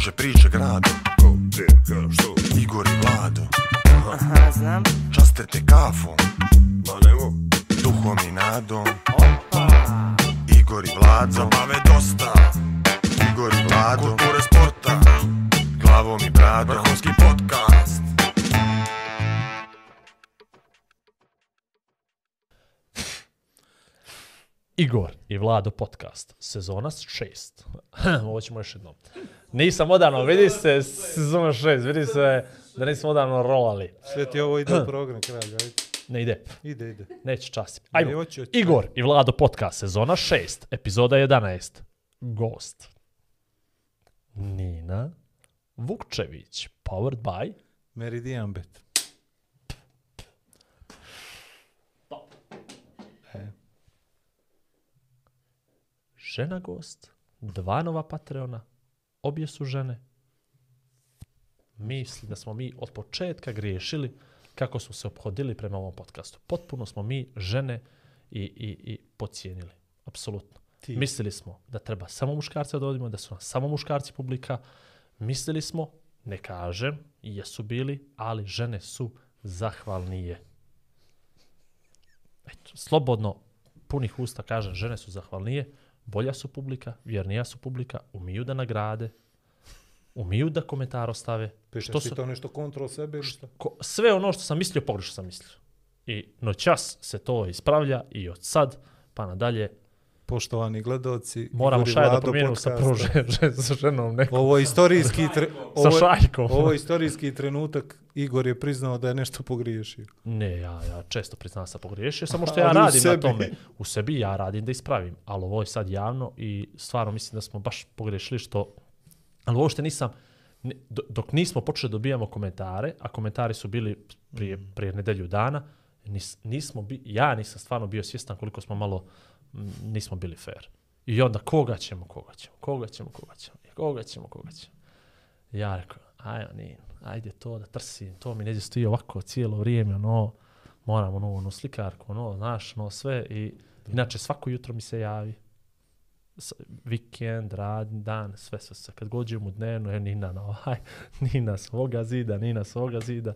kruže priče grado Ko, gdje, ka, što? Igor i Vlado. Aha, znam. Časte te kafom. Ma nemo, Duhom i nadom. Opa. Igor i Vlado. Zabave dosta. Igor i Vlado. Kulture sporta. Glavom i bradom. Vrhunski podcast. Igor i Vlado podcast, sezona 6. Ovo ćemo još jednom. Nisam odavno, vidi se, sezona 6, vidi se da nismo odavno rolali. Sve ti ovo ide u program, kralj, ajde. Ne ide, Ide, ide. neće časti. Ne, Ajmo, hoću, hoću. Igor i Vlado podcast, sezona 6, epizoda 11. Gost. Nina Vukčević, powered by Meridian Bet. žena gost, dva nova Patreona, obje su žene. Misli da smo mi od početka griješili kako smo se obhodili prema ovom podcastu. Potpuno smo mi žene i, i, i pocijenili. Apsolutno. Ti. Mislili smo da treba samo muškarce da dovodimo, da su nas samo muškarci publika. Mislili smo, ne kažem, jesu bili, ali žene su zahvalnije. Eto, slobodno, punih usta kažem, žene su zahvalnije, bolja su publika, vjernija su publika, umiju da nagrade, umiju da komentar ostave. Pišeš ti to nešto kontrol sebe ili šta? Ko, sve ono što sam mislio, pogrešno sam mislio. I noćas se to ispravlja i od sad pa nadalje Poštovani gledoci, moramo šaje da promijenimo sa, podcasta. prvo žen, žen, sa ženom nekom. Ovo je istorijski tre... Sa ovo, je- šajkom. ovo je istorijski trenutak. Igor je priznao da je nešto pogriješio. Ne, ja, ja često priznam da sam pogriješio, samo što ja Ali radim na tome. U sebi ja radim da ispravim, ali ovo je sad javno i stvarno mislim da smo baš pogriješili što... Ali uopšte nisam, ne- do- dok nismo počeli dobijamo komentare, a komentari su bili prije, Mm. prije nedelju dana, nis, nismo bi, ja nisam stvarno bio svjestan koliko smo malo m, nismo bili fair. I onda koga ćemo, koga ćemo, koga ćemo, koga ćemo, koga ćemo, koga ćemo. Ja rekao, aj ni, ajde to da trsim, to mi neđe stoji ovako cijelo vrijeme, no, moram ono, ono slikarku, ono, znaš, no, sve i inače svako jutro mi se javi. S, vikend, radni dan, sve, sve, sve. Kad gođem u dnevno, je Nina na ovaj, Nina svoga zida, Nina svoga zida.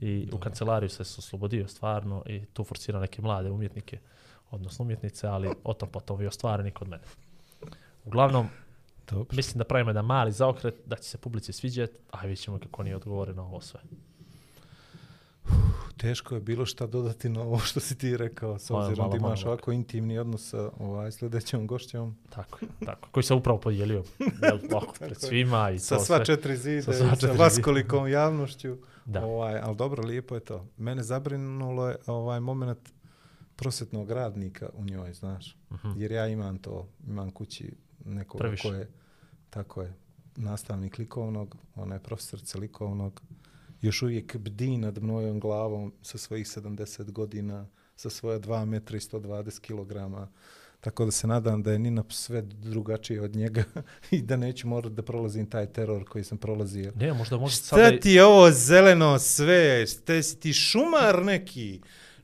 I u kancelariju se se oslobodio stvarno i tu forsira neke mlade umjetnike, odnosno umjetnice, ali o tom potom i ostvareni kod mene. Uglavnom, Dobro. mislim da pravimo jedan mali zaokret, da će se publici sviđati, a vidjet ćemo kako oni odgovore na ovo sve. Teško je bilo šta dodati na ovo što si ti rekao, s obzirom malo, da imaš malo. ovako intimni odnos sa ovaj, sljedećom gošćom. Tako, je, tako. Koji se upravo podijelio jel, ovako, pred svima i Sa to sva sve. četiri zida Sa sa, sva vaskolikom javnošću. Da. Ovaj, ali dobro, lijepo je to. Mene zabrinulo je ovaj moment prosjetnog radnika u njoj, znaš. Mhm. Jer ja imam to, imam kući nekoga Previše. ko je, tako je, nastavnik likovnog, ona je profesorica likovnog, još uvijek bdi nad mojom glavom sa svojih 70 godina, sa svoja 2 metra i 120 kilograma. Tako da se nadam da je Nina sve drugačije od njega i da neću morati da prolazim taj teror koji sam prolazio. Ne, možda može sada... Šta ti je ovo zeleno sve? Šta si ti šumar neki?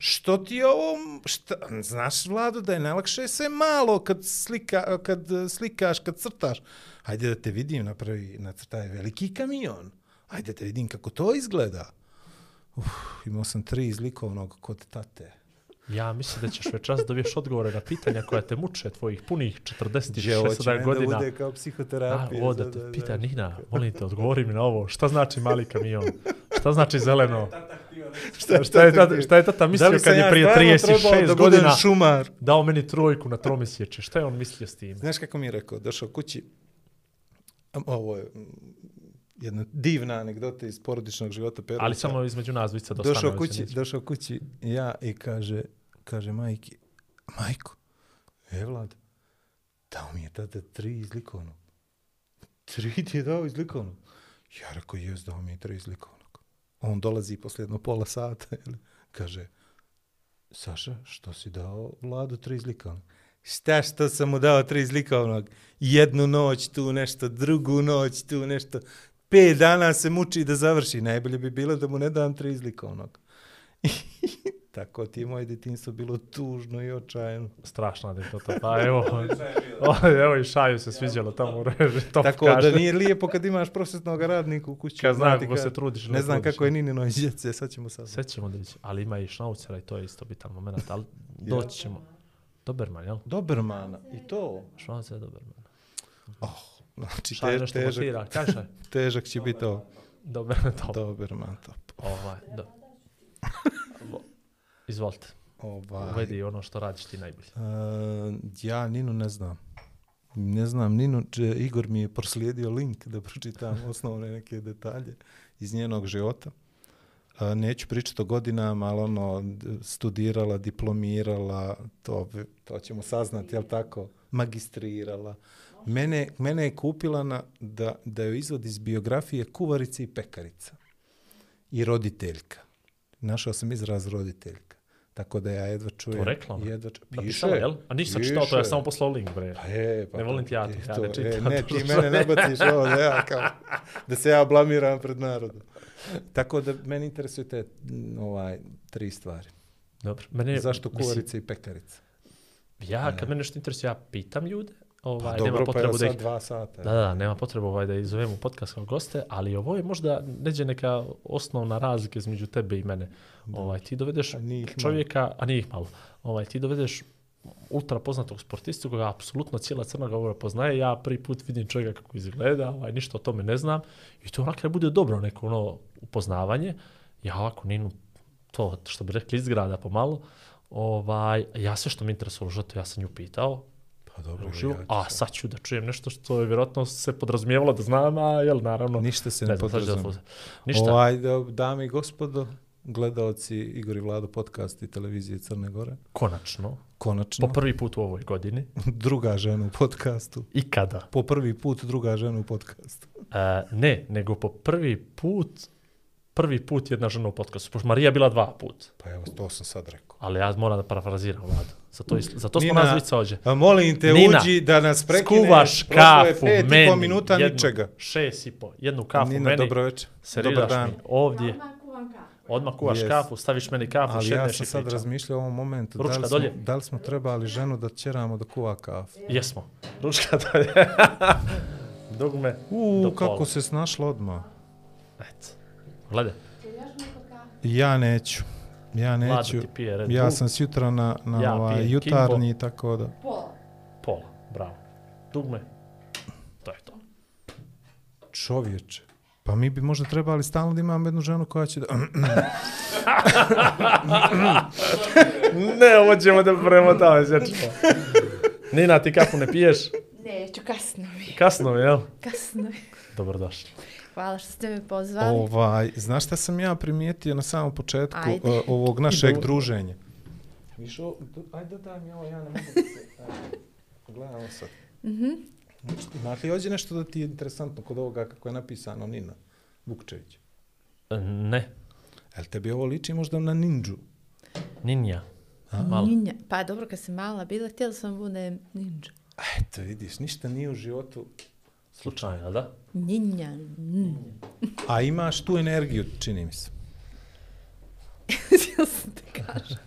Što ti je ovo... Šta? Znaš, Vlado, da je najlakše sve malo kad, slika, kad eh, slikaš, kad crtaš. Hajde da te vidim, napravi, nacrtaj veliki kamion. Hajde da te vidim kako to izgleda. Uf, imao sam tri iz likovnog kod tate. Ja mislim da ćeš večeras dobiješ odgovore na pitanja koja te muče tvojih punih Gdje ovo će 46 meni da godina. bude kao A, psihoterapija. ovo za- da te da- pita da- Nina, molim te, odgovori mi na ovo. Šta znači mali kamion? Šta znači zeleno? Šta, šta, je, tata, šta je tata mislio kad je prije stvarno trebao 36 da budem godina šumar? dao meni trojku na tromjesječe? Šta je on mislio s tim? Znaš kako mi je rekao? Došao kući, ovo je mm, jedna divna anegdota iz porodičnog života Perovića. Ali samo između nas dvica do došao kući, neće. došao kući ja i kaže, kaže majki, majko, e Vlad, dao mi je tada tri iz likovnog. Tri ti je dao iz likovnog. Ja rekao, jes, dao mi je tri iz likovnog. On dolazi posle jedno pola sata, jel? kaže, Saša, što si dao Vladu tri iz? Ono, Šta što sam mu dao tri zlikovnog? Jednu noć tu nešto, drugu noć tu nešto. Pet dana se muči da završi. Najbolje bi bilo da mu ne dam tri zlikovnog. Tako ti je moje detinstvo bilo tužno i očajno. Strašna anegdota. Pa evo, O, evo i šaju se sviđalo tamo u reži. Top Tako kaže. da nije lijepo kad imaš prosjetnog radnika u kući. Kad zna Znati kako se trudiš. Ne znam trudiš. kako je Ninino iz djece, sad ćemo sad. Sve ćemo da vidimo. Ali ima i šnaucera i to je isto bitan moment. Ali doći ćemo. Doberman, jel? Dobermana. I to. Šnaucer je Doberman. Znači, Šaj te, nešto težak, težak će biti ovo. Doberman, top. Doberman top. Ovaj, do. Izvolite. Ovaj. Uvedi ono što radiš ti najbolje. Uh, ja Ninu ne znam. Ne znam Ninu, če, Igor mi je proslijedio link da pročitam osnovne neke detalje iz njenog života. Uh, neću pričati o godinama, ali ono, studirala, diplomirala, to, to ćemo saznati, jel tako, magistrirala. Mene, mene je kupila na, da, da joj izvod iz biografije kuvarica i pekarica. I roditeljka. Našao sam izraz roditeljka. Tako da ja jedva čujem. rekla ona? Jedva ču... Napisala, jel? A nisam čitao to, ja sam poslao link, bre. Pa je, pa Ne to- volim ti ja to, e, ja ne to, čitam E, ne, to ti mene ne baciš ovo da ja kao, da se ja blamiram pred narodom. Tako da meni interesuje te ovaj, tri stvari. Dobro. Mene, Zašto mislim, kuvarica i pekarica? Ja, kad mene nešto interesuje, ja pitam ljude. Ovaj, Pa nema dobro, pa potrebu da ih dva sata. Da, da, nema potrebu ovaj, da ih zovemo u podcast kao goste, ali ovo je možda neđe neka osnovna razlika između tebe i mene. Ovaj, ti dovedeš A ih malo. čovjeka, a nije ih malo, ovaj, ti dovedeš ultra poznatog sportistu koga apsolutno cijela Crna Gora poznaje, ja prvi put vidim čovjeka kako izgleda, ovaj, ništa o tome ne znam i to onako bude dobro neko ono upoznavanje. Ja ovako Ninu to što bi rekli izgrada pomalo, ovaj, ja sve što mi interesuje u životu, ja sam nju pitao, Pa dobro, uživo, ja a sad. ću da čujem nešto što je vjerojatno se podrazumijevalo da znam, a jel, naravno, Ništa se ne ne, da podrazumije. Ništa, Ovaj, da, dame i gospodo, gledaoci Igor i Vlado podcast i televizije Crne Gore, konačno, konačno, po prvi put u ovoj godini, druga žena u podcastu. i kada? Po prvi put druga žena u podcastu. E, ne, nego po prvi put, prvi put jedna žena u podcastu, pošto Marija je bila dva put, Pa evo, to sam sad rekao. ali ja moram da parafraziram vladu. Zato, is- zato smo Nina, nas dvica ovdje. A molim te, Nina, uđi da nas prekine. Skuvaš Prošlo je kafu pet i meni, pol minuta jednu, ničega. šest i po, jednu kafu Nina, meni, dobro večer. Dobar dan. mi ovdje, odmah kuvaš Yes. kafu, staviš meni kafu, Ali ja šedneš sam i sad pričam. razmišljao u ovom momentu, da Ručka li, smo, dolje. da li smo trebali ženu da ćeramo da kuva kafu. Jesmo. Ručka dolje. Dugme U, do kako se snašla odmah. Eto. Gledaj, Ja neću. Ja neću. ti pije Red Ja sam sjutra na, na Ja ovaj, pijem jutarnji, tako da... Pola, bravo. Dugme. To je to. Čovječe. Pa mi bi možda trebali stalno da imamo jednu ženu koja će da... ne, ovo ćemo da premotamo, sjećamo. Nina, ti kafu ne piješ? Neću, kasno mi. Kasno mi, jel? Kasno mi. Dobrodošli. Hvala što ste me pozvali. ovaj, znaš šta sam ja primijetio na samom početku Ajde. uh, ovog našeg druženja? Viš, o, ajde daj mi ovo, ja ne mogu da se... Ajde, Gledamo sad. Mhm. Ima li ovdje nešto da ti je interesantno kod ovoga kako je napisano Nina Vukčević? E, Ne, Jel tebi ovo liči možda na ninđu? ninja. Malo. Ninja. Pa dobro, kad sam mala bila, htjela sam da budem ninja. Eto, vidiš, ništa nije u životu. Slučajno, da? Ninja. Mm. A imaš tu energiju, čini mi se. Htjela sam da kažem.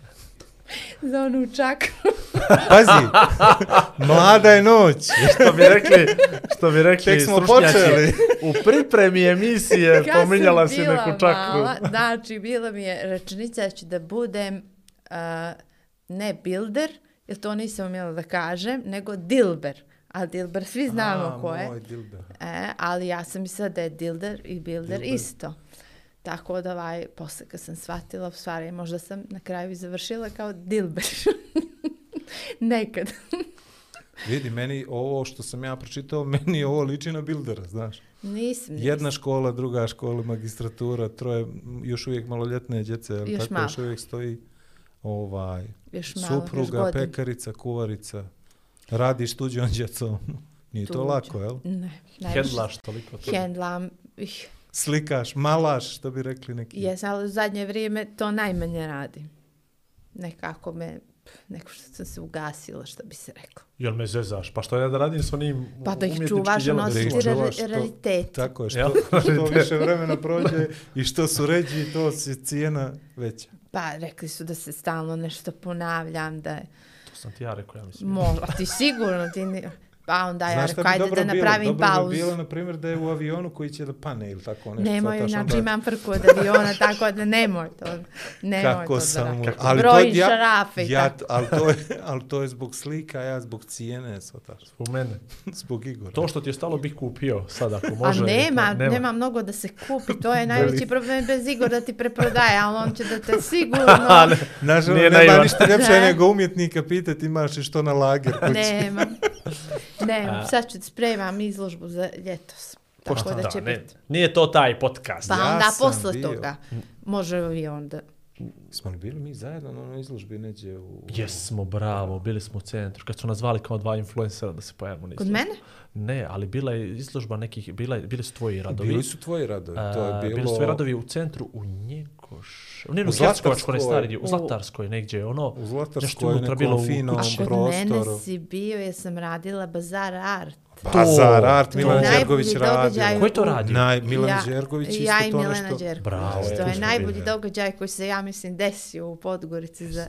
Za onu čakru. Pazi, mlada je noć. Što bi rekli, što bi rekli Tek smo stručnjaci, počeli. u pripremi emisije Kad pominjala si neku čakru. Mala, znači, bila mi je rečenica da ću da budem uh, ne builder, jer to nisam umjela da kažem, nego dilber. A dilber svi znamo A, ko je. Moj dilber. E, ali ja sam mislila da je dilder i builder Dilber. isto. Tako da, ovaj, posle kad sam shvatila, u stvari, možda sam na kraju i završila kao dilber. Nekad. Vidi, meni ovo što sam ja pročitao, meni ovo liči na bildera, znaš. Nisam, nisam. Jedna škola, druga škola, magistratura, troje, još uvijek maloljetne djece, jel Još tako malo. još uvijek stoji ovaj, još malo, još supruga, godin. pekarica, kuvarica, radiš tuđom djecom. Nije to Tuđom. lako, jel? Ne, najviše. Hendlaš toliko to. Hendlam. ih, Slikaš, malaš, što bi rekli neki. Jesam, ali u zadnje vrijeme to najmanje radim. Nekako me, neko što sam se ugasila, što bi se reklo. Jel me zezaš? Pa što ja da radim s onim Pa da ih čuvaš, djelom? Da ih nositi to- raritet. Tako je, što, što više vremena prođe i što su ređi, to si cijena veća. Pa rekli su da se stalno nešto ponavljam, da je To sam ti ja rekao, ja mislim. Možda, a ti sigurno, ti ni, Pa onda ja Znaš rekao, ajde da bilo? napravim dobro pauzu. bi bilo, na primjer, da je u avionu koji će da pane ili tako nešto. Nemoj, znači onda- imam frku od aviona, tako da nemoj to. Nemoj Kako to sam... da Ali Broj to, ja, šarafe i ja, ali, to je, ali to je zbog slika, a ja zbog cijene, shvataš. U mene. Zbog Igora. To što ti je stalo bih kupio sad ako A može. nema, to- nema, mnogo da se kupi, to je najveći problem bez Igor da ti preprodaje, ali on će da te sigurno... Znaš, ono, Nije nema naivan. ništa ljepše Ne. nego umjetnika pitati imaš li što na lager. Nema. Nema, A- sad ću da spremam izložbu za ljetos. Tako Pošto da će ne, biti. Nije to taj podcast. Pa Ja onda posle bio. toga može avion da... Smo li bili mi zajedno na onoj izložbi neđe u... Jesmo, bravo, bili smo u centru. Kad su nas zvali kao dva influencera da se pojavimo na Kod izložbi. mene? Ne, ali bila je izložba nekih, bila, je- bili su tvoji radovi. Bili su tvoji radovi, to je A, bilo... Bili su tvoji radovi u centru u Njegoš... U U Hercegovačkoj, ne Zlatarskoj. stari u U- Zlatarskoj negdje, ono... U nešto Zlatarskoj bilo nekom u- finom A kod mene prostoru. si bio jer sam radila Bazar Art. Bazar Art, To je Milan Đergović radio. Ko je to u- radio? Naj, Milan ja, Đergović isto Ja i to nešto... Đerković. Bravo, to tu je smo najbolji događaj koji se, ja mislim, desio u Podgorici za...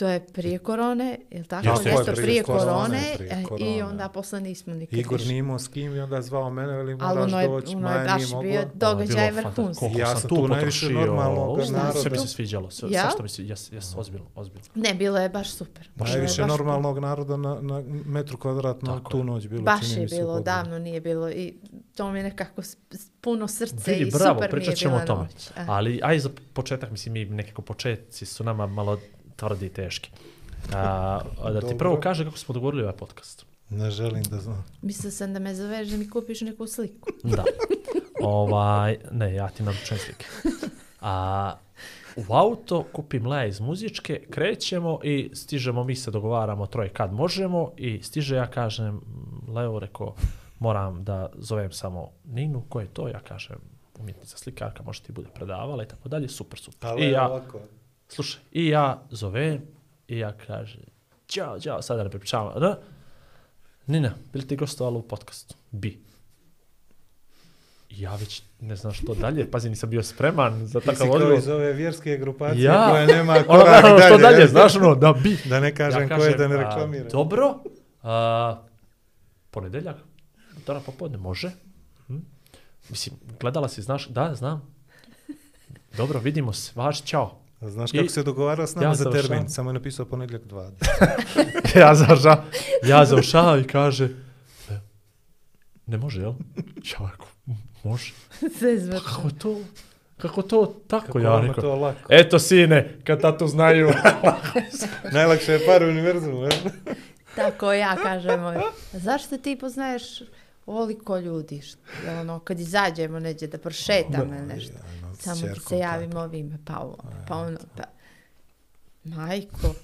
To je prije korone, je li tako? Jeste, Nešto jeste, prije, prije korone, korone, prije e, i korone. onda posle nismo nikad Igor više. nije imao s kim i onda je zvao mene, veli Ali moraš ono je, doći, ono je Maja baš nije mogla. bio događaj Bilo vrhunski. Ja sam tu najviše sve- naroda. Sve mi se sviđalo, sve, Ja? sve što mi se, jes, jes, ozbiljno, ozbiljno. Ne, bilo je baš super. Bilo je Najviše baš- normalnog naroda na, na metru kvadratno tu noć bilo. Baš čini je bilo, davno nije bilo i to mi je nekako puno srce Vidi, i bravo, super mi je pričat ćemo o tome. E. Ali, aj za početak, mislim, mi nekako početci su nama malo tvrdi i teški. A, a da ti Dobro. prvo kaže kako smo dogovorili ovaj podcast. Ne želim da znam. Mislila sam da me zoveš da mi kupiš neku sliku. Da. ovaj, ne, ja ti naručujem slike. A, u auto kupim Lea iz muzičke, krećemo i stižemo, mi se dogovaramo troje kad možemo i stiže ja kažem, "Mm, Leo rekao, moram da zovem samo Ninu, ko je to? Ja kažem, umjetnica slikarka, može ti bude predavala i tako dalje, super, super. Ali I ja, ovako. Slušaj, i ja zovem i ja kažem, ćao, ćao, sada ne prepričavam, da? Nina, bili ti gostovala u podcastu? Bi. I ja već ne znam što dalje, pazi, nisam bio spreman za Ti si takav kao odgovor. iz ove vjerske grupacije Ja, koja nema ono, korak ono, dalje. što dalje, jel? znaš ono, da bi. Da ne kažem ko je da ne a, reklamiram. Dobro, a, ponedeljak, utorak popodne, može. Hm? Mislim, gledala si, znaš, da, znam. Dobro, vidimo se, vaš, čao. Znaš I- kako se dogovarao s nama ja za termin? Samo je napisao ponedjeljak 20. ja završavam, ja završavam i kaže, ne, ne može, jel? Ja rekao, "M, može. Sve zvrtno. Kako to, kako to tako, Kako ja rekao. to lako. Eto, sine, kad tato znaju. Najlakše je par u univerzumu, jel? Tako ja kažem, zašto ti poznaješ ovoliko ljudi? Što, ono, kad izađemo neđe da prošetamo ili nešto. Ono, Samo ćerkom se javim tako. ovime, pa ovo, pa ono, pa... Majko,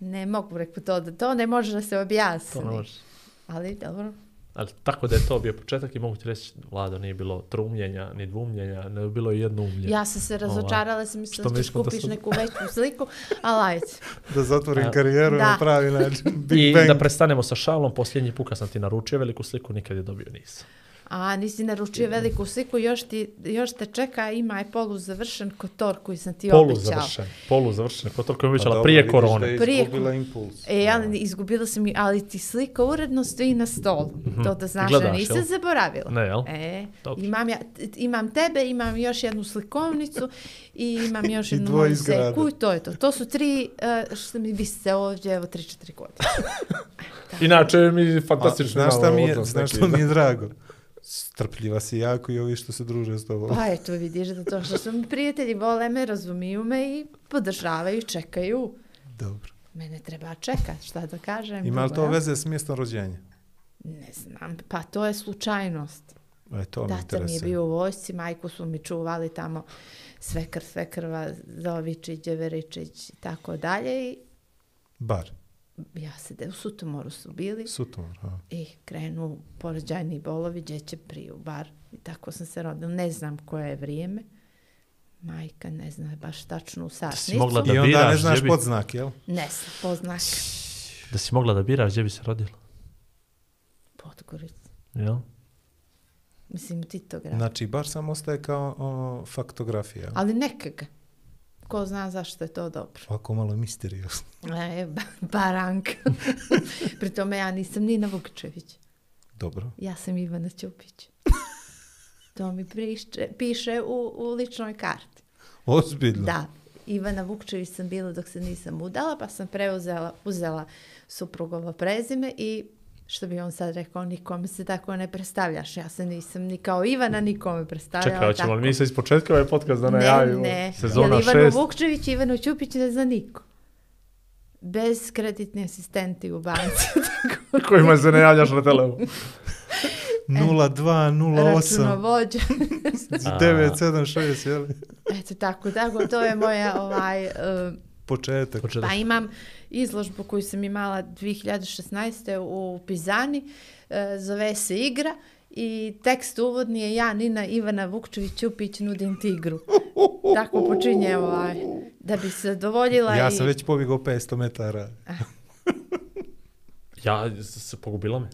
ne mogu reku to, da to ne može da se objasni. to ne može. Ali dobro, Ali tako da je to bio početak i mogu ti reći, Vlado, nije bilo trumljenja, ni dvumljenja, ne bilo je jedno umljenje. ja sam se razočarala, sam Što mislila da ćeš da kupiš sam- neku veću sliku, ali ajde. Da zatvorim A, karijeru da. na pravi način. Big I Bang. da prestanemo sa šalom, posljednji put kad sam ti naručio veliku sliku, nikad je dobio nisam. A nisi naručio veliku sliku, još, ti, još te čeka, ima je polu završen kotor koji sam ti Polu obećao. završen, polu završen, ko to koji je Pa obećala dobro, prije korone. Da je Prije izgubila impuls. E, ja izgubila sam, i- ali ti slika uredno stoji na stolu. To da znaš, gledaš, da nisam jel? zaboravila. Ne, jel? E, Dobro. imam, ja, imam tebe, imam još jednu slikovnicu i imam još I jednu moju seku i to je to. To su tri, uh, što mi bi se ovdje, evo, tri, četiri godine. Inače mi A, fantastično znaš šta mi je, znaš šta da. mi je drago? Strpljiva si jako i ovi što se druže s tobom. Pa eto, vidiš da to što su mi prijatelji vole me, razumiju me i podržavaju, čekaju. Dobro. Mene treba čekat, šta da kažem. Ima li to veze s mjestom rođenja? Ne znam, pa to je slučajnost. E, to me Tata mi je bio u vojsci, majku su mi čuvali tamo svekr, svekrva, Zovičić, Đeveričić i tako dalje. I Bar, ja se de, u Sutomoru su bili sutomor. a. i krenu porođajni bolovi, gdje će priju bar. I tako sam se rodila. Ne znam koje je vrijeme. Majka ne zna baš tačnu satnicu. mogla Da I onda ne biraš znaš bi- podznak, jel? Ne znam, poznak. Da si mogla da biraš gdje bi se rodila, Podgorica. jel? Mislim, ti to grad. Znači, bar sam ostaje kao ono, faktografija. Ali nekaga. Ko zna zašto je to dobro. Ovako malo misteriozno. E, ba, baranka. Pri tome ja nisam Nina Vukčević. Dobro. Ja sam Ivana Ćupić. To mi prišče, piše u, u ličnoj karti. Ozbiljno. Da, Ivana Vukčević sam bila dok se nisam udala, pa sam preuzela uzela suprugovo prezime i što bi on sad rekao, nikome se tako ne predstavljaš. Ja se nisam ni kao Ivana nikome predstavljala. Čekaj, hoćemo tako. li mi se iz početka ovaj podcast da Ne, najavimo? ne. Sezona Jel Ivanu 6. Vukčević i Ivanu Ćupić ne zna niko. Bez kreditni asistenti u banci. Kojima se ne javljaš na telefon. 0208 Računovođa. 976, jel? Eto tako, tako, to je moja ovaj... Uh, Početak. Početak. Pa imam izložbu koju sam imala 2016. u Pizani, e, zove se Igra i tekst uvodni je ja, Nina Ivana Vukčević Ćupić, nudim tigru. Tako počinje ovaj, da bi se dovoljila Ja i... sam već pobjegao 500 metara. Ja, se pogubila me.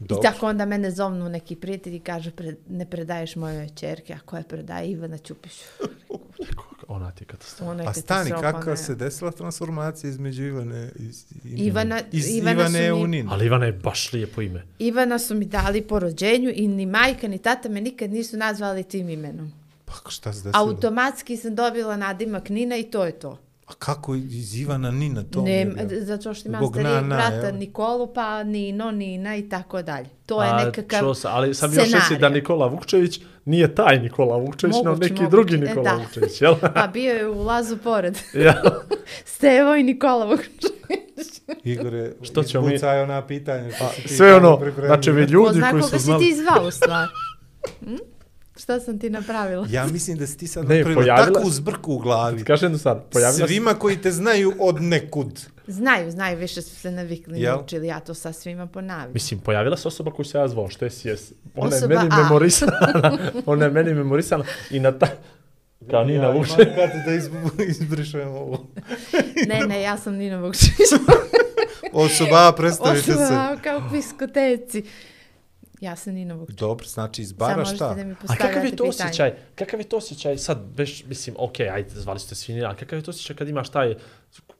I Dobro. tako onda mene zovnu neki prijatelji i kaže pre, ne predaješ mojoj čerke, a koja predaje Ivana Ćupić. Ona ti je katastrofa. A stani, kakva ne. se desila transformacija između Ivane i i- Ivana- iz Ivana su Ivane mi- u Ninu? Ali Ivana je baš lijepo ime. Ivana su mi dali po rođenju i ni majka ni tata me nikad nisu nazvali tim imenom. Pa šta se desilo? Automatski sam dobila nadimak Nina i to je to. A kako iz Ivana Nina to? mi Ne, je zato što imam Zbog starijeg na, na, brata jel? Nikolu, pa Nino, Nina i tako dalje. To je A, nekakav čuo sam, ali sam još misli da scenarij. Nikola Vukčević nije taj Nikola Vukčević, no neki moguće, drugi e, Nikola da. Vukčević, jel? Pa bio je u lazu pored. ja. Stevo i Nikola Vukčević. Igore, Što ćemo mi- ona pitanja. si ti Sve ono, znači vi Ko ljudi zna koji koga su si znali. ti zvao u stvar? Hm? Šta sam ti napravila? Ja mislim da si ti sad Ne, napravila pojavila- takvu zbrku u glavi. Kažem jednu stvar, pojavila se... Svima koji te znaju od nekud. Znaju, znaju, više su se navikli, Jel? naučili, ja to sa svima ponavljam. Mislim, pojavila se osoba koju se ja zvao, što je sjes. Ona je Osoba meni A. memorisana. Ona je meni memorisana i na ta... Kao Nina Ja, Vukčević. imam kad da izbu- izbrišemo ovo. Ne, ne, ja sam Nina Vukčević. Osoba, predstavite se. Osoba kao u kviskoteci. Ja sam Nina Vukčević. Dobro, znači Samo izbara možete šta? da mi A kakav je to pitanje. osjećaj? Kakav je to osjećaj sad, beš, mislim, ok, ajde, zvali ste svi Nina, ali kakav je to osjećaj kad imaš taj,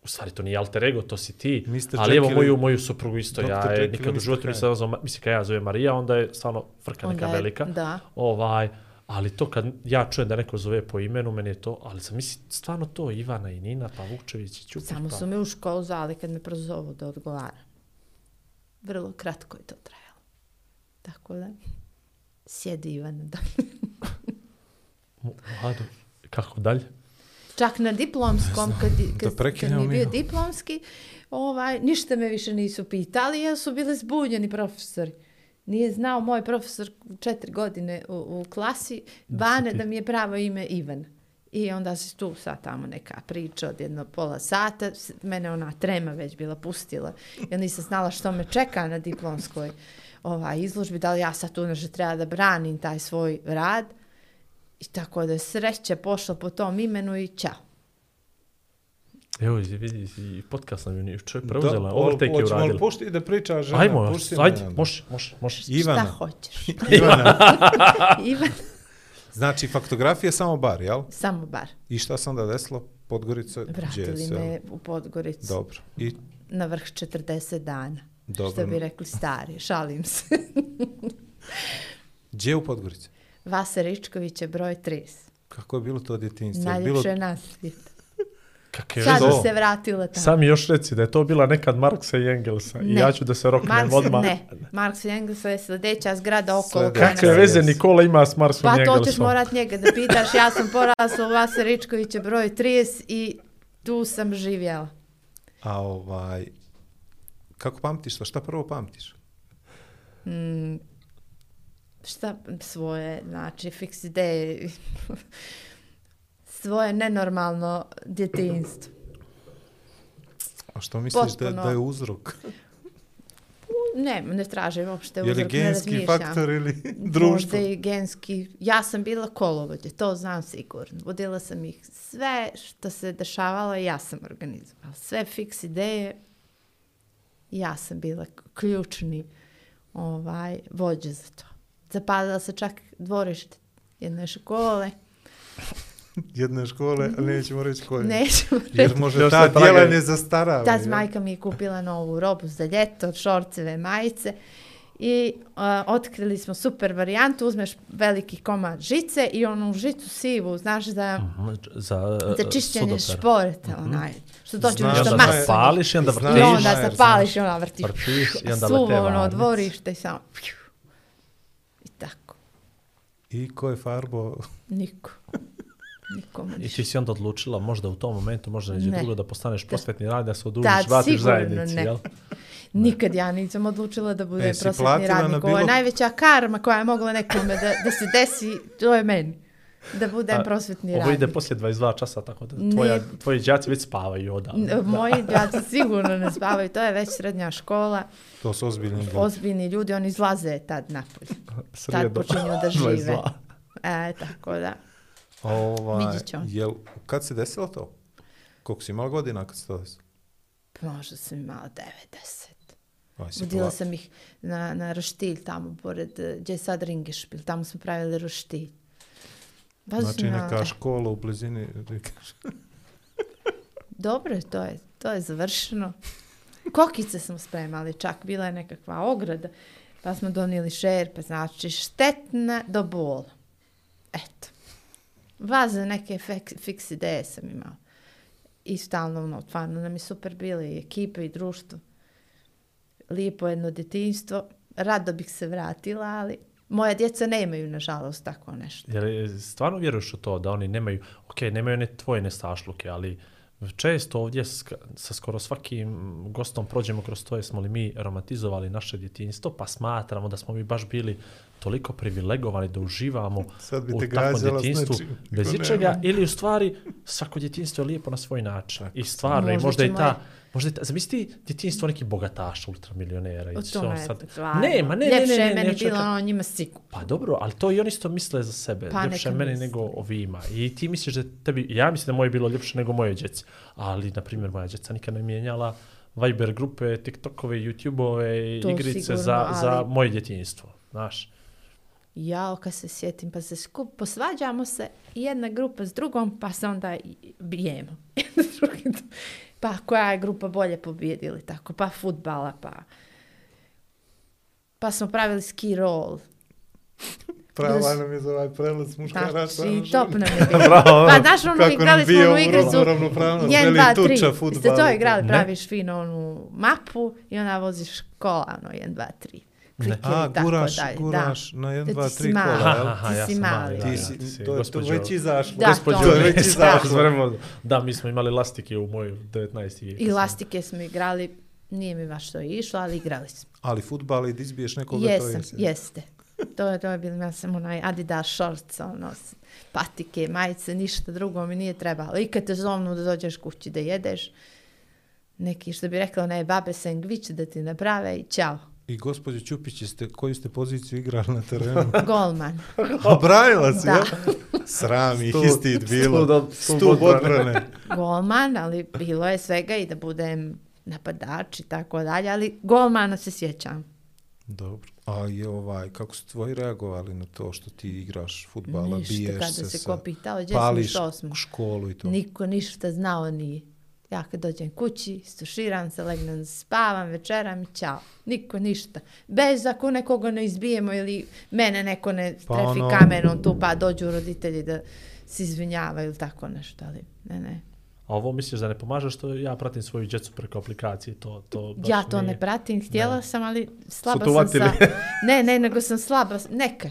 u stvari to nije alter ego, to si ti, Mr. ali evo Jekyll moju, moju suprugu isto, Dr. ja je nikad u životu nisam nazvao, mislim, kad ja zovem Marija, onda je stvarno frka neka Onda je- velika. da. Ovaj, ali to kad ja čujem da neko zove po imenu, meni je to, ali sam mislim, stvarno to Ivana i Nina, pa Vukčević i Ćupić, Samo pa... su me u školu zvali kad me prozovu da odgovaram. Vrlo kratko je to trajalo. Tako da, sjedi Ivana da. Vlado, kako dalje? Čak na diplomskom, kad, kad, kad mi je bio diplomski, ovaj, ništa me više nisu pitali, jer su bili zbunjeni profesori. Nije znao moj profesor četiri godine u, u klasi, Bane, da mi je pravo ime Ivan. I onda se tu sad tamo neka priča od jedno pola sata, mene ona trema već bila pustila. Ja nisam znala što me čeka na diplomskoj ovaj, izložbi, da li ja sad tu nešto treba da branim taj svoj rad. I tako da je sreće pošla po tom imenu i ćao. Evo, vidi, i podcast nam je čovjek preuzela, Da, overtake je hoćemo uradila. pušti da priča žena? Ajmo, ajde, može, može, može. Ivana. Šta hoćeš? Ivana. Ivan, Znači, faktografija je samo bar, jel? samo bar. I šta se onda desilo? Podgorica, Vratili Jazz, jel? me u Podgoricu Dobro. I na vrh 40 dana. Dobro. Što bi rekli stari, šalim se. gdje u Podgorici? Vasa Ričković je broj 30. Kako je bilo to djetinjstvo? Je Bilo... Najljepše na svijetu. Kakve Sad veze? bi se vratila tamo. Sam još reci da je to bila nekad Marksa i Engelsa i Ne. ja ću da se roknem Marks, odmah. ne, Marks i Engels je sljedeća zgrada okolo. Kakve nas- Yes. veze Nikola ima s Marksom Pa i to ćeš Engelsom? morat njega da pitaš. Ja sam porasla u Vasa Ričkovića broj 30 i tu sam živjela. A ovaj... Kako pamtiš to? Šta prvo pamtiš? Mm, šta svoje, znači, fiks ideje, svoje nenormalno djetinstvo. A što misliš da, Potpuno. da je uzrok? Ne, ne tražim uopšte Je li uzrok, ne genski razmišljam. faktor ili društvo? Možda i genski. Ja sam bila kolovođe, to znam sigurno. Vodila sam ih sve što se dešavalo, ja sam organizovala. Sve fiks ideje, ja sam bila ključni ovaj, vođa za to. Zapalila se čak dvorište jedne škole. jedne škole, ali nećemo reći koje. Nećemo Jer može Još ta djela ne zastarava. Tad jel? majka mi je kupila novu robu za ljeto, šorceve, majice i uh, otkrili smo super varijantu, uzmeš veliki komad žice i onu žicu sivu, znaš da Mhm, Za, za čišćenje sudoper. šporeta, onaj, što dođe nešto onda Znaš, masno. zapališ i onda Znaš, I vrtiš. onda zapališ i ona vrti. Vrtiš i onda Suvo lete ono dvorište i samo. pju. I tako. I ko je farbo? Niko. Nikome I ti si onda odlučila možda u tom momentu, možda neđe Ne. drugo da postaneš prosvetni rad, da se odužiš, vratiš sigurno zajednici, ne. jel? Nikad ja nisam odlučila da budem E, prosvetni radnik. Ovo je bilo- najveća karma koja je mogla nekome da, da se desi, to je meni. Da budem prosvetni Ovo radnik. ide poslije 22 časa, tako da Ne. tvoja, tvoji đaci već spavaju odavno. Moji djaci sigurno ne spavaju, to je već srednja škola, To su ozbiljni ljudi. ozbiljni ljudi, oni izlaze tad napolje. Tad počinju da žive. 22. E, tako da. Ovaj, Vidjet ćemo. jel, kad se desilo to? Koliko si imala godina kad se to desilo? Možda sam imala 90. Budila pla- sam ih na, na roštilj tamo, pored, eh, gdje je sad Ringešpil, tamo smo pravili roštilj. Baš Znači imala- neka škola u blizini. Dobro, je, to je, to je završeno. Kokice smo spremali, čak bila je nekakva ograda, pa smo donijeli šerpe, znači štetna do bola. Eto. Vaze neke fiks ideje sam imala. I stalno, ono, stvarno nam je super bili i ekipe i društvo. Lijepo jedno djetinjstvo. Rado bih se vratila, ali moja djeca nemaju, nažalost, tako nešto. Jer e, stvarno vjeruješ u to da oni nemaju, ok, nemaju one tvoje nestašluke, ali često ovdje sk- sa skoro svakim gostom prođemo kroz to jesmo li mi romantizovali naše djetinjstvo, pa smatramo da smo mi baš bili toliko privilegovani da uživamo u takvom s djetinjstvu nečim. bez ičega, ili u stvari svako djetinjstvo je lijepo na svoj način. I stvarno, i Možda možda i ta, je- možda ta, zamisli ti djetinjstvo nekih bogataša, ultramilionera. i O sve tome on je sad-. Ne, ma ne, ne, ne, je ne, meni ne, ono njima sigurno. Pa dobro, ali to i oni isto misle za sebe. Pa ljepše meni misle. nego ovima. I ti misliš da tebi, ja mislim da moje je bilo ljepše nego moje djeci. Ali, na primjer, moja djeca nikad ne mijenjala Viber grupe, TikTokove, YouTubeove To igrice sigurno, za, za ali- moje djetinjstvo. Znaš, Jao, kad se sjetim, pa se skup, posvađamo se jedna grupa s drugom, pa se onda bijemo. Pa koja je grupa bolje pobjedili, tako, pa futbala, pa... Pa smo pravili ski roll. Prava nam je za ovaj prelaz muškaraca. Znači, top nam je bilo. Bravo. pa znaš, ono, Kako igrali nam smo bio onu u igricu, ravnopravnost, 1, veli 2, tuča 3. fudbal. Ste to igrali, praviš fino onu mapu i onda voziš kola, ono, 1, 2, 3. Klikeri A, i tako guraš, dalje. guraš na 1, Da 2, ti si 3 mali. kola, jel? aha, Ti si mali. Ti si, ja, ti si to, je- to gospođo- već izašlo. Da, gospođo to to je je. već izašlo. Da, mi smo imali lastike u mojoj 19. vijek. I lastike smo igrali, nije mi baš to išlo, ali igrali smo. Ali futbal i da izbiješ nekoga, to Jesam, jesi. jeste. To je, to je bilo, ja sam onaj Adidas shorts, ono, patike, majice, ništa drugo mi nije trebalo. I kad te zovnu da dođeš kući da jedeš, neki, što bi rekla, ne, babe sandvič da ti naprave i čao. I gospođo Ćupić, jeste, koju ste poziciju igrali na terenu? Golman. A branila si, Da. jel? Sram ih, Stup- istid bilo. stup- odbrane. Golman, ali bilo je svega i da budem napadač i tako dalje, ali golmana se sjećam. Dobro. A je ovaj, kako su tvoji reagovali na to što ti igraš futbala, Ništa, biješ se, se sa- ko pitao, smo, pališ što smo. školu i to? Niko ništa znao nije. Ja kad dođem kući, stuširam se, legnem, spavam, večeram i čao. Niko ništa. Bez ako nekoga ne izbijemo ili mene neko ne Pa trefi ono- kamenom tu pa dođu roditelji da se izvinjavaju ili tako nešto. Ali ne, ne. A ovo misliš da ne pomaže što ja pratim svoju djecu preko aplikacije, to, to baš Ja to nije. ne pratim, htjela Ne. sam, ali slaba sam sa... Ne, ne, nego sam slaba. Neka.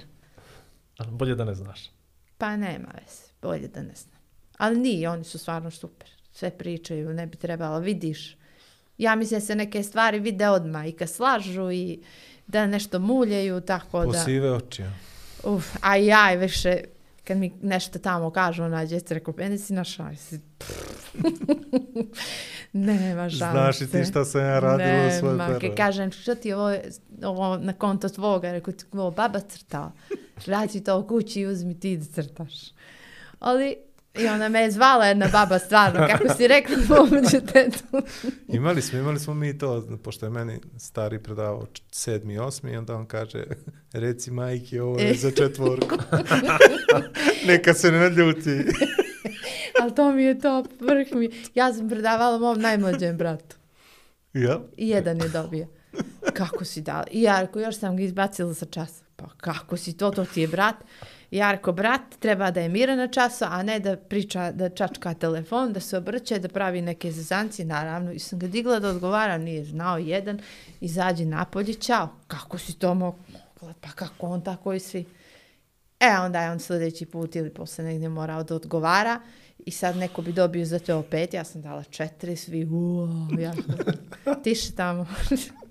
Bolje da ne znaš. Pa nema veze, bolje da ne znam. Ali nije, oni su stvarno super. Sve pričaju, ne bi trebalo, vidiš. Ja mislim da se neke stvari vide odmah i kad slažu i da nešto muljaju, tako da... Posive oči. ja. Uf, a ja više, kad mi nešto tamo kažu, ona djeca rekao, meni si našao. Si... Nema šanse. Znaš i ti šta sam ja radila u svoj Nema, kad kažem, što ti je ovo, ovo na konto tvoga, rekao ti ovo baba crtala. Radi to u kući i uzmi ti da crtaš. Ali, i ona me je zvala jedna baba stvarno, kako si rekla, pomoću tetu. Imali smo, imali smo mi to, pošto je meni stari predavao sedmi, osmi, i onda on kaže, reci majke, ovo je za četvorku. Neka se ne ljuti. Ali to mi je top, vrh mi. Ja sam predavala mom najmlađem bratu. Ja? I jedan je dobio. Kako si dala? I ja rekao, još sam ga izbacila sa časa. Pa kako si to, to ti je brat. Jarko brat treba da je mira na času, a ne da priča, da čačka telefon, da se obrće, da pravi neke zezancije, naravno. I sam ga digla da odgovara, nije znao jedan. izađe napolje, čao. Kako si to mogla? Pa kako on tako i svi. E, onda je on sljedeći put ili posle negdje morao da odgovara i sad neko bi dobio za to opet, ja sam dala četiri, svi uo, ja tiše tamo.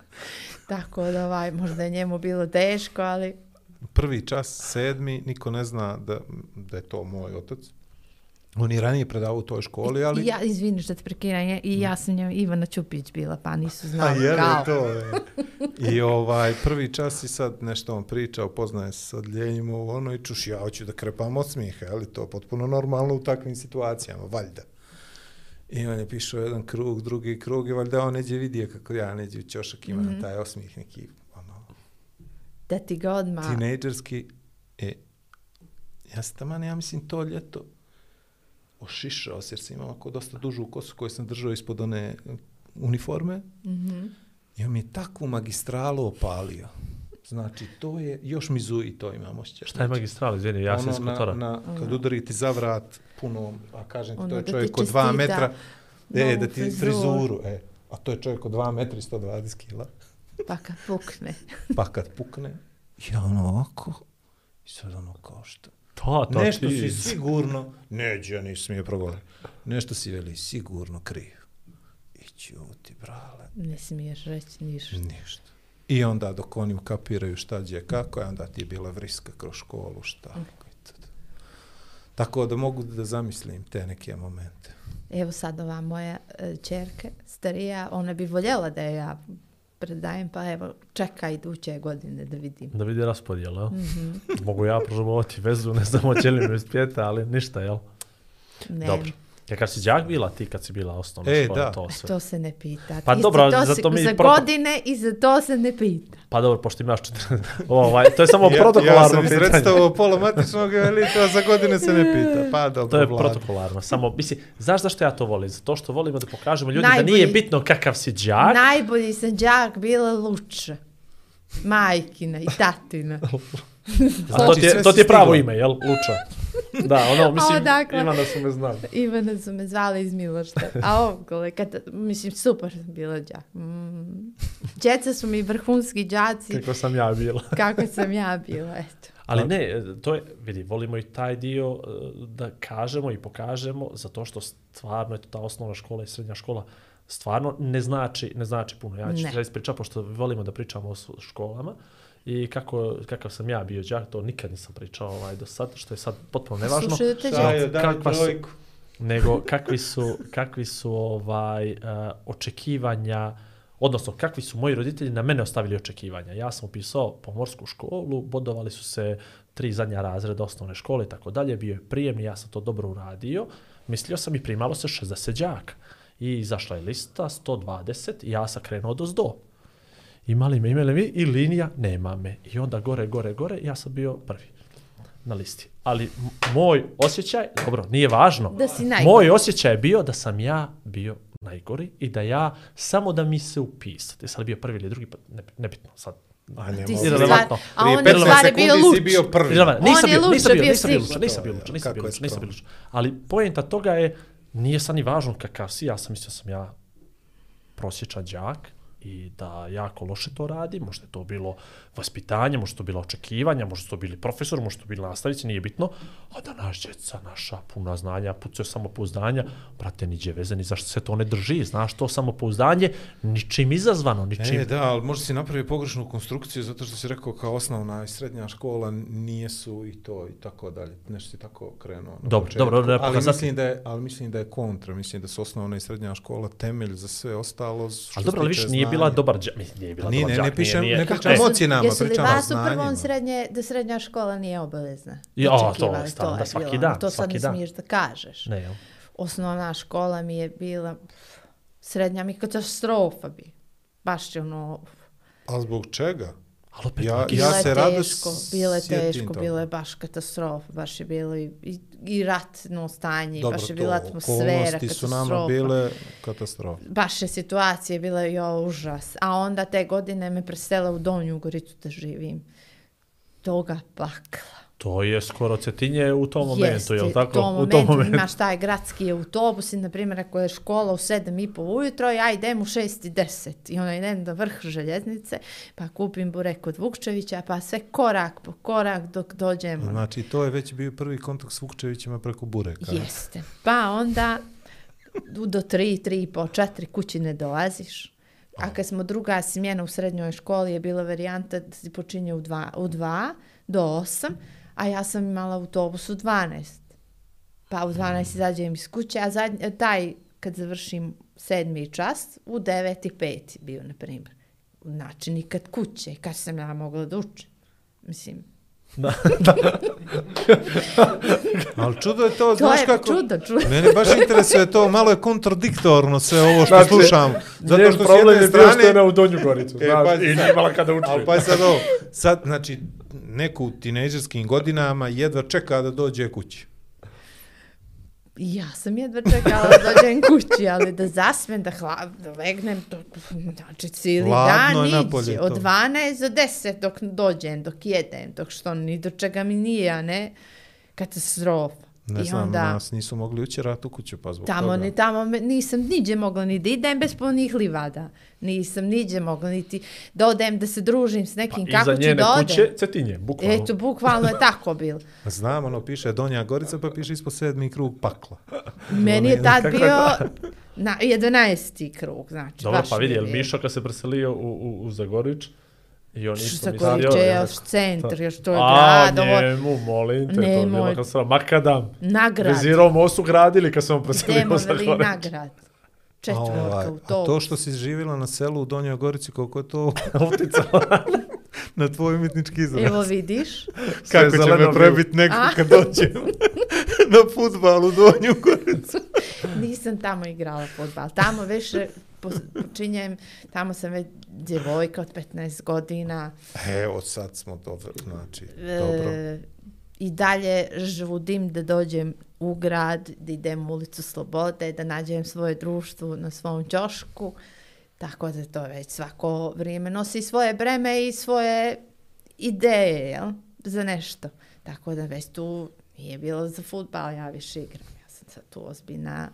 Tako da ovaj, možda je njemu bilo teško, ali Prvi čas, sedmi, niko ne zna da, da je to moj otac. On je ranije predavao u toj školi, ali... ja, izvini što te prekidam, ja- i ja sam njemu Ivana Ćupić bila, pa nisu A znali je li to? E. I ovaj, prvi čas i sad nešto on priča, upoznaje se sa odljenjem ovo ono i čuš, ja hoću da krepam od smijeha, je li to potpuno normalno u takvim situacijama, valjda. I on je pišao jedan krug, drugi krug i valjda on neđe vidio kako ja neđe u ćošak ima mm -hmm. taj osmijeh neki, Da ti ga odmah... tinejdžerski. E, ja sam taman, ja mislim, to ljeto ošišao se, jer sam imao ako dosta dužu kosu koju sam držao ispod one uniforme. Mhm. I on mi je takvu magistralu opalio. Znači, to je, još mi zuji to imam osjećaj. Šta je magistral, izvini, ja sam iz Ono na, Kotora. na, kad udari ti za vrat puno, a kažem ti, Ono to je čovjek od dva metra, e, da ti frizuru. frizuru, e, a to je čovjek od 2 metra i 120 kila. Pa kad pukne. Pa kad pukne, ja ono ovako, i sad ono kao što, To, to, Nešto ti- si sigurno, neđe, ja nisam je progovorio, nešto si veli sigurno kriv. I ćuti, brale, Ne smiješ reći ništa. ništa. I onda dok oni ukapiraju šta gdje kako, onda ti je bila vriska kroz školu, šta. i tad. Tako da mogu da zamislim te neke momente. Evo sad ova moja e, čerka, starija, ona bi voljela da je ja predajem, pa evo, čeka iduće godine da vidim. Da vidi raspodijel, jel? Mhm. Mogu ja prožumovati vezu, ne znam hoće li mi uspjeti, ali ništa, jel? Ne, Dobro. Ja kad si đak bila, ti kad si bila osnovna E, škola, da. to sve. To se ne pita. Pa Ti dobro, si- to zato mi Za proto- godine i za to se ne pita. Pa dobro, pošto imaš 40... ovaj, to je samo protokolarno ja sam pitanje. izredstavao pola matičnog, ali to za godine se ne pita. Pa dobro, To je Vlado. protokolarno. Samo, mislim, znaš zašto ja to volim? Zato što volimo da pokažemo ljudima da Najbolji- nije bitno kakav si đak. Najbolji sam đak bila Luča. Majkina i tatina. A to Znači, ti je, sve to ti je pravo ime, jel? Luča. Da, ono, mislim, odakle? Ivana su me znali. Ivana su me zvali iz Milošta. A okolo, kad, mislim, super sam bila đak. Mm. Djeca su mi vrhunski đaci, Kako sam ja bila. kako sam ja bila, eto. Ali ne, to je, vidi, volimo i taj dio e, da kažemo i pokažemo, zato što stvarno je ta osnovna škola i srednja škola stvarno ne znači, ne znači puno. Ja ću Ne. ispričati, pošto volimo da pričamo o školama i kako, kakav sam ja bio đak, to nikad nisam pričao ovaj, do sad, što je sad potpuno nevažno. Slušaju te Šta je, djeca. daj Kakva su- trojku. nego kakvi su, kakvi su ovaj, uh, očekivanja, odnosno kakvi su moji roditelji na mene ostavili očekivanja. Ja sam upisao pomorsku školu, bodovali su se tri zadnja razreda osnovne škole i tako dalje, bio je prijemni, ja sam to dobro uradio. Mislio sam i primalo se 60 đaka. I izašla je lista 120 i ja sam krenuo do zdo. Imali me, imali me i linija, nema me. I onda gore, gore, gore, ja sam bio prvi na listi. Ali moj osjećaj, dobro, nije važno. Da si najgori. Moj osjećaj je bio da sam ja bio najgori i da ja, samo da mi se upisati. Jesam li bio prvi ili drugi, pa ne, nebitno sad. A nema Ti si stvar, a on je 15 stvari bio sekundi si luč. bio prvi. Nisam bio, nisam bio, nisam bio, nisam bio, nisam bio, je luča, nisam bio, skromno. luča. Ali pojenta toga je, nije sad ni važno kakav si, ja sam mislio sam ja prosječan đak i da jako loše to radi, možda je to bilo vaspitanje, možda je to bilo očekivanja, možda su to bili profesor, možda su to bili nastavnici, nije bitno, a da naš djeca, naša puna znanja, pucaju samopouzdanja, brate, niđe veze, ni zašto se to ne drži, znaš, to samopouzdanje, ničim izazvano, ničim, E, da, ali možda si napravio pogrešnu konstrukciju zato što si rekao kao osnovna i srednja škola nije su i to i tako dalje. Nešto si tako krenuo. Dobro, početku. dobro, dobro, ali, pokazati- mislim da je, ali mislim da je kontra. Mislim da su osnovna i srednja škola temelj za sve ostalo. Ali dobro, ali više nije bila dobar đak, mislim, nije bila Nije, dobar ne, ne đak, pišem- nije, ne pričam E, o ocjenama, Jesu li pričam vas u prvom znanjima. srednje, da srednja škola nije obavezna? Ja, to, Očekivali, stvarno, da je svaki bilo, dan, To sad svaki ne dan. smiješ da kažeš. Ne, jel? Osnovna škola mi je bila srednja mi katastrofa bi. Baš je ono... A zbog čega? Ali opet, Ja- Bilo ja je se rado teško, bilo je teško, bilo je baš katastrofa, baš je bilo i, i, i ratno stanje, Dobro, baš je bila atmosfera, okolnosti su nama katastrofa. bile katastrofa. Baš je situacija bila jo užas. A onda te godine me presele u Donju Goricu da živim. Toga pakla. To je skoro cetinje u tom momentu, je li tako? u tom u tom momentu momentu. imaš taj gradski autobus i, na primjer, ako je škola u 7 i po ujutro, ja idem u 6 i 10 i onda idem do vrh željeznice, pa kupim burek kod Vukčevića, pa sve korak po korak dok dođem. Znači, to je već bio prvi kontakt s Vukčevićima preko Bureka. Jeste. Pa onda do 3, 3 i po, 4 kući ne dolaziš. A kad smo druga smjena u srednjoj školi je bila varijanta da si počinje u 2, u 2 do 8, a ja sam imala autobus u 12. Pa u 12 izađem iz kuće, a zadnji, taj kad završim sedmi čas, u 9 i 5 je bio, na primjer. Znači, nikad kuće, kad sam ja mogla da učim. Mislim, Ali čudo je to, to znaš je kako... čudo, čudo. Mene baš interesuje to, malo je kontradiktorno sve ovo što Znači, slušam. Zato što s problem jedne je bio što je strane... ona u Donju Goricu, E, znaš, pazi i sad. nije imala kada uči. Ali pa je sad ovo, sad, znači, neko u tinejdžerskim godinama jedva čeka da dođe kući. Ja sam jedva čekala da dođem kući, ali da zasmem, da, hla, da legnem, to, znači cijeli dan iđe, od 12 do 10 dok dođem, dok jedem, dok što ni do čega mi nije, a ne katastrofa. Ne I znam, onda, nas nisu mogli učerati u kuću, pa zbog tamo, toga. ni, tamo me- nisam niđe mogla ni da idem bez punih livada. Nisam niđe mogla niti da odem da se družim s nekim, Pa, kako iza ću njene da odem. kuće, cetinje, bukvalno. Eto, bukvalno je tako bilo. Znam, ono piše Donja Gorica, pa piše ispod sedmi krug pakla. Meni je tad bio na 11. krug, znači. Dobro, baš pa vidi, je bilo. Mišo kad se preselio u, u, u Zagorić, i on isto Sa mislio... Goriče je e, još centar, još to je A, grad, ovo njemu, molim te, to je bilo Nemoj. kad sam Makadam. nagrad, Vezirao most su gradili kad sam on preselio u demoveli Zagorić. nagrad. A, Četvorka ovaj, u a to. to što si živjela na selu u Donjoj Gorici, koliko je to Uticalo. Na tvoj umjetnički izraz? Evo vidiš, Kako će me prebit neko A? kad dođem na futbal u Donju Goricu? nisam tamo igrala fudbal. Tamo po- počinjem, tamo sam već djevojka od 15 godina. Evo, sad smo dobro, znači, dobro. E, I dalje žudim da dođem u grad, da idem u ulicu Slobode, da nađem svoje društvo na svom ćošku. Tako da to već svako vrijeme nosi svoje breme i svoje ideje, jel? Za nešto. Tako da već tu nije bilo za futbal, ja više igram. Ja sam sad tu ozbiljna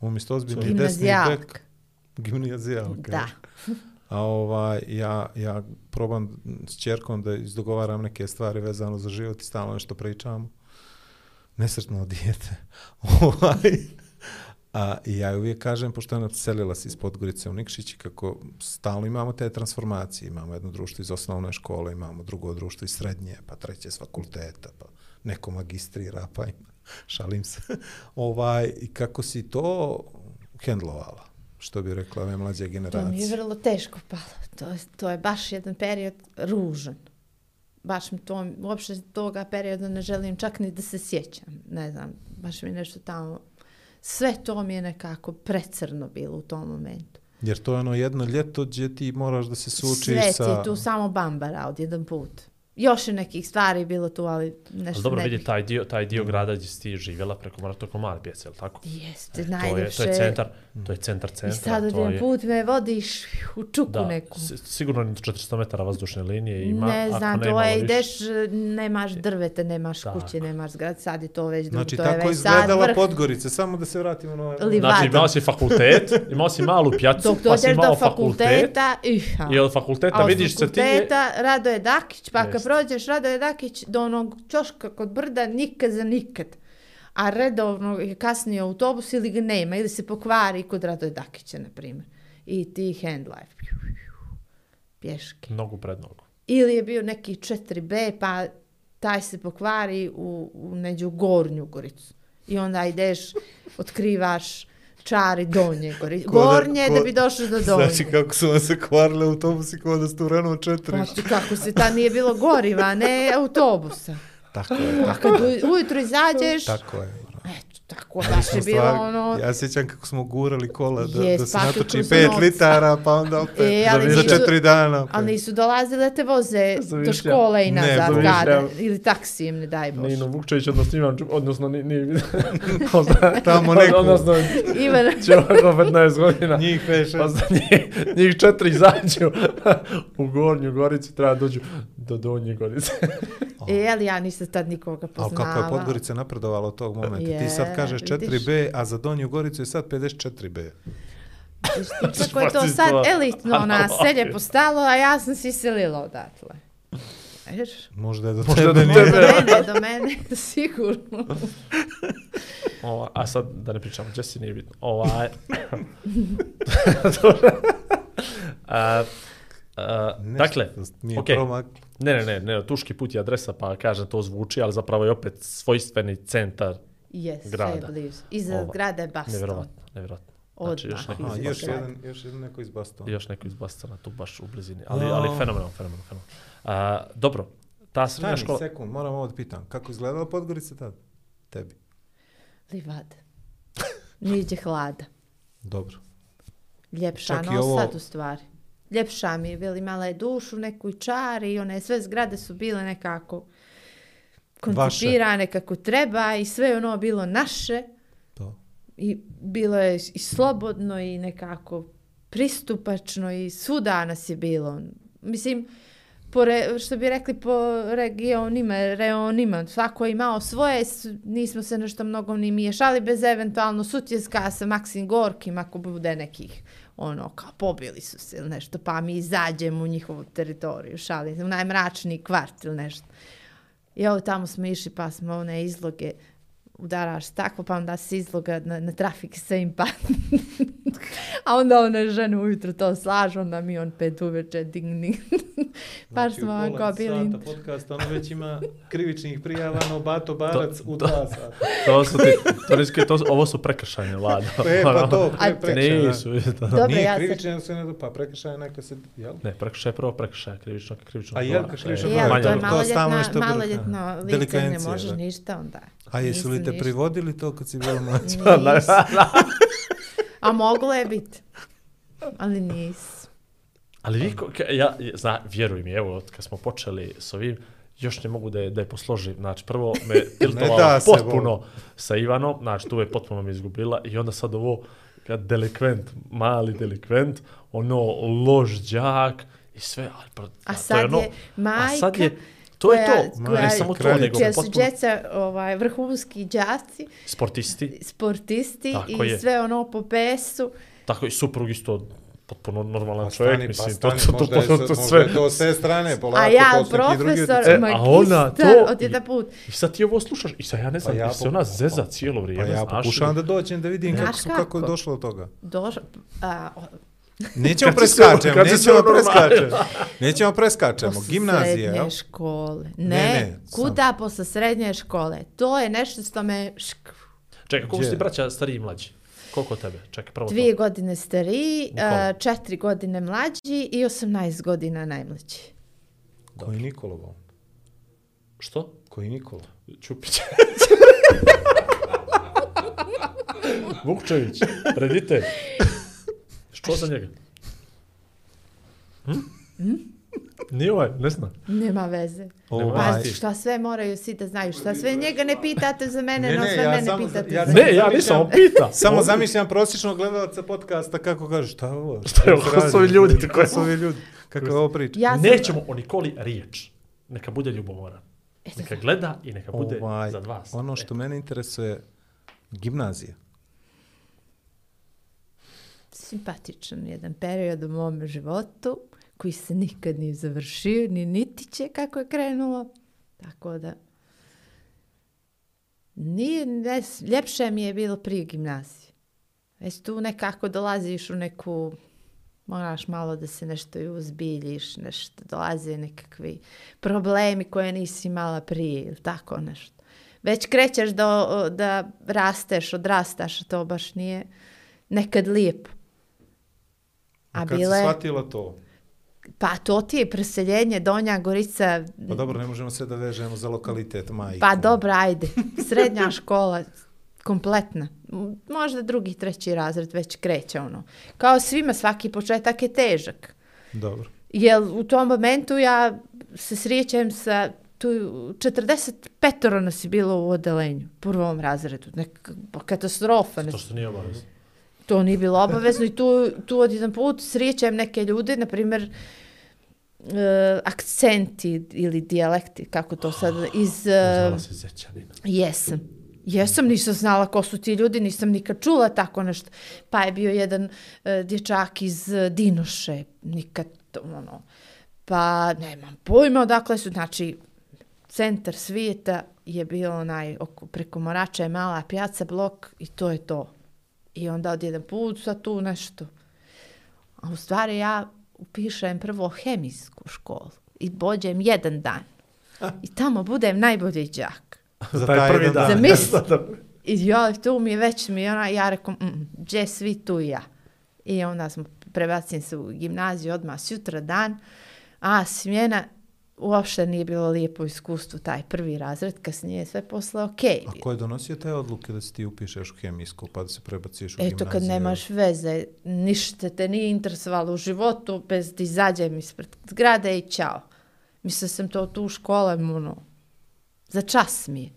Umjesto ozbiljni desni gimnazijalka. bek, gimnazijalka. Da. A ovaj, ja, ja probam s čerkom da izdogovaram neke stvari vezano za život i stalno nešto pričamo. Nesretno dijete. ovaj, a, ja uvijek kažem, pošto je ona selila se iz Podgorice u Nikšić, i kako stalno imamo te transformacije. Imamo jedno društvo iz osnovne škole, imamo drugo društvo iz srednje, pa treće s fakulteta, pa neko magistrira, pa ima. Šalim se. ovaj, I kako si to hendlovala? Što bi rekla ove mlađe To mi je generacije? vrlo teško palo. To je, to je baš jedan period ružan. Baš mi to, uopšte toga perioda ne želim čak ni da se sjećam. Ne znam, baš mi nešto tamo... Sve to mi je nekako precrno bilo u tom momentu. Jer to je ono jedno ljeto gdje ti moraš da se suočiš Sve sa... ti je tu samo bambara od jedan put. Još je nekih stvari bilo tu, ali nešto Ali dobro, ne vidi, bih- taj dio, taj dio grada gdje si ti živjela preko mora toko mali pjec, je li tako? Jeste, To je, najljepše. to je centar, to je centar I centra. sad od to jedan je, put me vodiš u čuku da, neku. si- sigurno ni 400 metara vazdušne linije ima. ne znam, ne to je, ideš, nemaš drvete, nemaš Tako. kuće, nemaš zgrad, sad je to već drugo, Znači, to je tako sad izgledala vrh. Podgorica. Samo da se vratimo na ovaj... Li- Znači, Livada. imao si fakultet, imao si malu pjacu, Dok pa si imao do fakultet, fakulteta, iha. i od fakulteta vidiš se ti je... fakulteta Radoje Dakić, pa kad. Prođeš Radoje Dakić do onog čoška kod brda, nikad za nikad. A redovno je kasnije autobus ili ga nema, ili se pokvari kod Radoje Dakića, na primjer. I ti hand life. Pješke. Nogu pred nogu. Ili je bio neki 4B, pa taj se pokvari u, u neđu gornju goricu. I onda ideš, otkrivaš čari donje. Ko da- Gornje da ko- bi došao do donje. Znači, kako su vam se kvarile autobusi kao da ste u Renault 4. Pa ti kako se ta nije bilo goriva, ne autobusa. Tako je, A kad u- ujutro izađeš, tako je. Tako baš je Smo bilo stvar- ono... Ja sjećam kako smo gurali kola da, Jes, da se natoči 5 novca. litara, pa onda opet E, ali za nisu- četiri dana. Opet. Ali nisu dolazile te voze Za do škole i Ne, nazad, za kada, Višnja. ili taksijem, ne daj Bože. Nino Vukčević, odnosno Ivan, Čuk- odnosno ni, ni, Tamo neku. odnosno Ivan, čovjek od 15 godina. Njih pet, Pa za njih, njih četiri izađu u Gornju Goricu, treba dođu do Donje Gorice. e, ali ja nisam tad nikoga Ali poznala. kako je Podgorica napredovala od tog momenta? Ti sad Je, kažeš vidiš. 4B, a za Donju Goricu je sad 54B. Viš ti Kako je to sad elitno naselje postalo, a ja sam se iselila odatle. Viš? Možda je do Možda tebe nije. Do mene, do mene, sigurno. Ova, a sad da ne pričamo, Jesse nije bitno. Ovaj... a, a, Nešto dakle, nije okej. promak. ne, ne, ne, ne, tuški put je adresa, pa kažem to zvuči, ali zapravo je opet svojstveni centar. Jes, sve je Grada. blizu. Iza Ova, grada je Baston. Nevjerovatno, nevjerovatno. Znači, još neko, Aha, iz još grada. jedan, još jedan neko iz Bastona. još neko iz Bastona tu baš u blizini. Ali, A. ali fenomenalno, fenomenalno, fenomenalno. A, dobro, ta srednja Stani, škola... sekund, moram ovo da pitam. Kako izgledala Podgorica tad? Tebi. Livad. Niđe hlada. Dobro. Ljepša Čak no ovo- sad u stvari. Ljepša mi je, bili imala je dušu, neku i čari i one sve zgrade su bile nekako koncipirane kako treba i sve ono bilo naše To. i bilo je i slobodno i nekako pristupačno i svuda nas je bilo. Mislim, po re, što bi rekli po regionima, reonima, svako je imao svoje, nismo se nešto mnogo ni miješali bez eventualno sutjeska sa Maksim Gorkim ako bude nekih ono, kao pobili su se ili nešto, pa mi izađemo u njihovu teritoriju, šalim u najmračniji kvart ili nešto. I ovo tamo smo išli pa smo one izloge udaraš staklo, pa onda se izloga na, na trafik sve im padne. A onda one žene ujutro to slažu, onda mi on pet uveče digni. Baš Znači, smo ovako bili. podcast, ono već ima krivičnih prijava, no Bato Barac u dva sata. To su ti, to, riske, to su, ovo su prekršajne, Lado. E, pa to, A- pre, prekršaj. da. Nisu, to. Dobro, Nije ja se- nego se ne pa prekršaj neka se, jel? Ne, prekršaj je prvo prekršaj, krivično, krivično. A jel, krivično ali manje to je od- malo- stalno maloljetna, nešto bilo- maloljetno lice, ne Delikvencija, možeš da. ništa onda. A jesu li te ništa. privodili to kad si bio mlađi? Nisu. A moglo je biti. Ali nisu. Ali vi, ja, zna, vjeruj mi, evo, od kad smo počeli s ovim, još ne mogu da je, da je posložim. Znači, prvo me tiltovala potpuno sa Ivanom, znači, tu je potpuno me izgubila i onda sad ovo, kad delikvent, mali delikvent, ono, lož đak i sve, ali pra, A sad ono, je majka a sad je, to je to, koja- ne samo to, nego Čija su potpuno djeca ovaj, vrhunski đaci, sportisti, sportisti Tako i je. sve ono po pesu. tako i suprug isto potpuno normalan Pa čovjek, stani, mislim, pa to, stani, to, to, to, sa- to, možda sve. to s te strane, polako, A ja, to drugi profesor, utjecaji. E, a ona to- od jedan put. I sad ti ovo slušaš i sad ja ne znam, Pa ja se ona zeza cijelo vrijeme, Pa ja znaš pokušavam da dođem da vidim kako, su, kako je kako? došlo do toga. Došao, a, o- Nećemo si se- preskačemo, si se nećemo preskačemo. Nećemo preskačemo. posle Gimnazija, srednje škole. Ne, Ne, ne, kuda posle srednje škole? To je nešto što me... Šk, Čekaj, koliko ti braća stariji i mlađi? Koliko tebe? Čekaj, prvo dvije to. godine stariji, a, četiri godine mlađi i 18 godina najmlađi. Koji Nikola? bo? Što? Koji Nikola? Čupić. Vukčević, reditelj. Što za njega? Hm? Nije ovaj, ne znam. Nema veze. Ovaj, Pa šta sve moraju svi da znaju, šta sve njega ne pitate za mene, Ne, no sve ja mene samo- pitate ja za sam- Ne, ja nisam, on pita. Samo zamišljam prosječnog gledalca podcasta kako kaže, šta je ovo? Šta je ovo, ko su ovi ljudi? Ko su ovi ljudi? Kako je ovo priča? Ja sam, Nećemo o Nikoli riječ. Neka bude ljubomoran. Eto, Neka gleda i neka bude Ovaj, za vas. ono što mene interesuje, gimnazija simpatičan jedan period u mom životu koji se nikad nije završio, ni niti će kako je krenulo. Tako da nije, ne, ljepše mi je bilo prije gimnazije. Već tu nekako dolaziš u neku, moraš malo da se nešto i uzbiljiš, nešto, dolaze nekakvi problemi koje nisi imala prije ili tako nešto. Već krećeš da, da rasteš, odrastaš, to baš nije nekad lijepo. A Kad bile, si shvatila to? pa to ti je preseljenje Donja Gorica, Pa dobro, ne možemo sve da vežemo za lokalitet, majku. pa dobro, ajde, srednja škola, kompletna. Možda drugi, treći razred već kreće ono. Kao svima, svaki početak je težak. Dobro. Jer u tom momentu ja se srijećem sa tu 45 nas je bilo u odelenju, prvom razredu. Neka katastrofa. Ne To što nije obavezno. To nije bilo obavezno i tu, tu od jedan put srijećem neke ljude, na primjer, e, akcenti ili dijalekti, kako to sad, iz... e, Znala se Zećanina. Jesam. Jesam, nisam znala ko su ti ljudi, nisam nikad čula tako nešto. Pa je bio jedan e, dječak iz e, Dinoše, nikad, ono, pa nemam pojma odakle su, znači, centar svijeta je bio onaj, oko, preko Morača je mala pjaca, blok i to je to. I onda od jedan put sad tu nešto. A u stvari ja upišem prvo hemijsku školu i bođem jedan dan. I tamo budem najbolji đak. Za taj taj prvi dan. Za mis- I ja, tu mi je već mi ona, ja rekom, mm, gdje svi tu i ja. I onda smo prebacim se u gimnaziju odmah sutra dan, a smjena uopšte nije bilo lijepo iskustvo, taj prvi razred, kasnije je sve posle okej. A ko je donosio te odluke da se ti upišeš u hemijsku pa da se prebaciš u Eto, gimnaziju? kad nemaš veze, ništa te nije interesovalo u životu, bez da izađem ispred zgrade i čao. Mislila sam to tu u školem, ono, za čas mi je.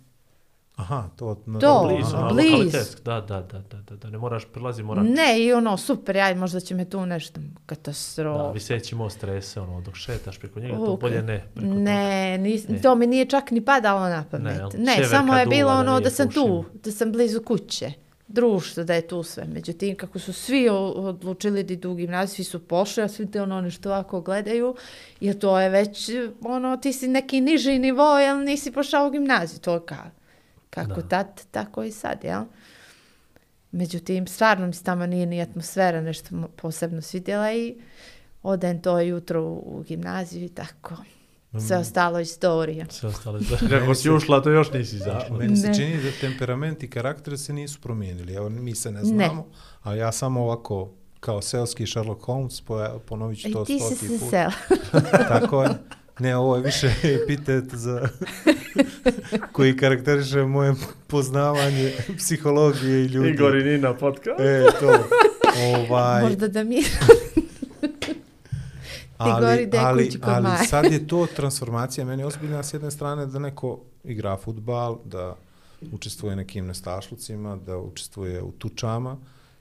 Aha, to... Na To, Blizu, na lokalitet. Da, da, da, da, da, da, ne moraš prilazi, mora... Ne, i ono, super, aj, možda će me tu nešto katastrofa. Da, viseći most strese, ono, dok šetaš preko njega, to bolje ne. Preko Ne, nis, Ne. to mi nije čak ni padalo na pamet. Ne, Ne, samo je bilo da ono nije da sam tu, pušeno. da sam blizu kuće. Društvo, da je tu sve. Međutim, kako su svi odlučili da idu u gimnaziju, svi su pošli, a svi te ono nešto ovako gledaju, jer to je već, ono, ti si neki niži nivo, jel nisi pošao u gimnaziju, to je ka, kako Da. tad, tako i sad, jel? Međutim, stvarno mi se tamo nije ni atmosfera nešto posebno svidjela i odem to jutro u, u gimnaziju i tako. Sve ostalo istorija. Sve ostale. Kako si ušla, to još nisi izašla. meni se Ne. čini da temperament i karakter se nisu promijenili. Evo, mi se ne znamo, a ja samo ovako kao seoski Sherlock Holmes ponovit ću I to ti si stoti se put. sela. Tako je. Ne, ovo je više epitet za koji karakteriše moje poznavanje psihologije i ljudi. Igor i Nina podcast. E, to. Ovaj, Možda da mi... ali, gori da je ali, kod ali sad je to transformacija meni ozbiljna s jedne strane da neko igra futbal, da učestvuje nekim nestašlucima, da učestvuje u tučama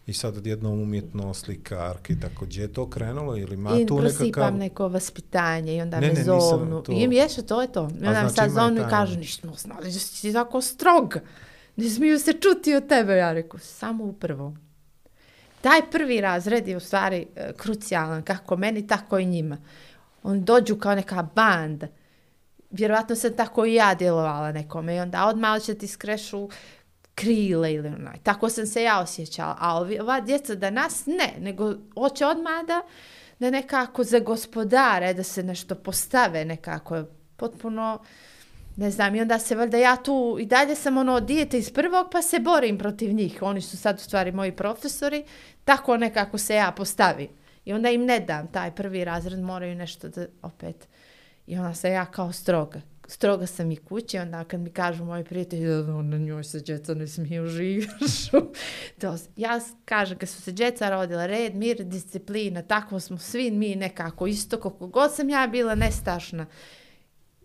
i sad odjednom umjetno slikarke i tako. Gdje je to krenulo ili ima I tu prosipam nekakav... neko vaspitanje i onda Ne, me ne, zovnu. to- I jesu, to je to. I onda znači sad i zovnu i kažu, ono. nismo znali da si ti tako strog. Ne smiju se čuti od tebe. Ja reku, samo u prvom. Taj prvi razred je u stvari e, krucijalan, kako meni, tako i njima. Oni dođu kao neka banda. Vjerovatno sam tako i ja djelovala nekome i onda odmah će ti skrešu krile ili onaj. Tako sam se ja osjećala. A ovi, ova djeca danas ne, nego hoće odmah da, da nekako za gospodare, da se nešto postave nekako potpuno ne znam, i onda se valjda ja tu i dalje sam ono dijete iz prvog pa se borim protiv njih. Oni su sad u stvari moji profesori, tako nekako se ja postavim. I onda im ne dam taj prvi razred, moraju nešto da opet. I onda sam ja kao stroga. Stroga sam i kući, onda kad mi kažu moji prijatelji da na njoj se djeca ne smiju živišu. to, ja kažem, kad su se djeca rodila, red, mir, disciplina, tako smo svi mi nekako isto, koliko god sam ja bila nestašna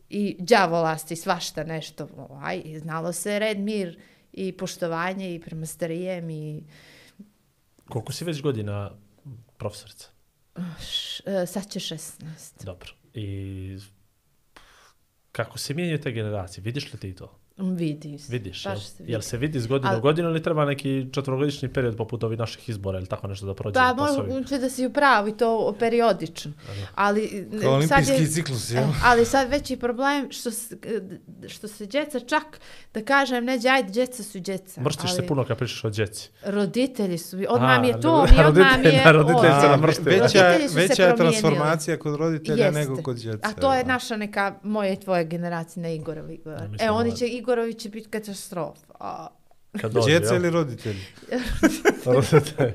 i đavolasti, svašta nešto. Ovaj, i znalo se red, mir i poštovanje i prema starijem i Koliko si već godina profesorica? š, e, sad će 16. Dobro. I kako se mijenjaju te generacije, vidiš li ti to? Vidi se. Vidiš, jel, baš se vidi. jel se vidi iz godine Al- u godinu ili treba neki četvrogodišnji period poput ovih naših izbora ili tako nešto da prođe? Pa moguće da si u pravu i to periodično. Ali, Kao sad olimpijski je, ciklus, e, jel? ali sad veći problem što, s- što se djeca čak, da kažem, neđe, ajde, djeca su djeca. Mrštiš ali se puno kad pričaš o djeci. Roditelji su, odmah mi je to, mi odmah mi je... na roditelj o, se da. namrštila. Veća, Roditelji veća je transformacija kod roditelja Jeste. nego kod djece. A to je naša neka, moje i tvoje generacije na Igorovi. E, oni će, Igorovi će biti katastrofa. A, Kad dođe, Djeca jel? ili roditelji? Roditelj.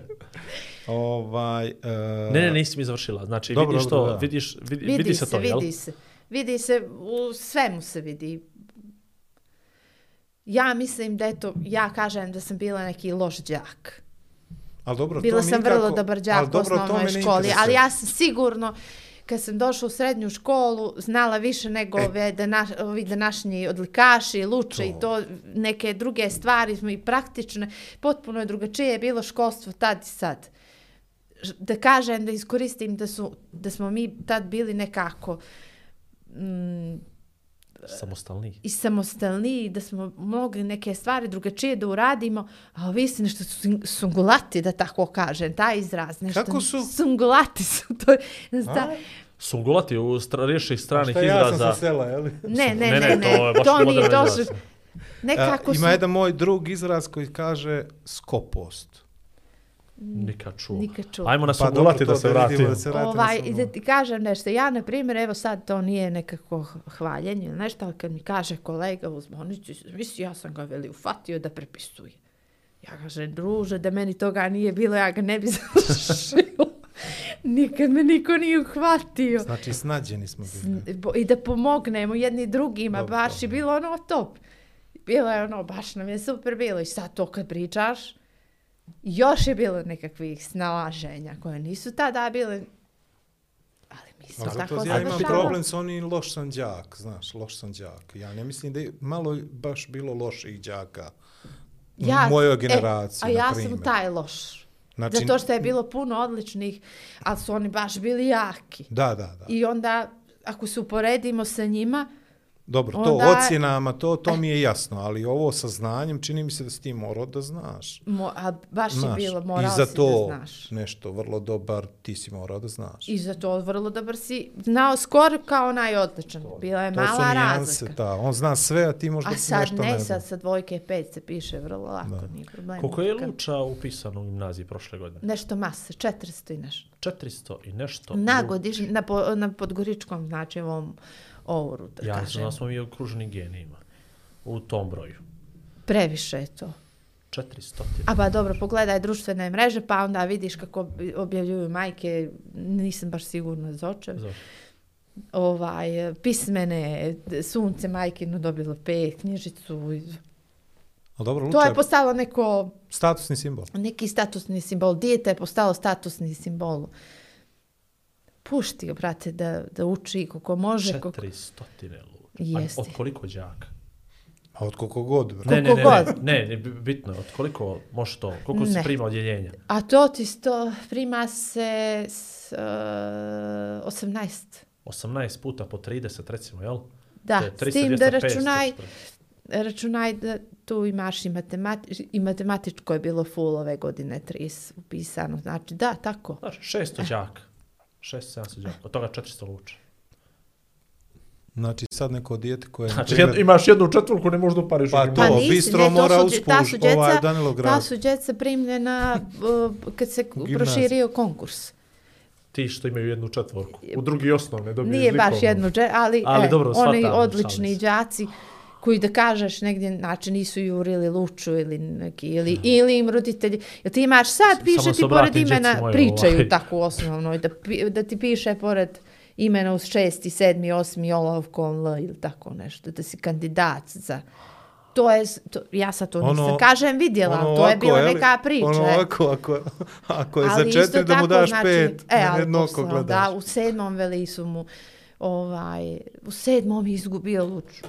Ovaj, uh, ne, ne, nisi mi završila. Znači, Dobro, vidiš dobro, to, da. vidiš, vidi, vidi, vidi se, se, to, jel? vidi se. Vidi se, u svemu se vidi. ja mislim da eto, ja kažem da sam bila neki loš đak. Ali dobro, Bila to mi sam nikako- vrlo dobar đak u to osnovnoj školi, ali ja sam sigurno kad sam došla u srednju školu, znala više nego E. ove dana, ovi današnji odlikaši, luče i to neke druge stvari smo i praktične. Potpuno je drugačije je bilo školstvo tad i sad. Da kažem, da iskoristim da, su, da smo mi tad bili nekako mm, Samostalni. i samostalniji, da smo mogli neke stvari drugačije da uradimo, a vi ste nešto sun- sungulati, da tako kažem, taj izraz. Nešto, Kako su? Sungulati su, to je, ne znam, A? Sungulati u stra, riješih stranih Šta ja sam izraza. sa sela, je li? ne, ne, Ne, ne, ne, ne, to je baš to nije, to nekako A, su, ima jedan moj drug izraz koji kaže skopost. Nikad čuo. nikad čuo. Ajmo na Pa sungulati dobro, da se vratimo. da se vratimo Ovaj, i da ti kažem nešto, ja na primjer, evo sad to nije nekako hvaljenje ili nešto, ali kad mi kaže kolega u zvonicu, misli ja sam ga veli ufatio da prepisuje. Ja kažem, druže, da meni toga nije bilo, ja ga ne bi završila. Nikad me niko nije uhvatio. Znači, snađeni smo bili. S- bo- I da pomognemo jedni drugima, Dobro, baš je bilo ono top. Bilo je ono, baš nam je super bilo. I sad to kad pričaš, još je bilo nekakvih snalaženja koje nisu tada bile, ali mi smo A tako zato ja imam problem sa onim loš sam đak, znaš, loš sam đak. Ja ne mislim da je malo baš bilo loših đaka u mojoj generaciji, E, a ja sam taj loš. Znači, Zato što je bilo puno odličnih, ali su oni baš bili jaki. Da, da, da. I onda, ako se uporedimo sa njima, Dobro, to onda- ocjenama, to, to mi je jasno, ali ovo sa znanjem čini mi se da si ti morao da znaš. mo, a baš je Znaš, bilo, morao I za si to da znaš. nešto vrlo dobar, ti si morao da znaš. I za to vrlo dobar si znao skoro kao najodličan. Bila je to su mala nijanse, razlika. da. On zna sve, a ti možda A sad nešto ne, ne sad znaš. sa dvojke pet se piše vrlo lako, Da. nije problem. Koliko je. Luča upisano u gimnaziji prošle godine? Nešto mase, 400 i nešto. 400 i nešto. Na, godiš, na, po, na podgoričkom, znači ovom ovoru, da Ja kažem. znam da smo mi okruženi genijima. U tom broju. Previše je to. 400. A pa dobro, pogledaj društvene mreže, pa onda vidiš kako objavljuju majke, nisam baš sigurna za očev. Zašto? Ovaj, pismene, sunce majkino dobilo pet, knjižicu. Ali dobro, To Luča je postalo neko statusni simbol. neki statusni simbol. Dijete je postalo statusni simbol. Pušti ga, brate, da, da uči koliko može. Koliko... 400 Luča. Jeste. Od koliko đaka? A od koliko god, bre. Ne, ne, ne, Koliko ne, ne, ne, bitno je. Od koliko može to? Koliko se Ne. prima odjeljenja? A to ti sto prima se s, uh, 18. 18 puta po 30, recimo, jel? Da, je s tim 300, da 200, računaj, 500. računaj da tu imaš i, matemati, i matematičko je bilo full ove godine 30 upisano. Znači, da, tako. Znači, 600 đaka. 600-700 đaka. Od toga 400 luča. Znači sad neko dijete koje... Znači, na primjer- jed, imaš jednu četvorku, ne možeš da upariš. Pa to, nisi, bistro ne, to mora uspuš, su djeca- ovaj Danilograd. Ta su djeca primljena uh, kad se gimnaziji. proširio konkurs. Ti što imaju jednu četvorku. U drugi osnovne dobiješ Nije baš jednu, ali, Ali e, dobro, oni odlični se. đaci koji da kažeš negdje, znači nisu jurili luču ili neki, ili, ili im roditelji. Jel ti imaš sad, piše ti pored imena, mojoj, pričaju ovaj. tako u osnovnoj, da, da ti piše pored imena uz šesti, sedmi, osmi, olovkom, L ili tako nešto, da si kandidat za... To je, to, ja sad to nisam, Ono- kažem, vidjela, Ono to je ovako, bila neka priča. Ono e. ovako, ako, ako je Ali za četiri da mu daš znači, pet, e, ali jedno oko poslao, gledaš. Da, u sedmom veli su mu, ovaj, u sedmom je izgubio luču.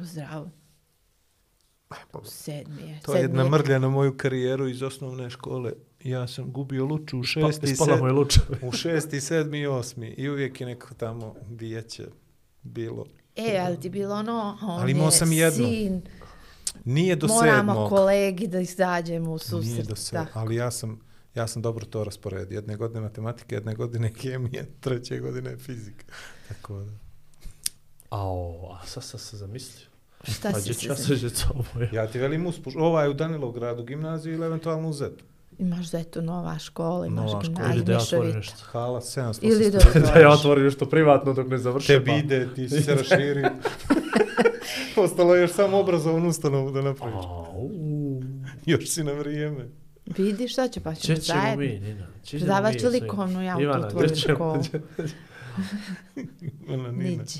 Zdravo. U sedmi je. To je sedmi jedna mrlja na moju karijeru iz osnovne škole. Ja sam gubio luču u šesti, Pa, i ispala mu je sed... luča. u šesti, sedmi i osmi. I uvijek je neko tamo vijeće bilo. E, ali ti bilo ono, on Ali imao je sam jednu. sin, Nije do moramo sedmog. kolegi da izađemo u Nije susret. do sedmog. tako. Ali ja sam, ja sam dobro to rasporedio. Jedne godine matematike, jedne godine kemije, treće godine fizika. Tako da. Ao, a sad sam se zamislio. Šta A si se ću ja? Ja ti velim uspuš, ovaj u Danilogradu gimnaziju ili eventualno u Zetu. Imaš za eto nova škola, imaš Nova škola. gimnaziju, Ili da ja otvorim nešto. Hala 700. Ili da da ja otvorim nešto privatno dok ne završim. Tebi ide, ti si se raširio. Ostalo je još samo obrazovnu ustanovu da napraviš. Au. Još si na vrijeme. Vidi šta će, pa ćemo Če ćemo zajedno. mi, Nina? Če ćemo Predavat mi ću svi? likovnu, ja u tu Ivana, tvoju gdje ćemo? školu. Ona Nina. Niđi.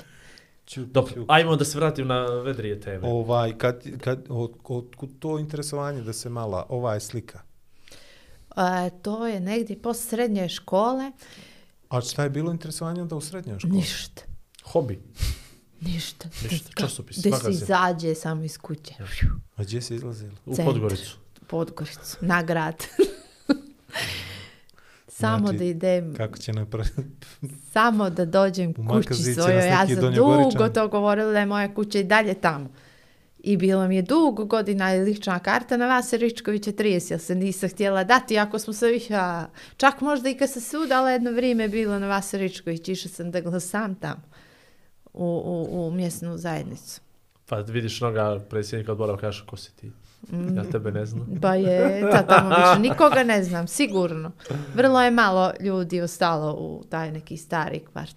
Ćup, Dobro, ćup. ajmo da se vratim na vedrije teme. Ovaj, kad, kad, od, od, to interesovanje da se mala, ova je slika. A, to je negdje posle srednje škole. A šta je bilo interesovanje onda u srednjoj školi? Ništa. Hobi. Ništa. Ništa, časopis, Gde se magazin. izađe samo iz kuće. A gdje si izlazila? U. Podgoricu. Podgoricu. Na grad. samo Znači, da idem, Kako će napraviti? samo da dođem U kući svojoj. Ja sam dugo to govorila da je moja kuća i dalje tamo. I bilo mi je dugo godina i lična karta na Vase Ričkovića 30, jer se nisam htjela dati, ako smo se više, a, čak možda i kad se udala jedno vrijeme bilo na Vase Ričković, išla sam da glasam tamo u, u, u mjesnu zajednicu. Pa vidiš noga predsjednika odbora, kažeš ko si ti. Ja tebe ne znam. Pa je, ta tamo više nikoga ne znam, sigurno. Vrlo je malo ljudi ostalo u taj neki stari kvart.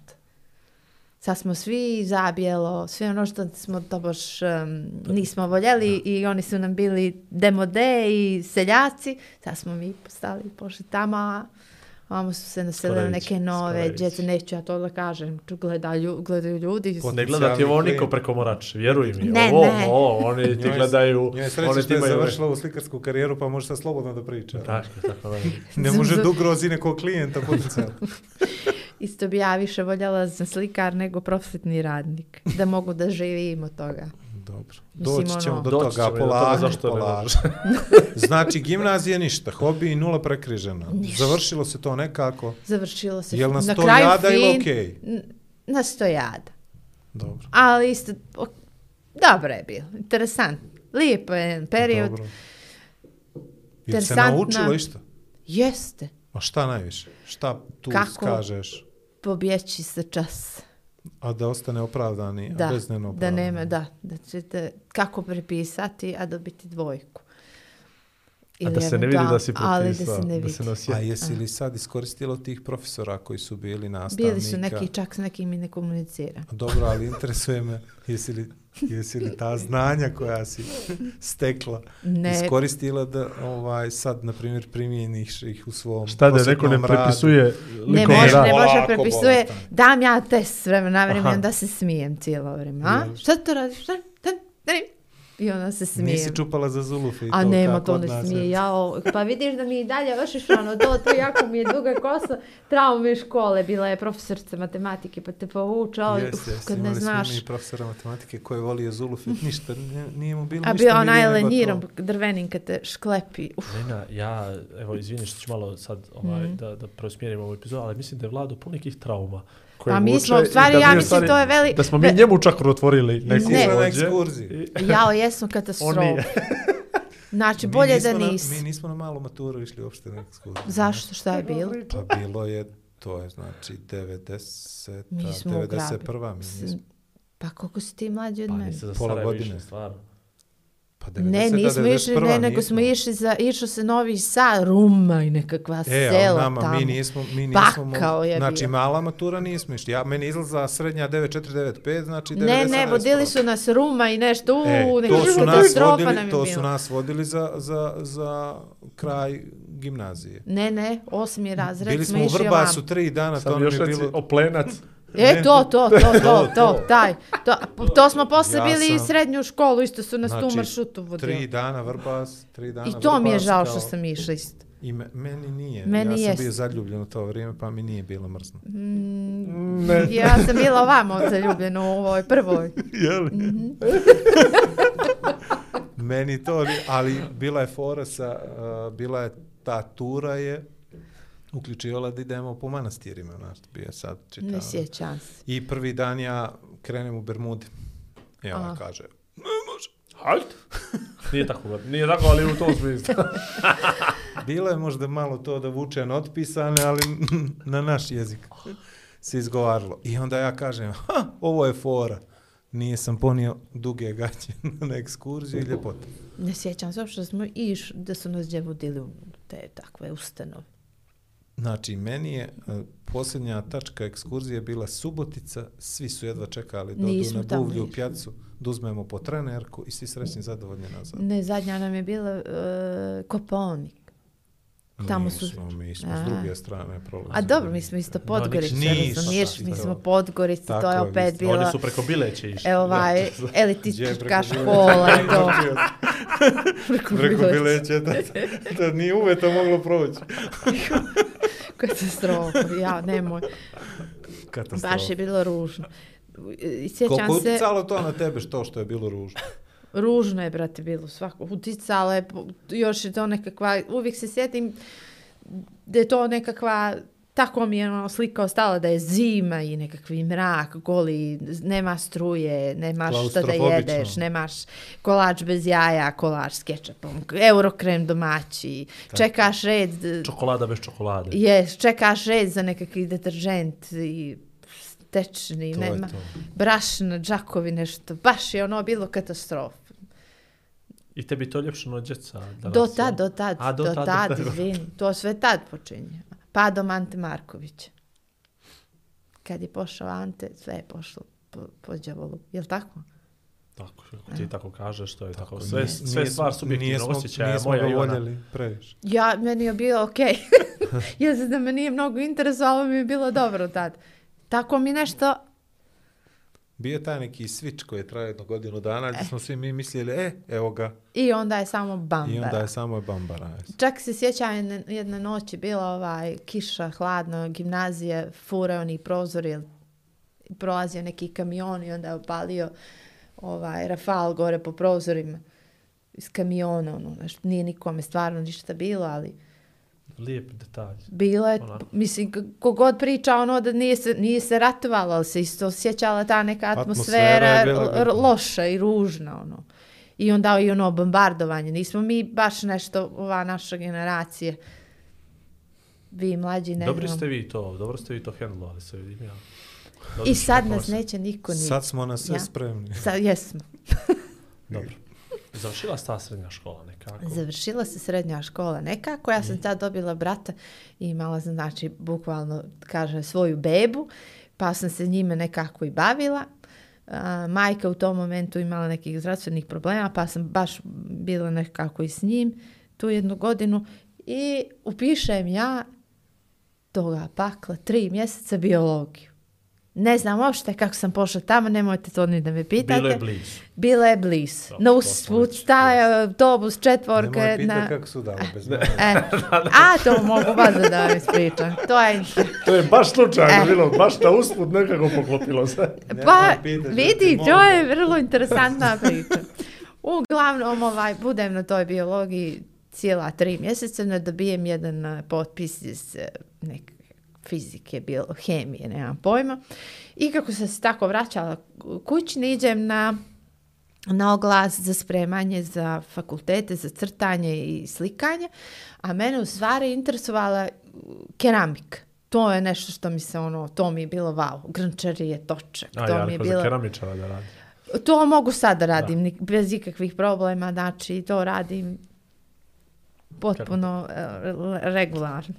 Sad smo svi zabijelo, sve ono što smo to baš um, nismo voljeli i oni su nam bili demode i seljaci. Sad smo mi postali pošli tamo, Vamo su se naselili neke nove djece, neću ja to da kažem, tu gledaju, gledaju ljudi. Po- Ne gleda ti ovo niko preko morač, vjeruj mi. Ne, ovo, ne. ovo, oni ti Njoj gledaju, Njoj je sreća oni što je imaju... završila ovu slikarsku karijeru, pa može sad slobodno da priča. Tako, tako, da. Ne može da ugrozi nekog klijenta potencijalno. Isto bi ja više voljela za slikar nego prosvetni radnik, da mogu da živim od toga. Dobro. Mislim, Doći ćemo ono- do Doći toga, ćemo i do toga, polako, zašto polako. može. Znači, gimnazija ništa, hobi i nula prekrižena. Ništa. Završilo se to nekako. Završilo se Jel nas na to kraju jada fin, ili okej? n- na sto jada. Dobro. Ali isto, o- dobro je bilo, interesantno. Lijepo je jedan period. Dobro. Jel se naučilo išta? Jeste, A šta najviše? Šta tu Kako? kažeš? pobjeći se čas. A da ostane opravdani, Da, a bez da neopravdani. nema, da, da ćete kako prepisati, a dobiti dvojku. A da se ne vidi da si eventualno- Ali da prepisao, se ne da vidi. se ne A jesi li sad iskoristila tih profesora koji su bili nastavnika? Bili su neki, čak s nekim i ne komunicira. Dobro, ali interesuje me, jesi li, jesi li ta znanja koja si stekla Ne, iskoristila da ovaj, sad, na primjer, primjeniš ih u svom Šta da neko ne prosvetnom radu? prepisuje ne može, rad? ne može prepisuje. bolestan. Dam ja test s vremena na vreme, Aha. onda se smijem cijelo vrijeme. A? Šta to radiš? Šta? Šta? Šta? I onda se smijem. Nisi čupala za zulufe i A to nema, kako to ne smije. je. Jao, pa vidiš da mi i dalje ošišano do to, jako mi je duga kosa. Traume škole, bila je profesorica matematike, pa te povuče, ali jeste, kad ne imali smo znaš. mi profesora matematike koji je volio zulufe, ništa, nije, nije mu bilo A ništa bio onaj lenjirom to. drvenim kad te šklepi. Uf, Nena, ja, evo, izvini što ću malo sad ovaj, Mhm. da, da preusmjerim ovu epizodu, ali mislim da je Vlado pun nekih trauma. Koje Pa mi smo, u stvari, da ja mislim, stvari- to je veli- Da smo mi njemu čak otvorili neku Ne. Na ekskurziji. Jao, jesmo On katastrofa. nije. Znači, Mi bolje da na- nisi. Mi nismo na malu maturu išli uopšte na ekskurziju. Zašto? Šta je bilo? Pa bilo je, to je znači 90, Mi smo u gradu. 91. Mi nismo, Pa koliko si ti mlađi od Pa mene? za Pola Sarajevo godine. išli, stvarno. Pa 90, Ne, nismo išli, ne, nego smo išli za, išlo se Novi Sad, Ruma i nekakva E, sela nama, tamo. mi nismo, mi nismo, Pakao je znači bio. mala matura nismo išli. Ja, meni izlaza srednja 9495, znači 90. Ne, ne, vodili su nas Ruma i nešto, u, E, neka to su nas vodili, nam je to bilo. su nas vodili za, za, za kraj gimnazije. Ne, ne, osmi razred Bili smo smo u išli Vrbasu tri dana, to Sad nam još je bilo... oplenac. E, to, to, to, to, To, to, taj. To, to smo posle Ja bili i sam- srednju školu, isto su nas tu Znači, maršrutu vodili. Tri dana Vrbas, tri dana I to mi je Vrbas žao kao- što sam išla isto. I me, meni nije. Meni ja sam jest. bio zaljubljen u to vrijeme, pa mi nije bilo mrzno. Mm, Ne. ja sam bila ovamo zaljubljena u ovoj prvoj. Jeli? Mhm. Meni to, ali bila je fora sa, uh, bila je ta tura je uključivala da idemo po manastirima, znaš, bio je sad čitao. Ne sjećam se. I prvi dan ja krenem u Bermude. I ona Aha. kaže, Halt. Nije tako, nije tako, ali u tom smislu. bilo je možda malo to da vuče na otpisane, ali na naš jezik se izgovaralo. I onda ja kažem, ha, ovo je fora. Nije sam ponio duge gaće na ekskurziju i ljepota. Ne sjećam se uopšte da smo iš, da su nas gdje vodili u te takve ustanove. Znači, meni je uh, posljednja tačka ekskurzije bila Subotica, svi su jedva čekali da odu na buvlju u pjacu, da uzmemo po trenerku i svi srećni zadovoljni nazad. Ne, zadnja nam je bila uh, Koponik. Tamo su- Nismo, mi smo s A. druge strane prolazili. A dobro, mi smo isto Podgorica, nisu, razumiješ, mi smo? Podgorica, to Tako je je, opet vi bila Oni su preko Bileće išli. e, ovaj, elitistička preko škola i to. Preko bileće, da, da nije uve to moglo proći. Katastrofa, ja, nemoj. Katastrofa. Baš je bilo ružno. I sjećam Koliko se, uticalo to na tebe što što je bilo ružno? ružno je, brate, bilo svako. Uticalo je, još je to nekakva, uvijek se sjetim da je to nekakva, tako mi je ono slika ostala da je zima i nekakvi mrak, goli, nema struje, nemaš šta da jedeš, nemaš kolač bez jaja, kolač s kečapom, eurokrem domaći, čekaš red, Čokolada bez čokolade. Jes, čekaš red za nekakvi deteržent i tečni, To nema. to. Brašna, džakovi, nešto. Baš je ono bilo katastrofa. I tebi to ljepšano od djeca? Do tad, do tad, A, do, do tad, tad, do tad. izvini. To sve tad počinje. Pa do Ante Markovića. Kad je pošao Ante, sve je pošlo po, po djavolu. Jel tako? Tako, ako ti tako kažeš, to je tako. Tako, Sve, nije- sve nije stvar smo- osjećaja, nije smo moja ga i ona. voljeli previše. Ja, meni je bilo okej. ja znam da me nije mnogo interesovalo, mi je bilo dobro tad. Tako mi nešto, Bio taj neki switch koji je trajao jednu godinu dana, gdje smo svi mi mislili, e, evo ga. i onda je samo bambara. I onda je samo bambara. jes. Čak se sjećam jedne, jedne noći bila ovaj kiša, hladno, gimnazije, fure oni prozori, prolazio neki kamion i onda je opalio ovaj Rafal gore po prozorima iz kamiona, ono, znaš, nije nikome stvarno ništa bilo, ali Lijep detalj. bilo je, Onako. mislim, kogod priča ono da nije se, nije se ratovalo, ali se isto osjećala ta neka Atmosfera atmosfera, bila loša i ružna, ono. I onda i ono bombardovanje. Nismo mi baš nešto, ova naša generacije, vi mlađi ne Dobri znam. ste vi to, dobro ste vi to handlovali, se vidim ja. Dobri I sad na nas neće niko ni... Sad smo na sve Ja. spremni. Sad, jesmo. Dobro. Završila se ta srednja škola nekako. Završila se srednja škola nekako, ja sam tad dobila brata i imala sam, znači, bukvalno, kaže, svoju bebu, pa sam se njime nekako i bavila. A, majka u tom momentu imala nekih zdravstvenih problema, pa sam baš bila nekako i s njim tu jednu godinu i upišem ja toga pakla tri mjeseca biologiju. Ne znam uopšte kako sam pošla tamo, nemojte to ni da me pitate. Bilo je blizu. Bila je bliz. Dobro, Na usput staje autobus četvorke. Nemoj pitati na... kako su dali bez mene. E, a, to mogu vas da vam ispričam. To je... To je baš slučajno E. bilo, baš na usput nekako poklopilo se. Pa, vidi, to je vrlo interesantna priča. Uglavnom, ovaj, budem na toj biologiji cijela tri mjeseca, ne dobijem jedan eh, potpis iz eh, neke fizike, bilo, hemije, nemam pojma. I kako sam se tako vraćala kući, ne na na oglas za spremanje za fakultete, za crtanje i slikanje, a mene u stvari interesovala uh, keramika. To je nešto što mi se ono, to mi je bilo wow, grnčarije, točak, A to ja, mi je bilo... keramičara da radi. To mogu sad da radim, nik- bez ikakvih problema, znači to radim potpuno eh, regularno.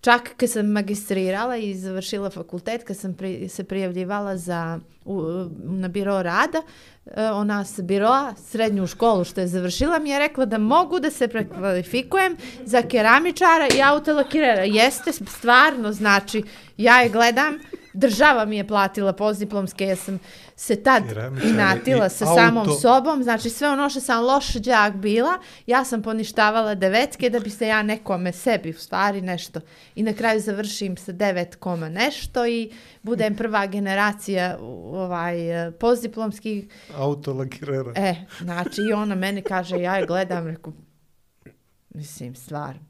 Čak kad sam magistrirala i završila fakultet, kad sam pri, se prijavljivala za, u, na biro rada, e, ona s biroa, srednju školu što je završila, mi je rekla da mogu da se prekvalifikujem za keramičara i autolakirera. Jeste, stvarno, znači, ja je gledam, država mi je platila postdiplomske, ja sam se tad inatila sa samom auto- sobom, znači sve ono što sam loš đak bila, ja sam poništavala devetke da bi se ja nekome sebi u stvari nešto. I na kraju završim sa devet koma nešto i budem prva generacija ovaj postdiplomskih Autolakirera. e, znači i ona meni kaže ja je gledam, reku mislim stvarno.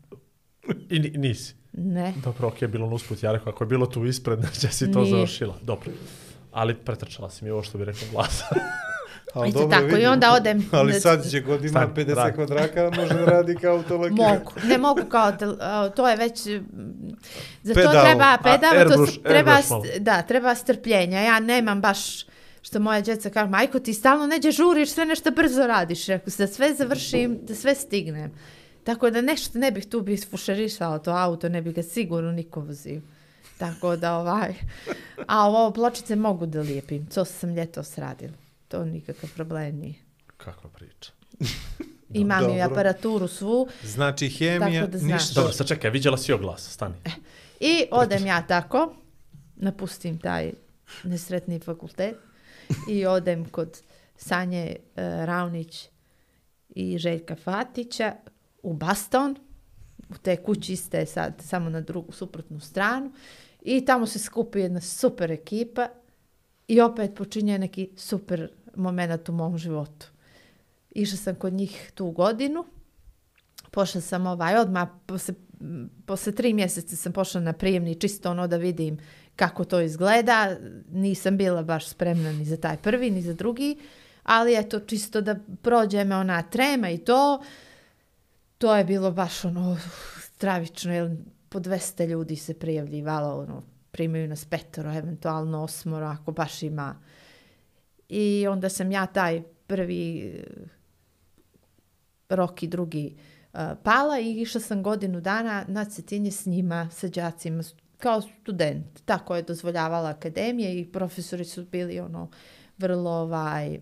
I ni- nisi. Ne Dobro, ok, je bilo na usput. Ja rekao, ako je bilo tu ispred, neće si to Nije. završila. Dobro. Ali pretrčala si mi ovo što bi rekao glasa. Ali Eto dobro, tako, i vidi. onda odem- Ali sad će god ima Stan, 50 radi. kvadraka, može da radi kao autolakirera. Mogu, ne mogu kao, a, to je već, za to Pedal. treba A, pedal, to airbrush- s- treba, airbrush da, treba strpljenja. Ja nemam baš, što moja djeca kaže, majko ti stalno neđe žuriš, sve nešto brzo radiš, rekao, da sve završim, da sve stignem. Tako da nešto ne bih tu bi isfušerisala to auto, ne bi ga sigurno niko vozio. Tako da ovaj, a ovo pločice mogu da lijepim, to sam ljetos radila. To nikakav problem nije. Kakva priča. Imam i aparaturu svu. Znači, hemija, Tako da znaš. ništa. Dobro, sad čekaj, viđala si oglas, stani. I odem ja tako, napustim taj nesretni fakultet i odem kod Sanje uh, Ravnić i Željka Fatića u Baston, u te kući iste sad, samo na drugu suprotnu stranu. I tamo se skupi jedna super ekipa i opet počinje neki super moment u mom životu. Išla sam kod njih tu godinu, pošla sam ovaj odmah, posle, posle tri mjeseca sam pošla na prijemni čisto ono da vidim kako to izgleda. Nisam bila baš spremna ni za taj prvi, ni za drugi, ali eto čisto da prođe me ona trema i to. To je bilo baš ono stravično, jer po 200 ljudi se prijavljivalo, ono, primaju nas petoro, eventualno osmoro, ako baš ima. I onda sam ja taj prvi eh, rok i drugi uh, pala i išla sam godinu dana na cetinje s njima, sa đacima, kao student. Tako je dozvoljavala akademija i profesori su bili ono vrlo ovaj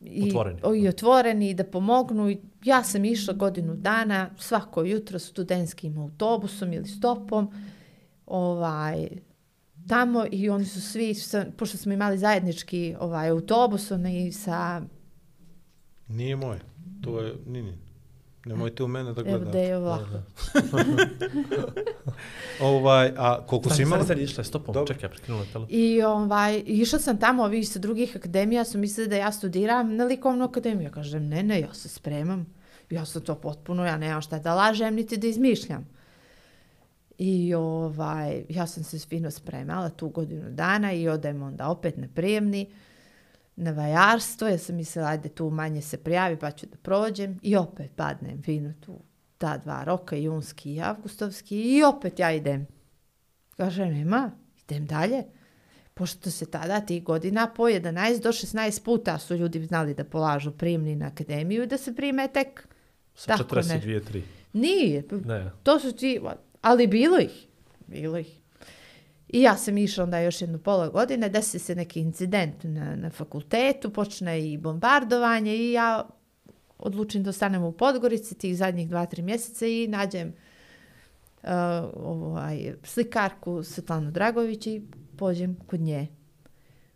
i, Otvoreni. o, i otvoreni da pomognu i ja sam išla godinu dana svako jutro studentskim autobusom ili stopom ovaj tamo i oni su svi sa, pošto smo imali zajednički ovaj autobus oni sa Nije moje. To je, ni, ni. Nemojte u mene da evo gledate. da je ovako Ovaj, a koliko si imala? stani, išla je stopom, Dobro. čekaj, prekinula je telefon. I ovaj, išla sam tamo, ovi sa drugih akademija su mislili da ja studiram na likovnu akademiju. Ja kažem, ne, ne, ja se spremam. Ja sam to potpuno, ja nemam šta da lažem, niti da izmišljam. I ovaj, ja sam se fino spremala tu godinu dana i odem onda opet na prijemni, na vajarstvo. Ja sam mislila, ajde tu manje se prijavi pa ću da prođem. I opet padnem fino tu ta dva roka, junski i avgustovski. I opet ja idem. Kaže, nema, idem dalje. Pošto se tada tih godina po 11 do 16 puta su ljudi znali da polažu prijemni na akademiju i da se prime tek. Sa Tako 42, 3. Nije, Ne, to su ti, ali bilo ih, bilo ih. I ja sam išla onda još jednu pola godine, desi se neki incident na, na fakultetu, počne i bombardovanje i ja odlučim da ostanem u Podgorici tih zadnjih dva, tri mjeseca i nađem uh, ovaj, slikarku Svetlanu Dragović i pođem kod nje.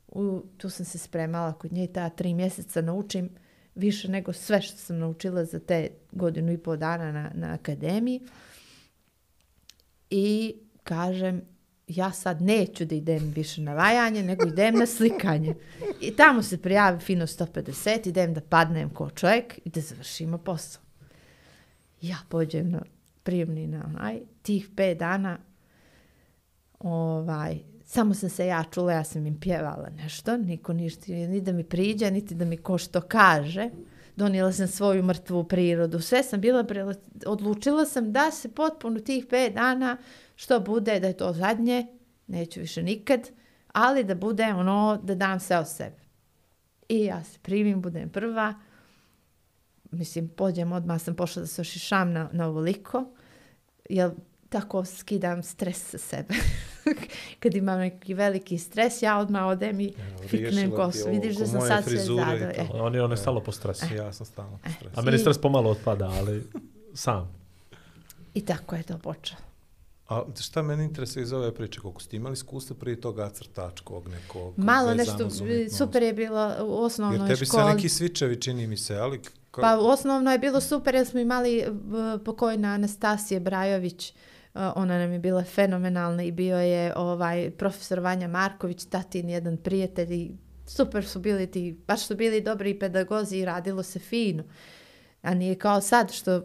U, tu sam se spremala kod nje i ta tri mjeseca naučim više nego sve što sam naučila za te godinu i pol dana na, na akademiji. I kažem, ja sad neću da idem više na vajanje, nego idem na slikanje. I tamo se prijavi fino 150, idem da padnem ko čovjek i da završimo posao. Ja pođem na prijemni na onaj, tih pet dana, ovaj, samo sam se ja čula, ja sam im pjevala nešto, niko ništa, ni da mi priđe, niti da mi ko što kaže. Donijela sam svoju mrtvu prirodu, sve sam bila, odlučila sam da se potpuno tih pet dana, što bude, da je to zadnje, neću više nikad, ali da bude ono, da dam sve o sebe. I ja se primim, budem prva, mislim, pođem odmah, sam pošla da se ošišam na, na ovoliko, jer tako skidam stres sa sebe. Kad imam neki veliki stres, ja odmah odem i fiknem riješila ti kosu. Vidiš da sam sad sve. E, on je, on je stalo po stresu. Ja sam stalno Eh. u stresu. A meni I- stres pomalo otpada, ali sam. I tako je to počelo. A šta mene interesuje iz ove priče? Koliko ste imali iskustva prije toga crtačkog nekog? Malo nešto, umjetnost? super je bilo u osnovnoj Jer tebi školi. se neki svičevi čini mi se, ali... Ka... Pa osnovno je bilo super jer smo imali eh, pokojna Anastasija Brajović, eh, ona nam je bila fenomenalna i bio je ovaj profesor Vanja Marković, tatin jedan prijatelj i super su bili ti, baš su bili dobri pedagozi i radilo se fino. A nije kao sad što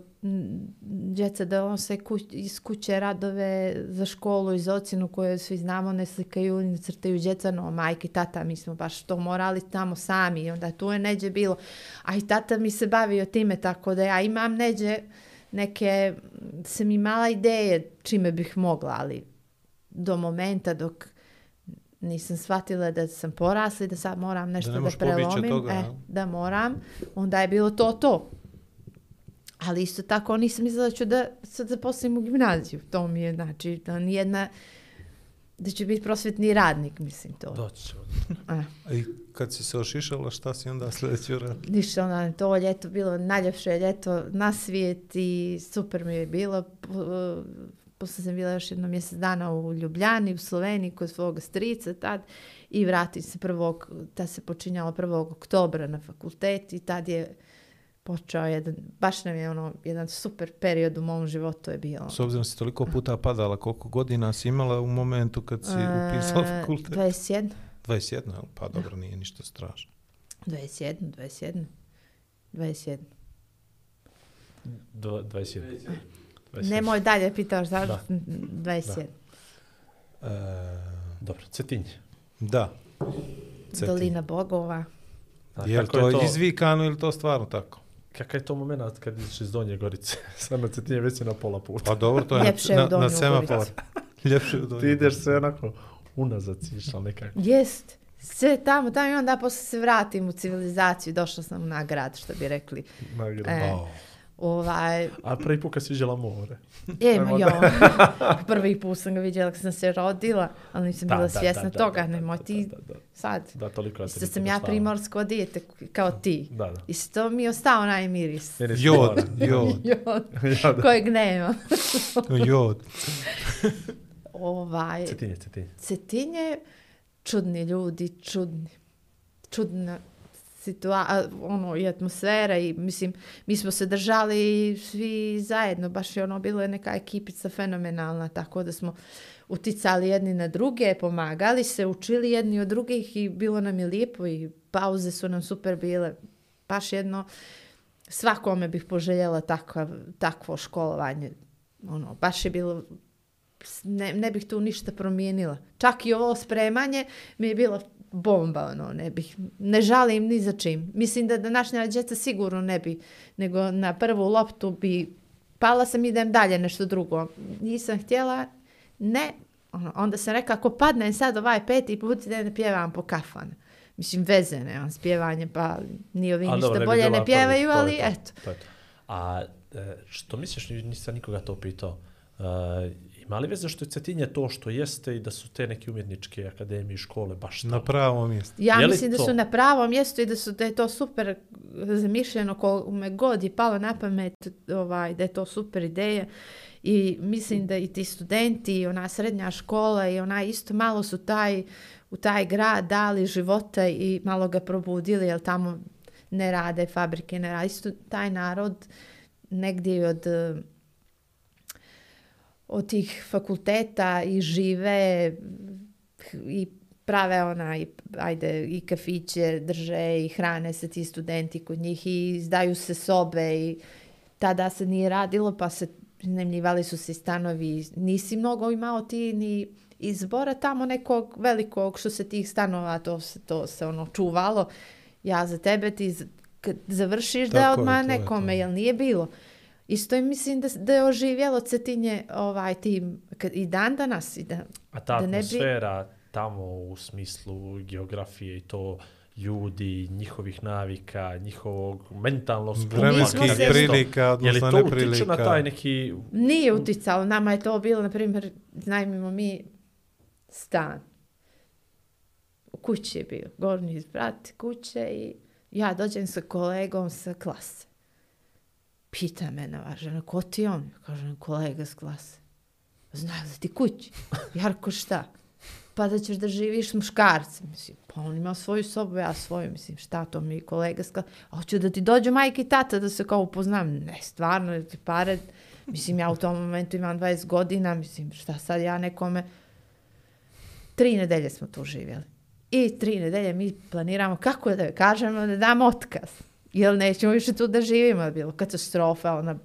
djeca da on se kuć, iz kuće radove za školu i za ocjenu koje svi znamo ne slikaju, ne crtaju djeca, no majke, tata, mi smo baš to morali tamo sami i onda tu je neđe bilo. A i tata mi se bavio time, tako da ja imam neđe neke, sam imala ideje čime bih mogla, ali do momenta dok nisam shvatila da sam porasla i da sad moram nešto ne da, pobići od prelomim, toga, e, da moram, onda je bilo to to. Ali isto tako nisam mislila da ću da sad zaposlim u gimnaziju. To mi je, znači, da nijedna da će biti prosvetni radnik, mislim to. Doći. A I kad si se ošišala, šta si onda sljedeći urad? Ništa, ona, to ljeto bilo najljepše ljeto na svijet i super mi je bilo. Po- Posle sam bila još jedno mjesec dana u Ljubljani, u Sloveniji, kod svog strica tad i vratim se prvog, ta se počinjala 1. oktobra na fakultet i tad je počeo jedan, baš nam je ono, jedan super period u mom životu je bio. S obzirom si toliko puta padala, koliko godina si imala u momentu kad si upisala E, fakultet? 21, 21, jel? Pa dobro, nije ništa strašno. 21, 21, 21. Dva- 21. 21. Nemoj dalje pitaš zašto Da. 21. E, Dobro, Cetinje. da. Cetin. Dolina bogova. A Je li kako to, izvikano ili to stvarno tako? Kakav je to moment kad ideš iz Donje Gorice? Sad na Cetinje već si na pola puta. Pa dobro, to je Ljepše je na, na, na semafor. Ljepše je u Ti ideš sve onako unazad si išla nekako. Jest. Sve tamo, tamo i onda posle se vratim u civilizaciju. Došla sam na grad, što bi rekli. Nagrada. E, O, ovaj, A prvi put kad si vidjela more. e, Ajmo jo. Prvi put sam ga vidjela kad sam se rodila, ali nisam bila svjesna toga. Nemoj ti Da, da, da, sad. da, toliko ja Isto sam ja primorsko dijete kao ti. Da, da. Isto mi je ostao onaj miris. Miris Jod, jod, Jod, da. kojeg nema. jod. Ovaj, Cetinje, Cetinje. Cetinje, čudni ljudi, čudni, čudna situa ono, i atmosfera i mislim, mi smo se držali svi zajedno, baš je ono, bilo je neka ekipica fenomenalna, tako da smo uticali jedni na druge, pomagali se, učili jedni od drugih i bilo nam je lijepo i pauze su nam super bile, baš jedno, svakome bih poželjela takva, takvo školovanje, ono, baš je bilo ne, ne bih tu ništa promijenila. Čak i ovo spremanje mi je bilo bomba, ono, ne bih, ne žalim ni za čim. Mislim da današnja djeca sigurno ne bi, nego na prvu loptu bi, pala sam idem dalje, nešto drugo. Nisam htjela, ne, ono, onda sam rekla, ako padnem sad ovaj peti put, da ne pjevam po kafan. Mislim, veze nemam s pjevanjem, pa ni ovi ništa dobro, bolje ne pjevaju, prvi, ali to, eto. to to. A e, što misliš, nisam nikoga to pitao, e, ima li veze što je Cetinje to što jeste i da su te neke umjetničke akademije i škole baš tamo? Na pravom mjestu. Ja Je mislim da su na pravom mjestu i da su da je to super zamišljeno kome god je palo na pamet ovaj, da je to super ideja i mislim da i ti studenti i ona srednja škola i ona isto malo su taj u taj grad dali života i malo ga probudili jer tamo ne rade fabrike, ne rade. Isto taj narod negdje od od tih fakulteta i žive i prave ona i ajde i kafiće drže i hrane se ti studenti kod njih i izdaju se sobe i tada se nije radilo pa se iznajmljivali su se stanovi. Nisi mnogo imao ti ni izbora tamo nekog velikog što se tih stanova to se to se ono čuvalo. Ja za tebe ti kad završiš da Tako je, odmah je nekome to. jel nije bilo Isto je mislim da, da je oživjelo Cetinje ovaj tim kad, i dan danas i da, A ta da ne bi- atmosfera tamo u smislu geografije i to ljudi, njihovih navika, njihovog mentalnog sklopa. Vremenskih smo se- prilika, Je li odnosno to utiče neprilika. na taj neki... Nije uticalo, nama je to bilo, na primjer, znajmimo mi stan. U kući je bio, gornji brat kuće i ja dođem sa kolegom sa klase. Pita me na žena, ko ti je on? Kažem, kolega s klase. Znaš da ti kući? Jarko, šta? Pa da ćeš da živiš s muškarcem. Mislim, pa on ima svoju sobu, ja svoju. Mislim, šta to mi kolega s klase? A hoću da ti dođu majke i tata da se kao upoznam. Ne, stvarno, jer ti pare... Mislim, ja u tom momentu imam 20 godina, mislim, šta sad ja nekome... Tri nedelje smo tu živjeli. I tri nedelje mi planiramo kako da joj kažemo da damo otkaz. Jer nećemo više tu da živimo. Je Bilo katastrofa, ona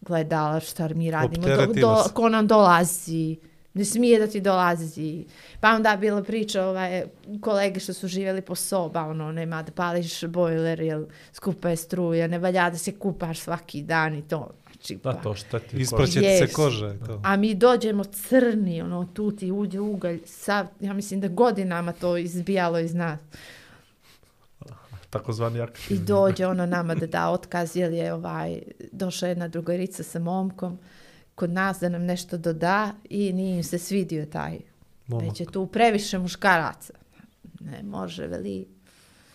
gledala šta mi radimo, do, do, ko nam dolazi, ne smije da ti dolazi. Pa onda je bila priča ovaj, kolege što su živjeli po soba, ono, nema da pališ bojler, jer skupa je struja, ne valja da se kupaš svaki dan i to. Znači, Da, pa- to šta ti... Ti Yes. se koža. i To. a mi dođemo crni, ono, tu ti uđe ugalj, sav, ja mislim da godinama to izbijalo iz nas. Takozvani aktivni. I dođe ono nama da da otkaz, jer je ovaj, došla jedna drugarica sa momkom kod nas da nam nešto doda i nije im se svidio taj. Momak. Već je tu previše muškaraca. Ne može, veli,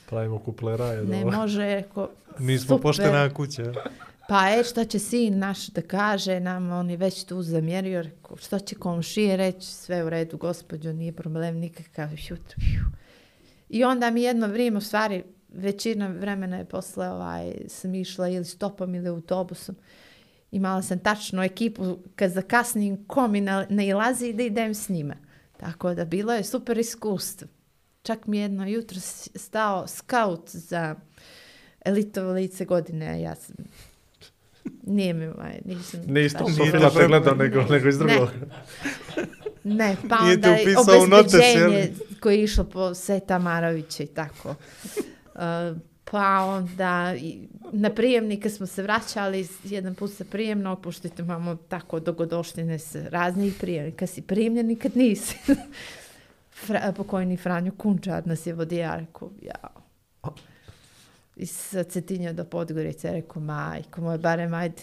Pravimo kupleraje. ne može, reko, Mi smo super. poštena kuća. Pa e, šta će sin naš da kaže nam, on je već tu zamjerio, rekao, što će komšije reći, sve u redu, gospođo, nije problem nikakav, fiu. I onda mi jedno vrijeme, u stvari, većina vremena je posle, ovaj, sam išla ili stopom ili autobusom. Imala sam tačno ekipu, kad zakasnim ko mi ne, ne ilazi, da idem s njima. Tako da bilo je super iskustvo. Čak mi je jedno jutro stao skaut za elitovo lice godine, a ja sam nije mi, ovaj, nisam... Nisi to baš- Nije profila to te gledao, nego, nego iz Ne. drugog. Ne, pa Nije onda notes, obezbeđenje jel? koje je išlo po Seta Marovića i tako. Uh, pa onda i na prijemnike smo se vraćali jedan put sa prijemnog, pošto imamo tako dogodoštine s raznih prijemnika. Si primljen, nikad nisi. Fra, pokojni Franjo Kunčar nas je vodio, rekao, jao. Iz Cetinja do Podgorice, rekao, majko moj, barem ajde,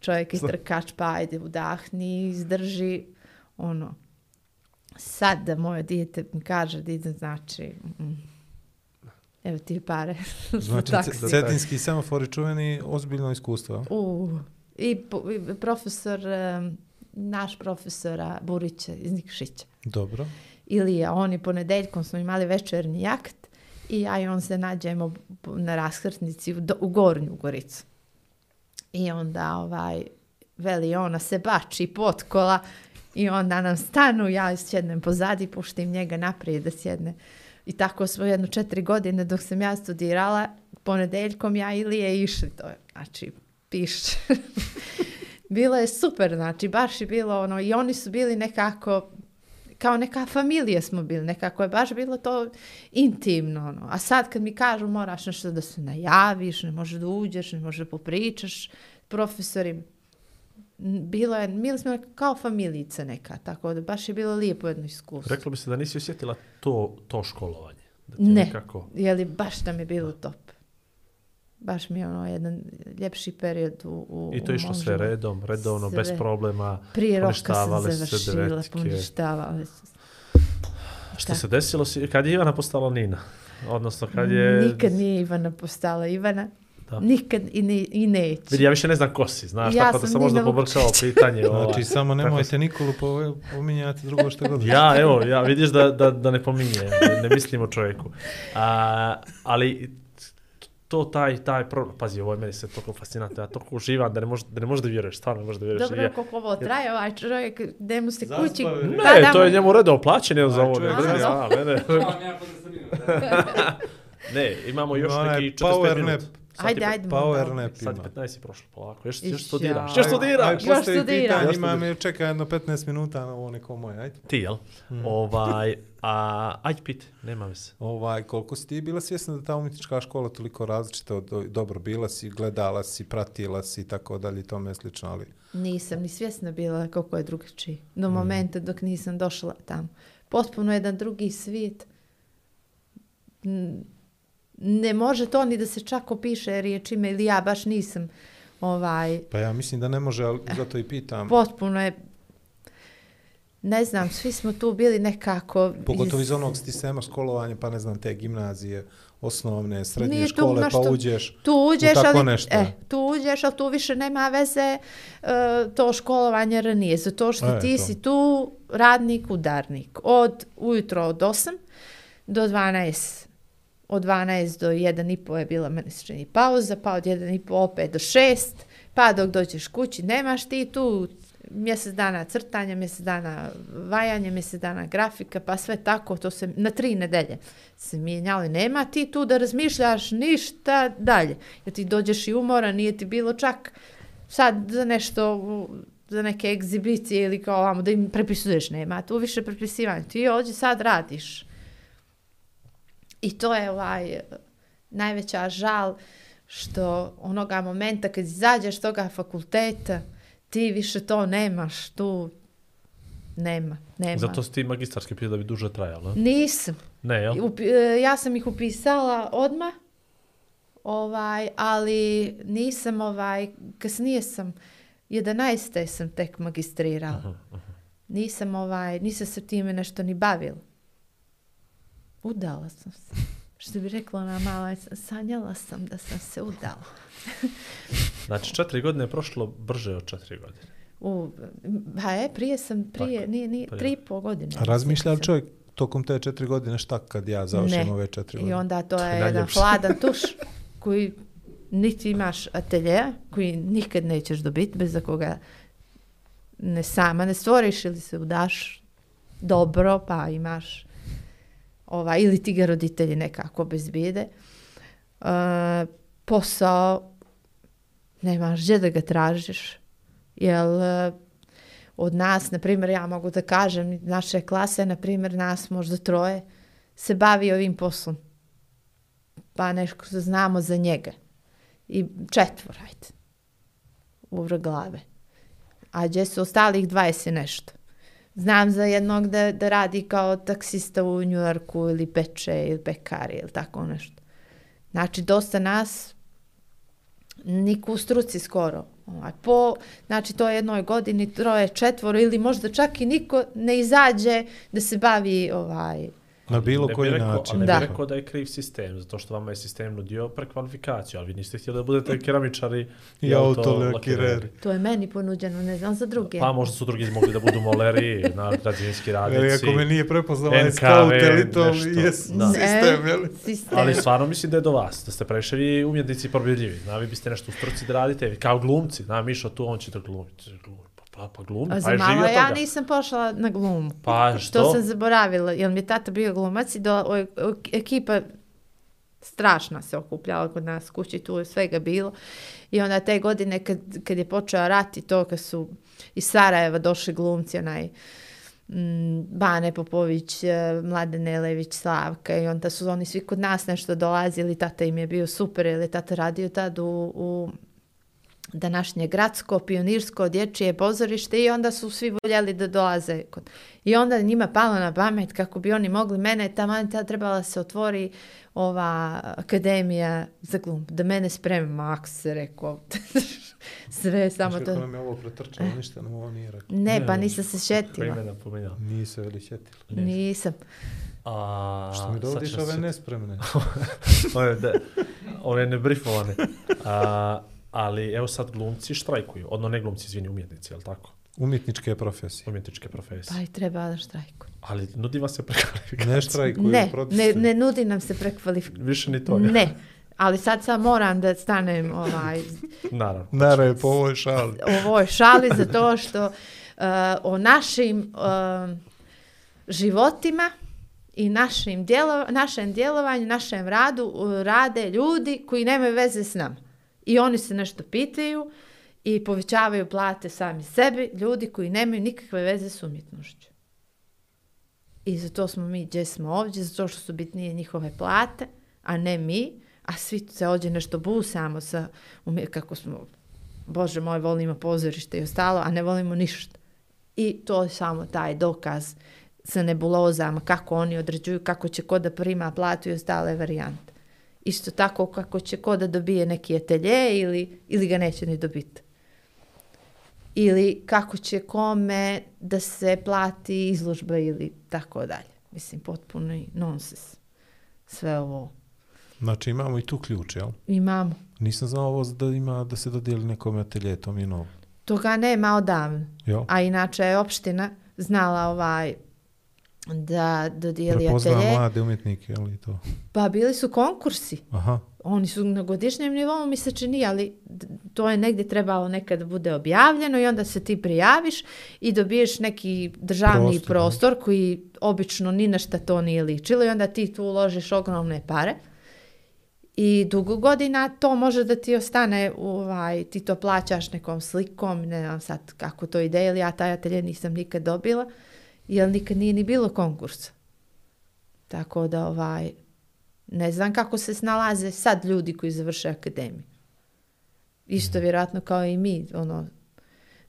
čovjek i trkač, pa ajde, udahni, izdrži, ono, sad da moje dijete mi kaže da ide, znači, mm, evo ti pare. Znači, taksi. ce- cetinski semafori čuveni, ozbiljno iskustvo. U, i, po- i profesor, naš profesora Burića iz Nikšića. Dobro. Ilija, oni ponedeljkom smo imali večerni jakt i ja i on se nađemo na raskrtnici u, do- u Gornju Goricu. I onda ovaj, veli ona se bači potkola i onda nam stanu, ja sjednem pozadi, puštim njega naprijed da sjedne. I tako smo jedno četiri godine dok sam ja studirala, ponedeljkom ja ili je išli, to znači, piš. bilo je super, znači, baš je bilo ono, i oni su bili nekako, kao neka familija smo bili, nekako je baš bilo to intimno, ono. A sad kad mi kažu moraš nešto da se najaviš, ne možeš da uđeš, ne možeš da popričaš, profesorim, m, bilo je, bili smo kao familijica neka, tako da baš je bilo lijepo jedno iskustvo. Reklo bi se da nisi osjetila to, to školovanje. Da ti Ne. Nekako, Je li baš nam je bilo top. Baš mi je ono jedan ljepši period u, u I to išlo sve životu. redom, redovno, bez Sve. problema. Prije roka sam završila, devetke. poništavale su se. Što se desilo, si, kad je Ivana postala Nina? Odnosno, kad je... Nikad nije Ivana postala Ivana. Da. Nikad i, ne, i neće. Vidi, ja više ne znam ko si, znaš, Ja tako da sam možda Nina pobrkao pitanje. ovaj. Znači, samo nemojte Nikolu po- pominjati drugo što god. Ja, evo, ja vidiš da, da, da ne pominjem, ne, ne mislim o čovjeku. A, ali to taj, taj problem, pazi, ovo je meni se toliko fascinantno, ja toliko uživam da ne možeš da, ne možeš da vjeruješ, stvarno ne možeš da vjeruješ. Dobro, ja, koliko ovo traje, ovaj čovjek, da mu se kući... ne, tada to mu- je njemu redao plaćanje za ovo, ne, ne, da. ne, ne, ne, ne, imamo još neki 45 power minuta. nap. Ajde, ajde. Power da. nap Sad ima. 15 je prošlo polako, još, još studiraš, ja. još studiraš. Aj, Još pitanje, Još ima studiram. me čeka jedno 15 minuta na ovo neko moje, ajde. Ti, jel? Ovaj, a, ajde pit, nema se. Ovaj, koliko si ti bila svjesna da ta umjetnička škola toliko različita, od, dobro, bila si, gledala si, pratila si i tako dalje i tome slično, ali Nisam ni svjesna bila koliko je drugačiji. Do Mm. momenta dok nisam došla tamo. Potpuno jedan drugi svijet. N- Ne može to ni da se čak opiše riječima ili ja baš nisam ovaj, pa ja mislim da ne može, ali zato i pitam. potpuno je ne znam, svi smo tu bili nekako Pogotovo iz onog sistema školovanja, pa ne znam, te gimnazije, osnovne, srednje Nije tu škole, nešto- pa uđeš. Tu uđeš, tako ali, nešto. e, tu uđeš, ali tu više nema veze e, to školovanje ranije, zato što E, ti to. si tu radnik, udarnik. Od ujutro od 8 do 12. Od 12 do 1 i po je bila meni pauza, pa od 1 i po opet do 6, pa dok dođeš kući, nemaš ti tu mjesec dana crtanja, mjesec dana vajanja, mjesec dana grafika, pa sve tako, to se na tri nedelje se mijenjalo i nema ti tu da razmišljaš ništa dalje. Jer ti dođeš i umora, nije ti bilo čak sad za nešto, za neke egzibicije ili kao ovamo da im prepisuješ, nema tu više prepisivanja. Ti ovdje sad radiš. I to je ovaj najveća žal što onoga momenta kad izađeš toga fakulteta, ti više to nemaš, tu nema, nema. Zato si ti magistarski pio da bi duže trajalo? Nisam. Ne, jel? Upi- e, ja sam ih upisala odmah, ovaj, ali nisam ovaj, kasnije sam, 11. sam tek magistrirala. nisam ovaj, nisam se time nešto ni bavila. Udala sam se. Što bi rekla ona mala, sanjala sam da sam se udala. Znači, četiri godine je prošlo brže od četiri godine. U, pa je, prije sam, prije, Tako, nije, nije, prije. tri i po godine. A razmišlja li čovjek tokom te četiri godine šta kad ja završim Ne. ove četiri I godine? onda to je je jedan hladan tuš koji niti imaš atelje, koji nikad nećeš dobiti bez da koga ne sama ne stvoriš ili se udaš dobro pa imaš ova, ili ti ga roditelji nekako bezbijede. E, posao nemaš gdje da ga tražiš. Jel e, od nas, na primjer, ja mogu da kažem, naše klase, na primjer, nas možda troje, se bavi ovim poslom. Pa nešto znamo za njega. I četvor, ajde. Uvr glave. A gdje su ostalih 20 nešto. Znam za jednog da, da radi kao taksista u Njujorku ili peče ili pekari ili tako nešto. Znači, dosta nas niko u struci skoro. Ovaj, po, znači, to je jednoj godini troje, četvoro ili možda čak i niko ne izađe da se bavi ovaj, Na bilo koji rekao, način. Ali ne Da. bi rekao da je kriv sistem, zato što vama je sistem nudio prekvalifikaciju, ali vi niste htjeli da budete keramičari I autolakireri. To je meni ponuđeno, ne znam za druge. Pa možda su drugi mogli da budu moleri, na građevinski radnici. Ali ako me nije prepoznao NKV, scout, ili to jes Da. sistem, je li? sistem. Ali stvarno mislim da je do vas, da ste previše vi umjetnici probjedljivi. Zna, vi biste nešto u struci da radite, vi kao glumci. Zna, Mišo tu, on će da glumi. glumi. Pa, pa, glumi, A pa je živio ja toga. nisam pošla na glumu. Pa što? To sam zaboravila, jer mi je tata bio glumac i do, o, o, ekipa strašna se okupljala kod nas kući, tu je svega bilo. I onda te godine kad, kad je počeo rat i to, kad su iz Sarajeva došli glumci, onaj mm, Bane Popović, eh, Mladen Nelević, Slavka i onda su oni svi kod nas nešto dolazili, tata im je bio super, jer je tata radio tad u, u današnje gradsko, pionirsko, dječje pozorište i onda su svi voljeli da dolaze. Kod. I onda njima palo na pamet kako bi oni mogli mene, tamo tad trebala se otvori ova akademija za glum, da mene spreme Max rekao. Sve samo kako to. nam je ovo pretrčalo, ništa nam ovo nije rekao. Ne, pa nisam se šetila. Imena pominjala. Nije se veli šetilo. Nisam. A, Što mi dovodiš ove nespremne? ove, de, ove nebrifovane. A, ali evo sad glumci štrajkuju. Odno ne glumci, izvini, umjetnici, je li tako? Umjetničke profesije. Umjetničke profesije. Pa i treba da štrajku. Ali nudi vam se prekvalifikacija. Ne štrajkuju, Ne, ne, protestuju. ne nudi nam se prekvalifikaciju. Više ni toga. Ne. Ali sad sam moram da stanem ovaj, Naravno. Nara po ovoj šali. ovoj šali za to što uh, o našim uh, životima i našim djelo, našem djelovanju, našem radu uh, rade ljudi koji nemaju veze s nama. I oni se nešto pitaju i povećavaju plate sami sebi, ljudi koji nemaju nikakve veze s umjetnošću. I zato smo mi gdje smo ovdje, zato što su bitnije njihove plate, a ne mi, a svi se ovdje nešto busamo sa, umje- kako smo, bože moj, volimo pozorište i ostalo, a ne volimo ništa. I to je samo taj dokaz sa nebulozama, kako oni određuju, kako će ko da prima platu i ostale varijante. Isto tako kako će ko da dobije neki atelje ili, ili ga neće ni dobiti. Ili kako će kome da se plati izložba ili tako dalje. Mislim, potpuno nonsens. Sve ovo Znači imamo i tu ključ, jel? imamo. Nisam znao ovo da ima da se dodijeli nekom atelje, to mi je novo. Toga nema odavno. Jel? A inače je opština znala ovaj da dodijeli Prepozna atelje. mlade umjetnike, jel i to? Pa bili su konkursi. Aha. Oni su na godišnjem nivou, mi se čini, ali to je negdje trebalo nekad bude objavljeno i onda se ti prijaviš i dobiješ neki državni Prostor, prostor, da. koji obično ni na šta to nije ličilo i onda ti tu uložiš ogromne pare. I dugo godina to može da ti ostane, ovaj, ti to plaćaš nekom slikom, ne znam sad kako to ide, ili ja taj atelje nisam nikad dobila, jer nikad nije ni bilo konkursa. Tako da, ovaj, ne znam kako se snalaze sad ljudi koji završe akademiju. Isto vjerojatno kao i mi, ono,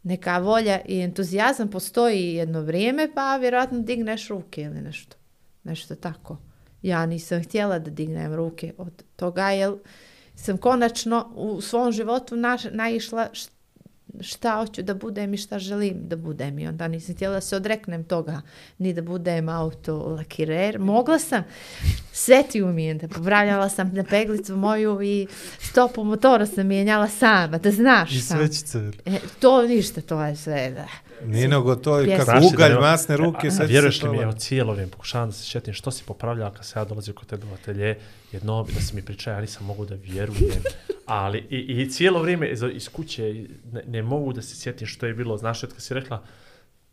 neka volja i entuzijazam postoji jedno vrijeme, pa vjerojatno digneš ruke ili nešto. Nešto tako. Ja nisam htjela da dignem ruke od toga, jer sam konačno u svom životu naš, naišla šta hoću da budem i šta želim da budem. I onda nisam htjela da se odreknem toga, ni da budem auto lakirer. Mogla sam, sve ti umijem, da popravljala sam na peglicu moju i stopu motora sam mijenjala sama, da znaš I sam. svećice. E, to ništa, to je sve, da. Nije nego to je kako da ugalj, nema- masne ruke, sve Vjeruješ li mi, evo cijelo vrijeme pokušavam da se šetim što si popravljala kad se ja dolazio kod tebe u atelje, jedno da se mi priča, ja nisam mogu da vjerujem, ali i, i cijelo vrijeme iz, iz kuće ne, ne mogu da se sjetim što je bilo, znaš, kad si rekla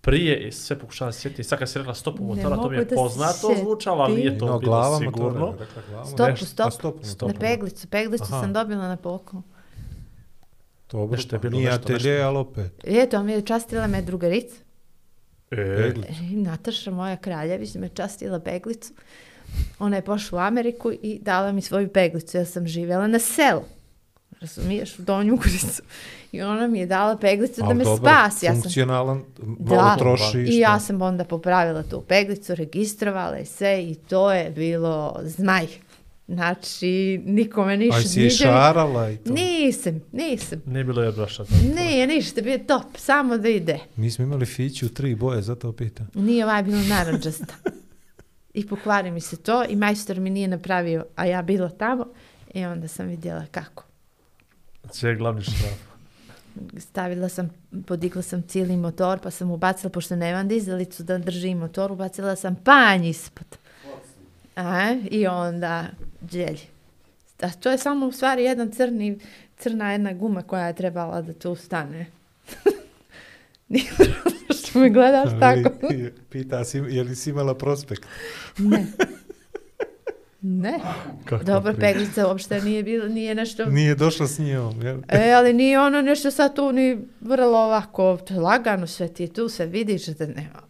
prije i sve pokušavam se sjetiti, sad kad si rekla stopu motora, to mi je poznato zvučalo, ali nije to No, bilo sigurno. motora, rekla Stopu, motora. stopu. A, stopu. Na peglicu, peglicu Aha. sam dobila na poklon. Dobro, Nešto je bilo, nije nešto, atelje, ali opet. I eto, mi je častila me drugarica. E, Peglić. E, Nataša, moja kraljević, me častila peglicu. Ona je pošla u Ameriku i dala mi svoju peglicu. Ja sam živjela na selu. Razumiješ, u Donju Ugricu. I ona mi je dala peglicu da Ali me dobro, spasi. Ja sam, Funkcionalan, malo Da. troši. I ja sam onda popravila tu peglicu, registrovala i sve i to je bilo zmaj. Znači, nikome ništa. Aj si je šarala i to. Nisam, nisam. nije bilo airbrusha. Nije ništa, bio je top, samo da ide. Mi smo imali fiću tri boje, zato pitam. Nije ovaj bilo naranđasta. I pokvari mi se to i majstor mi nije napravio, a ja bila tamo i onda sam vidjela kako. Sve je glavni šraf. Stavila sam, podigla sam cijeli motor, pa sam ubacila, pošto nemam dizalicu da držim motor, ubacila sam panj ispod. A, I onda dželj. A to je samo u stvari jedan crni, crna jedna guma koja je trebala da tu stane. Nije što me gledaš tako. Pita, si, je li si imala prospekt? Ne. Ne. Kako Dobro, peglica uopšte nije bilo, nije nešto... Nije došla s njom, jel? E, ali nije ono nešto sad tu ni vrlo ovako, to lagano sve ti tu, sve vidiš da nema.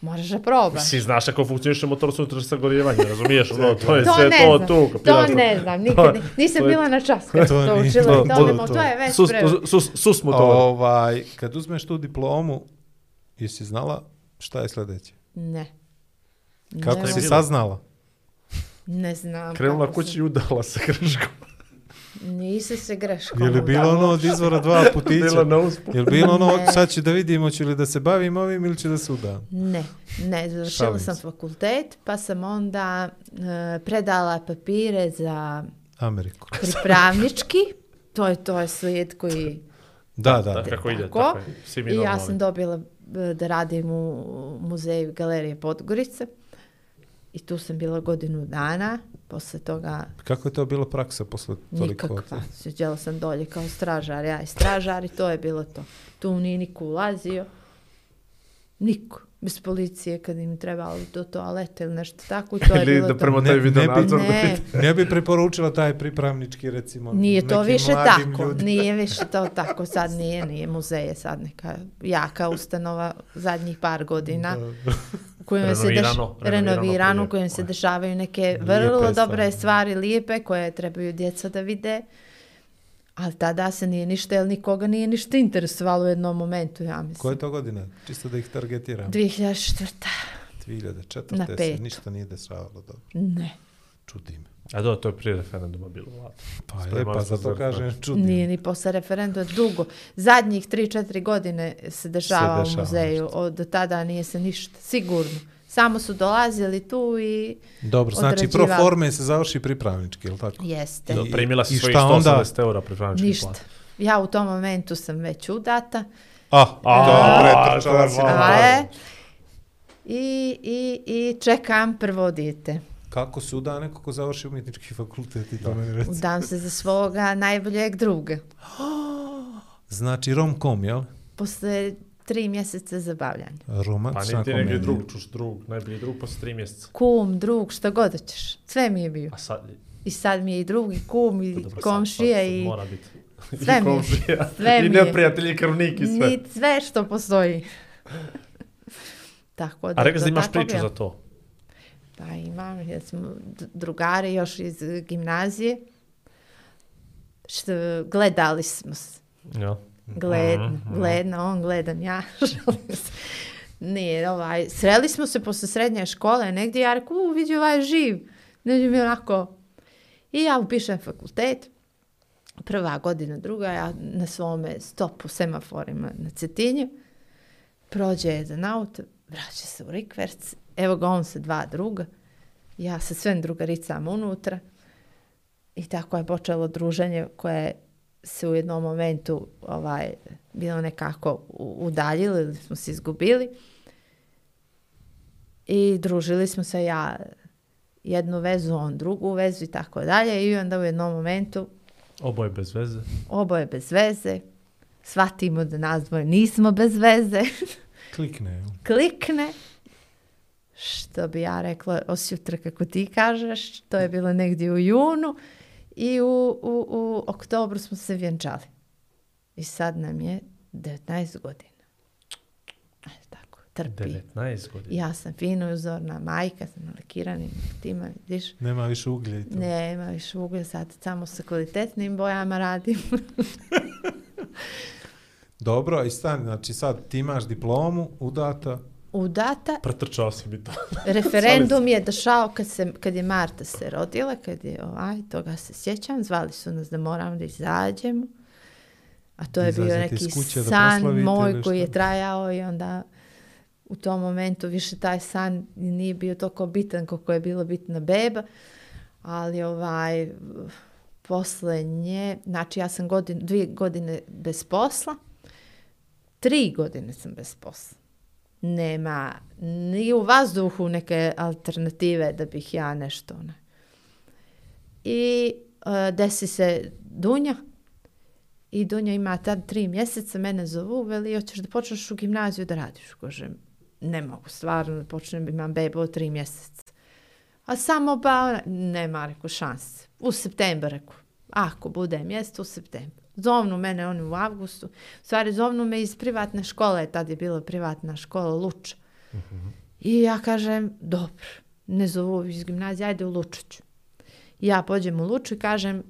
Moraš da probaš. Si znaš kako funkcioniše motor s unutrašnjim sagorijevanjem, razumiješ? Ono, to je To sve to znam, tu. To kapiraš ne znam, To- nikad, nisam to je- bila na čas kad to to, učila to- to, to- to. to je već Sus, pre... sus, sus motor. Ovaj, kad uzmeš tu diplomu, jesi znala šta je sljedeće? Ne. Kako ne, si saznala? Ne znam. Krenula kući i udala se greškom. Nisi se greškom Je li bilo udala. ono od izvora dva putića? Bila na uspu. Je li bilo ono, Ne. sad će da vidimo, će li da se bavim ovim ili će da se udam? Ne, ne, završila sam fakultet, pa sam onda e, predala papire za Ameriku. pripravnički. To je to je slijed koji Da, da. Da, kako ide, Tako. tako je. I ja sam dobila e, da radim u muzeju Galerije Podgorice. I tu sam bila godinu dana. Posle toga Kako je to bilo praksa posle toliko? nikakva. Sjeđala sam dolje kao stražar. Ja i stražar i to je bilo to. Tu nije niko ulazio. Niko. Bez policije kad im trebalo do toalete ili nešto tako. To je Ili bilo da to. prema Ne- taj ne video bi- nadzor. da Ne. Ne bi preporučila taj pripravnički, recimo, Nije to nekim više tako. ljudima. Nije više to tako. Sad nije, nije muzeje sad neka jaka ustanova zadnjih par godina. U kojem se deš, Renovirano, renovirano u kojem se dešavaju neke Lijepe vrlo stvari. dobre stvari, lijepe, koje trebaju djeca da vide. Ali tada se nije ništa, jer nikoga nije ništa interesovalo u jednom momentu, ja mislim. Koje je to godine? Čisto da ih targetiram. 2004. 2004. Na se petu. ništa nije dešavalo dobro. Ne. Čudi me. A do, to je prije referenduma bilo. Vlada. Pa je, Spremali pa zato se, kažem čudi Nije ni posle referenduma dugo. Zadnjih 3-4 godine se dešava, dešava u muzeju. Od do tada nije se ništa. Sigurno. Samo su dolazili tu i Dobro, znači pro forme se završi pripravnički, je li tako? jeste. I- Primila si i svojih šta onda? 180 eura pripravnički Ništa. plan. Ja u tom momentu sam već udata. Ah, A, dobro, pretrčala to je si. malo. A je. I, i, I čekam prvo dijete. Kako se uda neko ko završi umjetnički fakultet i to meni reci. Udam se za svoga najboljeg druga. Znači rom-com, jel? Posle tri mjeseca zabavljanja. Pa Romantična niti negdje komedija. drug, čuš drug, najbolji drug posle tri mjeseca. Kum, drug, šta god hoćeš. Sve mi je bio. A sad, I sad mi je i drug, i kum, i Pa dobro, sad- komšija, sad i Mora biti. Sve I mi je. komšija, Sve I neprijatelji, i krvnik i sve. ni sve što postoji. Tako da, A rekli to da imaš priču bilo. za to. Pa imam, jer smo d- drugari još iz gimnazije. Što gledali smo se. Ja. Gledno, Mhm, gledno, on gledan, ja. Nije, ovaj, sreli smo se posle srednje škole, negdje ja rekao, u, vidi ovaj živ. Negdje mi onako, i ja upišem fakultet, prva godina, druga, ja na svome stopu semaforima na Cetinju, prođe jedan auto, vraća se u rikverc, evo ga on sa dva druga, ja sa svem drugaricama unutra. I tako je počelo druženje koje se u jednom momentu ovaj, bilo nekako udaljili ili smo se izgubili. I družili smo se ja jednu vezu, on drugu vezu i tako dalje. I onda u jednom momentu Oboje bez veze. oboje bez veze, shvatimo da nas dvoje nismo bez veze, Klikne. klikne, što bi ja rekla osjutra kako ti kažeš, to je bilo negdje u junu i u, u, u oktobru smo se vjenčali. I sad nam je 19 godina. Ajde tako, trpi. 19 godina. Ja sam fino uzorna majka, sam nalekiranim tima, vidiš. Nema više uglja i to. Nema više uglja, sad samo sa kvalitetnim bojama radim. Dobro, i stan, znači sad ti imaš diplomu, udata, Udata, Pretrčao si mi to. referendum je došao kad, se, kad je Marta se rodila, kad je ovaj, toga se sjećam, zvali su nas da moramo da izađemo. A to je bio neki san moj koji je trajao i onda u tom momentu više taj san nije bio toliko bitan koliko je bilo bitna beba, ali ovaj posle nje, znači ja sam godin, dvije godine bez posla, tri godine sam bez posla. Nema ni u vazduhu neke alternative da bih ja nešto ne. I e, desi se Dunja i Dunja ima tad tri mjeseca, mene zovu, veli, hoćeš da počneš u gimnaziju da radiš? Kažem, ne mogu stvarno da počnem, imam bebu od tri mjeseca. A samo ba, nema, reko, šanse. U septembru, reko, ako bude mjesto, u septembru. Zovnu mene oni u avgustu. U stvari, zovnu me iz privatne škole, tad je bila privatna škola Luč. Uh -huh. I ja kažem, dobro, ne zovu iz gimnazije, ajde u Lučiću. Ja pođem u Luču i kažem,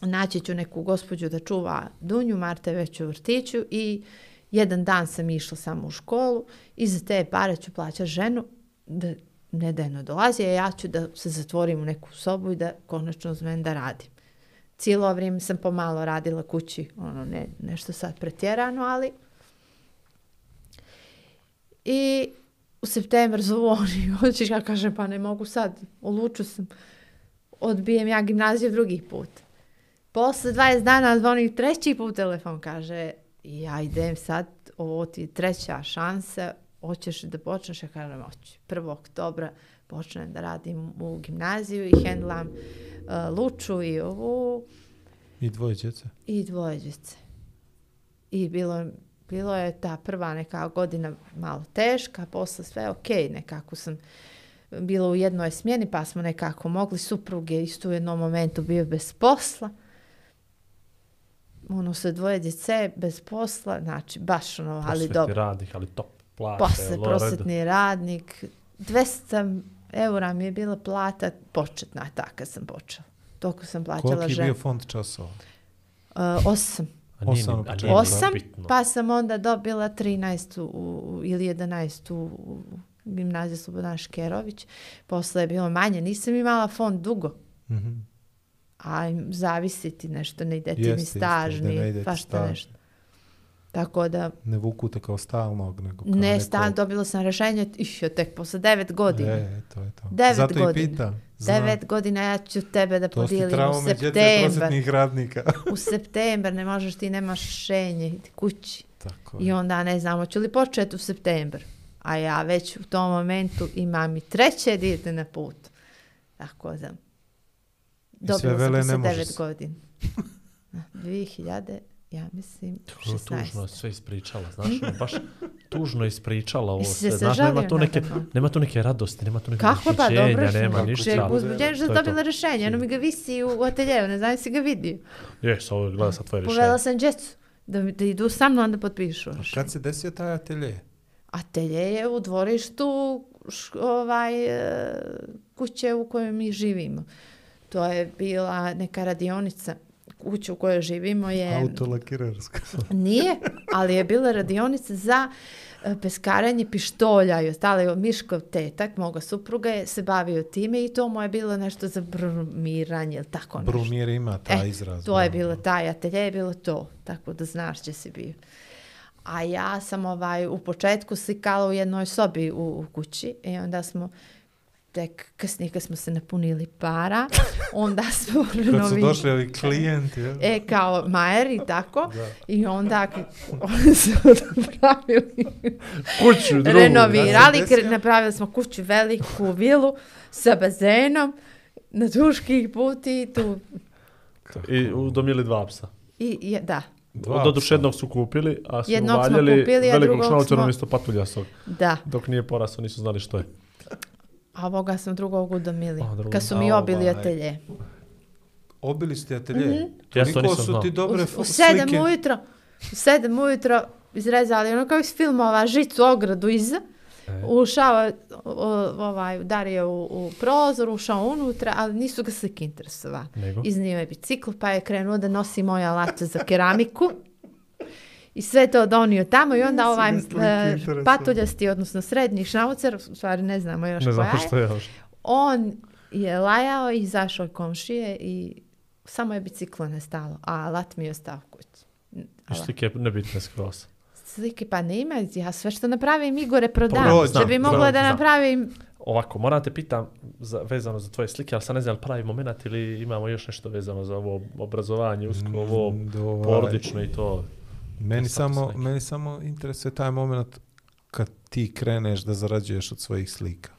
naći ću neku gospođu da čuva Dunju, Marte već u vrtiću i jedan dan sam išla samo u školu i za te pare ću plaćati ženu da nedajno dolazi, a ja ću da se zatvorim u neku sobu i da konačno uzmem da radim. Cijelo vrijeme sam pomalo radila kući, ono, ne, nešto sad pretjerano, ali... I u septembru zvoni, hoćeš, ja kažem, pa ne mogu sad, oluču sam, odbijem ja gimnaziju drugi put. Posle 20 dana zvoni treći put telefon, kaže, ja idem sad, ovo ti je treća šansa, hoćeš da počneš, ja kažem, hoću. 1. oktobra počnem da radim u gimnaziju i hendlam uh, Luču i ovu i dvoje djece. i dvoje djece. I bilo, bilo je ta prva neka godina malo teška, posle sve ok, nekako sam bila u jednoj smjeni, pa smo nekako mogli supruge isto u jednom momentu bio bez posla. Ono sa dvoje djece bez posla, znači baš ono, ali Prosvetni dobro. radnik, ali top plaće. Posle prosjetni radnik, 200 eura mi je bila plata početna, ta kad sam počela. Toliko sam plaćala Koliki je bio fond časova? Uh, osam. A Osam a pa sam onda dobila 13 u, u, ili 11 u, u gimnaziju Slobodan Škerović. Posle je bilo manje. Nisam imala fond dugo. Mhm. A im zavisi ti nešto, ne ide ti Jeste, ni jeste, staž, da ne ide ni ti svašta staž. nešto. Tako da, Ne vuku te kao stalnog, nego kao ne neko... stan, dobila sam rešenje, išo tek posle 9 godina. E, to je to. Devet Zato godina. i. Znam. Devet godina ja ću tebe da To podijelim u traume djece septembar. prosjetnih radnika. U september ne možeš ti, nemaš rešenje, idi kući. Tako I je. onda ne znamo, ću li početi u september. A ja već u tom momentu imam i treće dijete na putu. Tako da. Dobila sam može devet se. godina. 2000, ja mislim, Kako tužno je 16. sve ispričala, znaš, ono, baš tužno je ispričala ovo sve. se Znaš, nema tu, neke, nema tu neke radosti, nema tu neke Kako pa, dobro nema Kako ništa. Ček, Da. uzbuđenje što sam je dobila rešenje, ono mi ga visi u, ateljevu, ne znam si ga vidio. Jes, ovo je gleda sa tvoje Povela rješenje. sam djecu da, da idu sa mnom da potpišu. A kad se desio taj atelje? Atelje je u dvorištu š- ovaj, e, kuće u kojoj mi živimo. To je bila neka radionica kuća u kojoj živimo je... Autolakirarska. Nije, ali je bila radionica za e, peskarenje pištolja i ostale Miškov tetak, moga supruga je se bavio time i to mu je bilo nešto za brumiranje, ili tako nešto. Brumir ima taj E, izraz. To je bilo taj atelje, je bilo to, tako da znaš će si bio. A ja sam ovaj u početku slikala u jednoj sobi u, u kući i onda smo tek kasnije kad smo se napunili para, onda smo Kad su došli ovi klijenti, ja? E, kao Majer i tako. Da. I onda oni su napravili, Kuću, drugu. renovirali, kre- napravili smo kuću veliku vilu sa bazenom na duških puti i tu. I udomili dva psa. I, je, da, Dva Doduše psa. jednog su kupili, a su Jednog smo uvaljali kupili, velikog smo- umjesto patuljastog. da. Dok nije porasao, nisu znali što je. A ovoga sam drugog udomili. Drugog. Kad su mi obili ovaj. atelje. Obili ste atelje? Ja to nisam su znao. ti dobre u, u sedam slike. ujutro, u sedam ujutro izrezali ono kao iz filmova žicu ogradu iza. E. Ušao, ovaj, udario u, u prozor, ušao unutra, ali nisu ga slike interesovali. Iznio je bicikl, pa je krenuo da nosi moje alate za keramiku. I sve to donio tamo i onda ovaj interesovale. patuljasti, odnosno srednji šnaucer, u stvari ne znamo još Ne znam koja je, što je još. on je lajao i izašao komšije i samo je biciklo nestalo, a alat mi je ostao kući. I slike nebitne skroz. Slike pa nema, ja sve što napravim Igore prodam. Prođe. da bi mogla znam, da znam. napravim Ovako, moram te pitam za, vezano za tvoje slike, ali sad ne znam, pravi moment ili imamo još nešto vezano za ovo obrazovanje, usko, ovo Mm, ovaj- porodično i to. Meni samo, slike. meni samo interesuje taj moment kad ti kreneš da zarađuješ od svojih slika.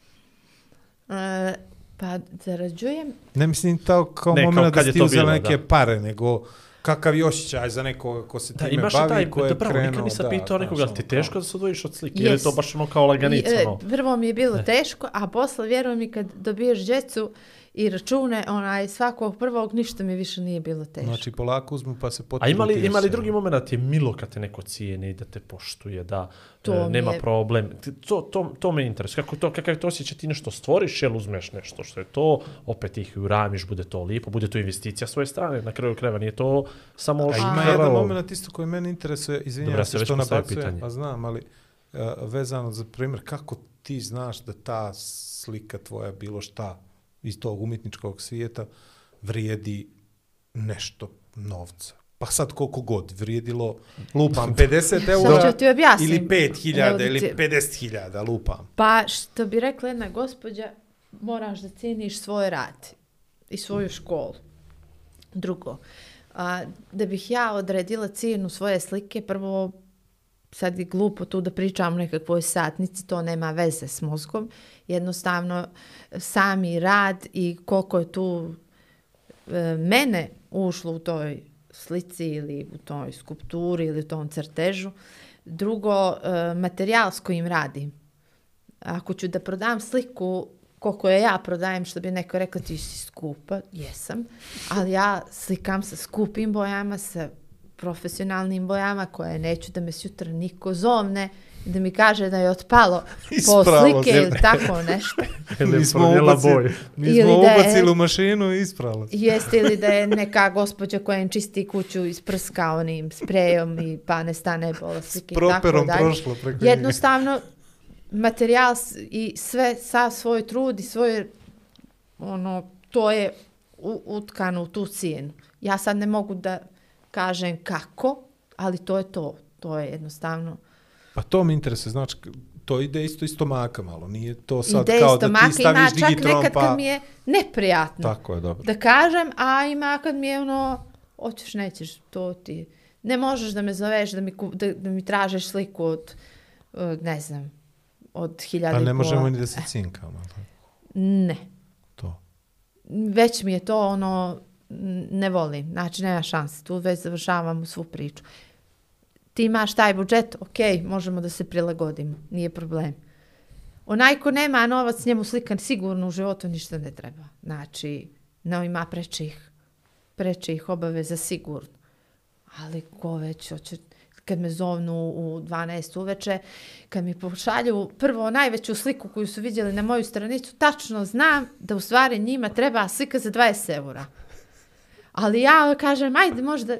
e, pa zarađujem Ne mislim to kao Ne, kao moment da kad si ti uzela neke da. pare, nego kakav je osjećaj za nekoga ko se Da, time imaš bavi, taj, ko je da nikad krenuo, nisam da, pitao nekoga, ali ti ono, teško kao- da se odvojiš od slike, ili je to Yes. baš ono kao laganica, I, e, ono. prvo mi je bilo Ne. teško, a posle vjeruj mi kad dobiješ djecu i račune, onaj svakog prvog ništa mi više nije bilo teško. Znači, polako uzmu pa se A potrudiš. ima li, ima li se. drugi moment je milo kad te neko cijeni, da te poštuje, da To e, nema je- problem. Ti- To, to, to me interesuje. Kako to, kakav to osjećaj ti nešto stvoriš, jel uzmeš nešto što je to, opet ih uramiš, bude to lipo, bude to investicija s svoje strane, na kraju krajeva nije to samo A ima je jedan ovo- moment isto koji mene interesuje, izvinjavam ja se što nabacujem, pitanje. pa znam, ali uh, vezano za primjer, kako ti znaš da ta slika tvoja bilo šta iz tog umjetničkog svijeta vrijedi nešto novca. Pa sad koliko god vrijedilo, lupam 50 Sad ću eura ili 5000 Evo da ili ti- 50.000 lupam. Pa što bi rekla jedna gospođa, moraš da cijeniš svoj rad i svoju školu. Drugo, a, da bih ja odredila cijenu svoje slike, prvo sad je glupo tu da pričam o nekakvoj satnici, to nema veze s mozgom. Jednostavno, sami rad i koliko je tu e, mene ušlo u toj slici ili u toj skulpturi ili u tom crtežu. Drugo, e, materijal s kojim radim. Ako ću da prodam sliku koliko je ja prodajem, što bi neko rekao ti si skupa, jesam, ali ja slikam sa skupim bojama, sa profesionalnim bojama koje neću da me sutra niko zovne i da mi kaže da je otpalo po slike ili tako nešto. Ili smo ubacili- ubacili u mašinu i ispralo. Jeste ili da je neka gospođa koja im čisti kuću isprska onim sprejom i pa ne stane pola slike i tako Properom dalje. prošlo preko. Jednostavno, materijal s- i sve, sav svoj trud i svoje, ono, to je utkano u tu cijenu. Ja sad ne mogu da kažem kako, ali to je to. To je jednostavno. Pa to mi interesuje, znači to ide isto iz stomaka malo, nije to sad Ide kao da ti maka, ima staviš čak digitron nekad pa... kad mi je neprijatno. Tako je, dobro. da kažem, a ima kad mi je ono, hoćeš, nećeš, to ti, ne možeš da me zoveš, da mi, da, da mi tražeš sliku od, od, ne znam, od hiljada Pa ne možemo ni da se cinkamo. Ne. To. Već mi je to ono, ne volim, znači nema šanse, tu već završavamo svu priču. Ti imaš taj budžet, ok, možemo da se prilagodimo, nije problem. Onaj ko nema novac, njemu slikan sigurno u životu ništa ne treba. Znači, ne ima prečih, prečih obaveza sigurno. Ali ko već hoće, kad me zovnu u 12 uveče, kad mi pošalju prvo najveću sliku koju su vidjeli na moju stranicu, tačno znam da u stvari njima treba slika za 20 eura. Ali ja kažem, ajde možda, e,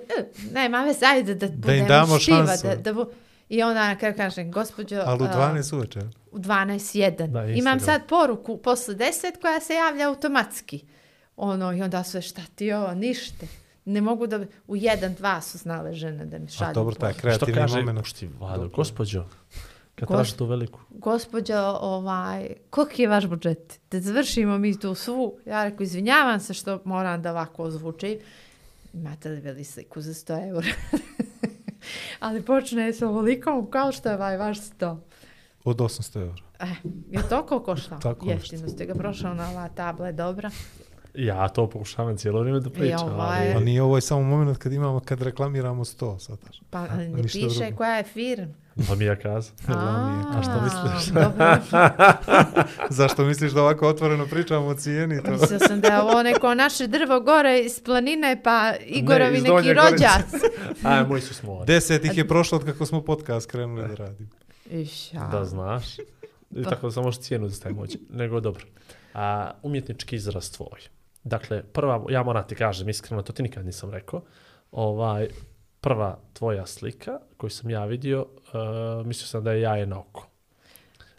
nema veze, ajde da, budemo damo štiva, šansu. Da, da bu... I onda na kraju kažem, gospođo, Ali u a, 12 uveče. u 12.1. Da, Imam sad poruku posle 10 koja se javlja automatski. Ono, i onda sve, šta ti ovo, ništa. Ne mogu da... U 1-2 su znale žene da mi šalju A dobro, taj poruku. Što kreativni kaže, moment. pušti, Vlado, gospođo, kad Gos- traži tu veliku. Gospođo, ovaj, koliki je vaš budžet? Da završimo mi tu svu. Ja rekao, izvinjavam se što moram da ovako ozvučim. Imate li veli sliku za 100 eura? Ali počne s ovolikom kao što je ovaj vaš 100. Od 800 eura. Eh, je to koliko košta? Tako. Jeftino ste ga prošao na ova tabla, je dobra. Ja to pokušavam cijelo vrijeme da pričam, ovaj- ali... nije ovo je samo moment kad imamo, kad reklamiramo 100, sad. Pa ne piše drugo. koja je firma. Pa mi ja kazam. A, što misliš? Zašto misliš da ovako otvoreno pričamo o cijeni? To? Mislio sam da je ovo neko naše drvo gore iz planine, pa Igorovi iz neki rođac. Aj, moj su smori. Deset ih je prošlo od kako smo podcast krenuli da radimo. Iša. Da znaš. I tako da samo cijenu da staje moći. Nego dobro. A, umjetnički izraz tvoj. Dakle, prva, ja moram ti kažem iskreno, to ti nikad nisam rekao, ovaj, prva tvoja slika koju sam ja vidio, uh, mislio sam da je jaje na oko.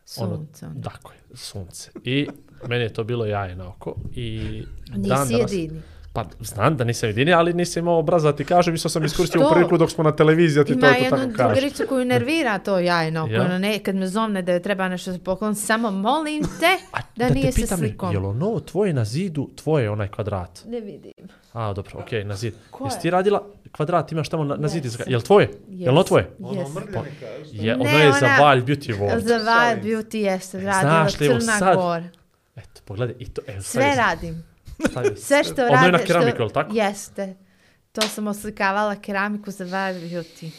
Sunce. ono. Tako je, sunce. I meni je to bilo jaje na oko. I dan Nisi danas, jedini. Pa znam da nisam jedini, ali nisam imao obraza da ti kažem, mislio sam iskoristio u priliku dok smo na televiziji, a ti to, Ima to jednu tako kažeš. drugaricu koju nervira to jajno. Ja? Ja? ne, kad me zovne da joj treba nešto za poklon, samo molim te A da, te nije sa pitam, slikom. Je li ono tvoje na zidu, tvoje je onaj kvadrat? Ne vidim. A, dobro, okej, na zid. Ko Jesi je? ti radila kvadrat, imaš tamo na, na zidu? Yes. Je li tvoje? Je li ono tvoje? Yes. Je, ono Ne, je za ona- Valj Beauty World. Za Wild Beauty jeste, radila Znaš li, evo Crna sad- Gora. Eto, pogledaj, i to, evo, Sve radim. Sve što Ono je rade. na keramiku, što... jel tako? Jeste. To sam oslikavala keramiku za Wild Beauty.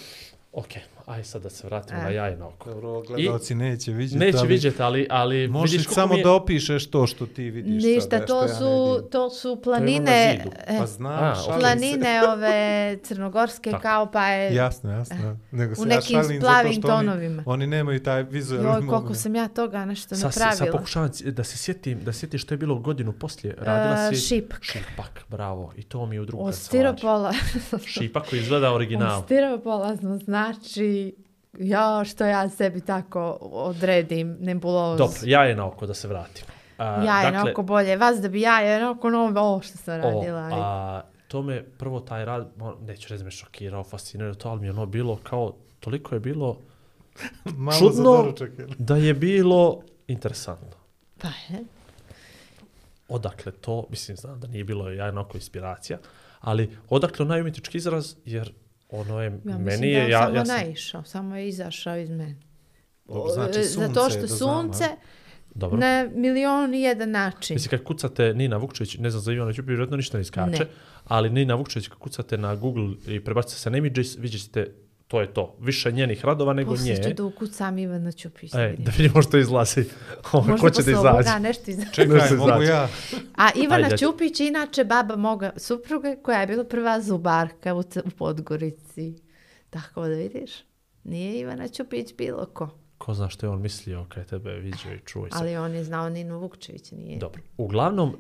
Okej, aj sad da se vratimo E. na jaje na oko. Dobro, gledalci neće vidjeti. Neće ali vidjeti, ali, ali Možeš vidiš samo mi je... da opišeš to što ti vidiš Ništa, sada, to ja su, to su ono na planine, zidu. e, Pa znam, A, šalim se. planine ove crnogorske Tako. kao pa je Jasno, jasno. Nego se u ja nekim zato splavim što oni, tonovima. oni nemaju taj vizualni Joj, koliko moment. sam ja toga nešto Sad, sad napravila. pokušavam ci- da se sjetim, da sjetiš što je bilo godinu poslije. Radila E, si... šipak. Šipak, bravo. I to mi je u drugu Od kancelariju. stiropola. Šipak koji izgleda original. Od stiropola smo ja što ja sebi tako odredim nebulozu. Dobro, jaje na oko da se vratim. A, Jaje dakle, na oko bolje. Vas da bi jaje na oko no, ovo što sam o, radila. ali- a, to me prvo taj rad, neću reći me šokirao, fascinirao to, ali mi je ono bilo kao, toliko je bilo Malo čudno doručak, da je bilo interesantno. Pa je. Odakle to, mislim, znam da nije bilo jaje na oko inspiracija, ali odakle onaj umjetnički izraz, jer ono je, Ja mislim meni da je, ja, samo ja sam, naišao, samo je izašao iz mene. Dobro, znači E, sunce Zato što da sunce dobro. na milion i jedan način. Mislim, kad kucate Nina Vukčević, ne znam za Ivana Ćupi, vjerojatno ništa ne iskače, Ne. ali Nina Vukčević, kad kucate na Google i prebacite se na images, vidjet ćete, to je to. Više njenih radova nego Poslije nje. ću da ukucam Ivana Ćupić. E, da vidimo što izlazi. Možda ko će da izađe? ovoga nešto izađe. Nešto Čekaj, mogu ja. A Ivana Ajde. Ćupić, inače baba moga supruge, koja je bila prva zubarka u, u Podgorici. Tako da vidiš, nije Ivana Ćupić bilo ko. Ko zna što je on mislio kad je tebe vidio i čuo. Ali on je znao Ninu Vukčević, nije. Dobro. Uglavnom, uh,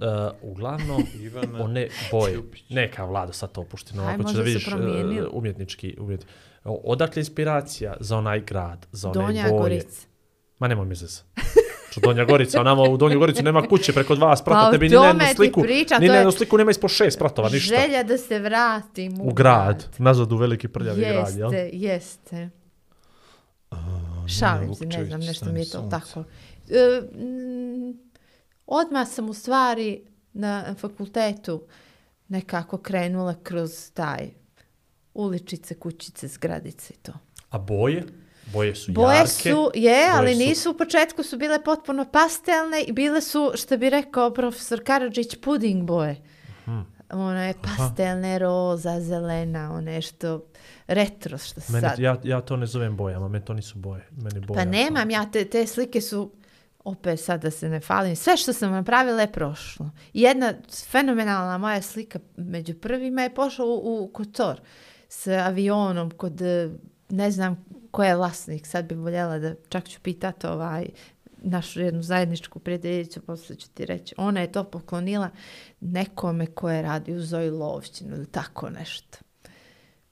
uglavnom, Ivana one boje, neka vlada sad to opušti, no Aj, ćeš da možda se vidiš uh, umjetnički, umjet... O, Odakle inspiracija za onaj grad, za one Donja boje? Gorica. Ma nemoj mi zez. Što Donja Gorica, a nama u Donju Goricu nema kuće preko dva sprata, Pa tebi ni na jednu sliku, pričam, ni na je jednu sliku nema ispod šest spratova, ništa. Želja da se vratim u, U grad, nazad u veliki prljavi grad, jel? Jeste, jeste. Šalim se, ne znam, nešto mi je to sunce. tako. E, mm, odmah sam u stvari na fakultetu nekako krenula kroz taj uličice, kućice, zgradice i to. A boje? Boje su Boje jarke. su, je, ali su- nisu u početku su bile potpuno pastelne i bile su, što bi rekao profesor Karadžić, puding boje. Mhm. One pastelne, roza, zelena, one što retro što se Mene, sad. ja, ja to ne zovem bojama, meni to nisu boje. Meni boja Pa nemam ja, te, te slike su, opet sad da se ne falim, sve što sam napravila je prošlo. Jedna fenomenalna moja slika među prvima je pošla u, u Kotor s avionom kod, e, ne znam ko je vlasnik, sad bi voljela da čak ću pitat ovaj, našu jednu zajedničku prijateljicu, posle ću ti reći, ona je to poklonila nekome ko je radio u Zoji Lovćinu ili tako nešto.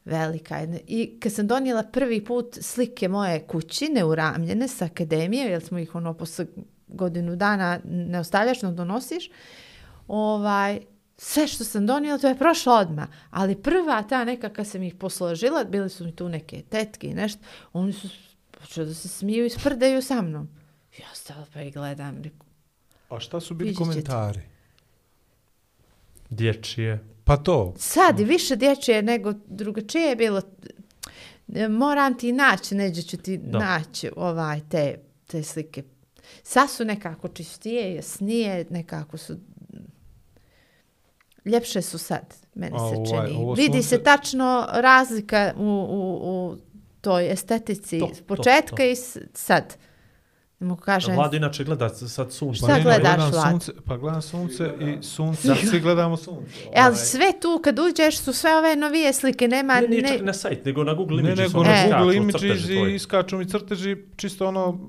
Velika jedna. I kad sam donijela prvi put slike moje kućine uramljene sa akademije, jer smo ih ono posle godinu dana ne ostavljaš, donosiš, ovaj, sve što sam donijela, to je prošlo odmah. Ali prva ta neka kad sam ih posložila, bili su mi tu neke tetke i nešto, oni su počeli da se smiju i sprdaju sa mnom. Ja stala pa i gledam, reku, A šta su bili komentari? Dječije. Pa to. sad je više dječje nego drugačije je bilo. E, Moram ti naći, neđe ću ti Da. naći ovaj, te, te slike. Sad su nekako čistije, jasnije, nekako su ljepše su sad, meni A se ovaj- čini. ovo Vidi se sunce- tačno razlika u, u, u toj estetici To, s to, početka to. i sad. Ne mogu kažem, Vlado inače gleda sad sunce. Šta Pa ne, gledaš, gledam Vlad? sunce, pa gledam sunce i sunce, svi gledamo sunce. E, ali Ovaj, sve tu kad uđeš su sve ove novije slike, nema... Ne, nije čak na sajt, nego na Google Ne, Images. nego ono na E. skaču Google Images i iskaču mi crteži, čisto ono...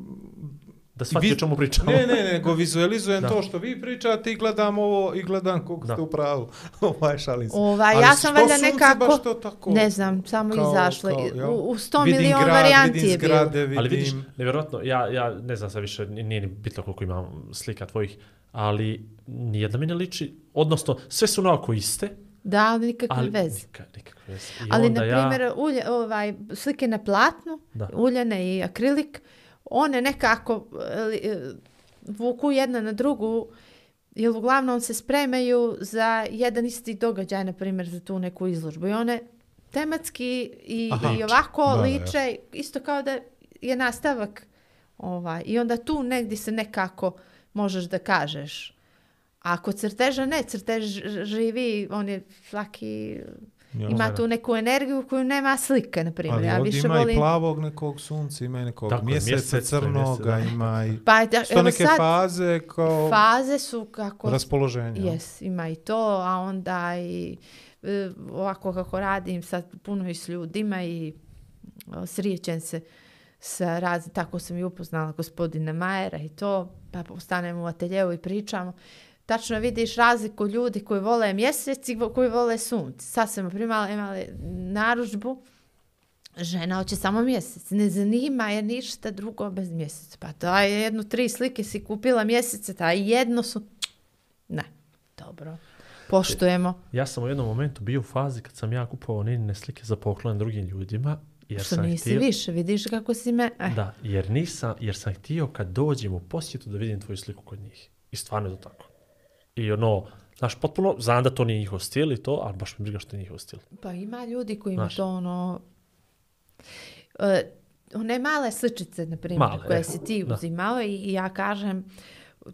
Da shvati vi- o čemu pričamo. Ne, ne, nego vizualizujem Da. to što vi pričate i gledam ovo i gledam koliko Da. ste u pravu. Ovaj, šalim se. Ovaj, Ali ja sam valjda nekako, baš to tako? ne znam, samo Kao- izašle. kao, u, u sto Vidim milion grad, varijanti vidim je bilo. zgrade, vidim... Ali vidiš, nevjerojatno, ja, ja ne znam sad više, ni- nije ni bitno koliko imam slika tvojih, ali nijedna mi ne liči, odnosno sve su naoko iste, Da, ali nikakve ali veze. Nika, nikakve veze. I Ali, na ja, primjer, ulje, ovaj, slike na platnu, Da. uljane i akrilik, one nekako e, vuku jedna na drugu, jer uglavnom se spremaju za jedan isti događaj, na primjer, za tu neku izložbu. I one tematski i, Aha. i ovako Da, da, liče, isto kao da je nastavak. Ovaj. I onda tu negdje se nekako možeš da kažeš. A kod crteža ne, crtež živi, on je svaki, Ja. ima tu neku energiju koju nema slika, na primjer. Ali Ja ovdje više ima volim... i plavog nekog sunca, ima i nekog Tako je, mjeseca mjesec, crnoga, mjesec, ima i... Pa, da, Što evo neke sad, faze kao faze su kako... raspoloženja. Jes, ima i to, a onda i e, ovako kako radim sad puno i s ljudima i srijećem se sa raz, tako sam i upoznala gospodina Majera i to, pa postanemo u ateljevu i pričamo. Tačno vidiš razliku ljudi koji vole mjesec i koji vole sunce. Sad sam primala, imala naručbu, žena hoće samo mjesec. Ne zanima je ništa drugo bez mjeseca. Pa da je jednu tri slike si kupila mjesece, ta jedno su... Ne, dobro. Poštujemo. ja sam u jednom momentu bio u fazi kad sam ja kupovao Ninine slike za poklon drugim ljudima, jer Što sam nisi htio... više, vidiš kako si me... Eh, Da, jer nisam, jer sam htio kad dođem u posjetu da vidim tvoju sliku kod njih. I stvarno je to tako. I ono, znaš, potpuno, znam da to nije njihov stil i to, ali baš mi briga što je njihov stil. Pa ima ljudi koji ima to ono... E, one male sličice, na primjer, Male, koje e, si ti da. uzimao i, i ja kažem,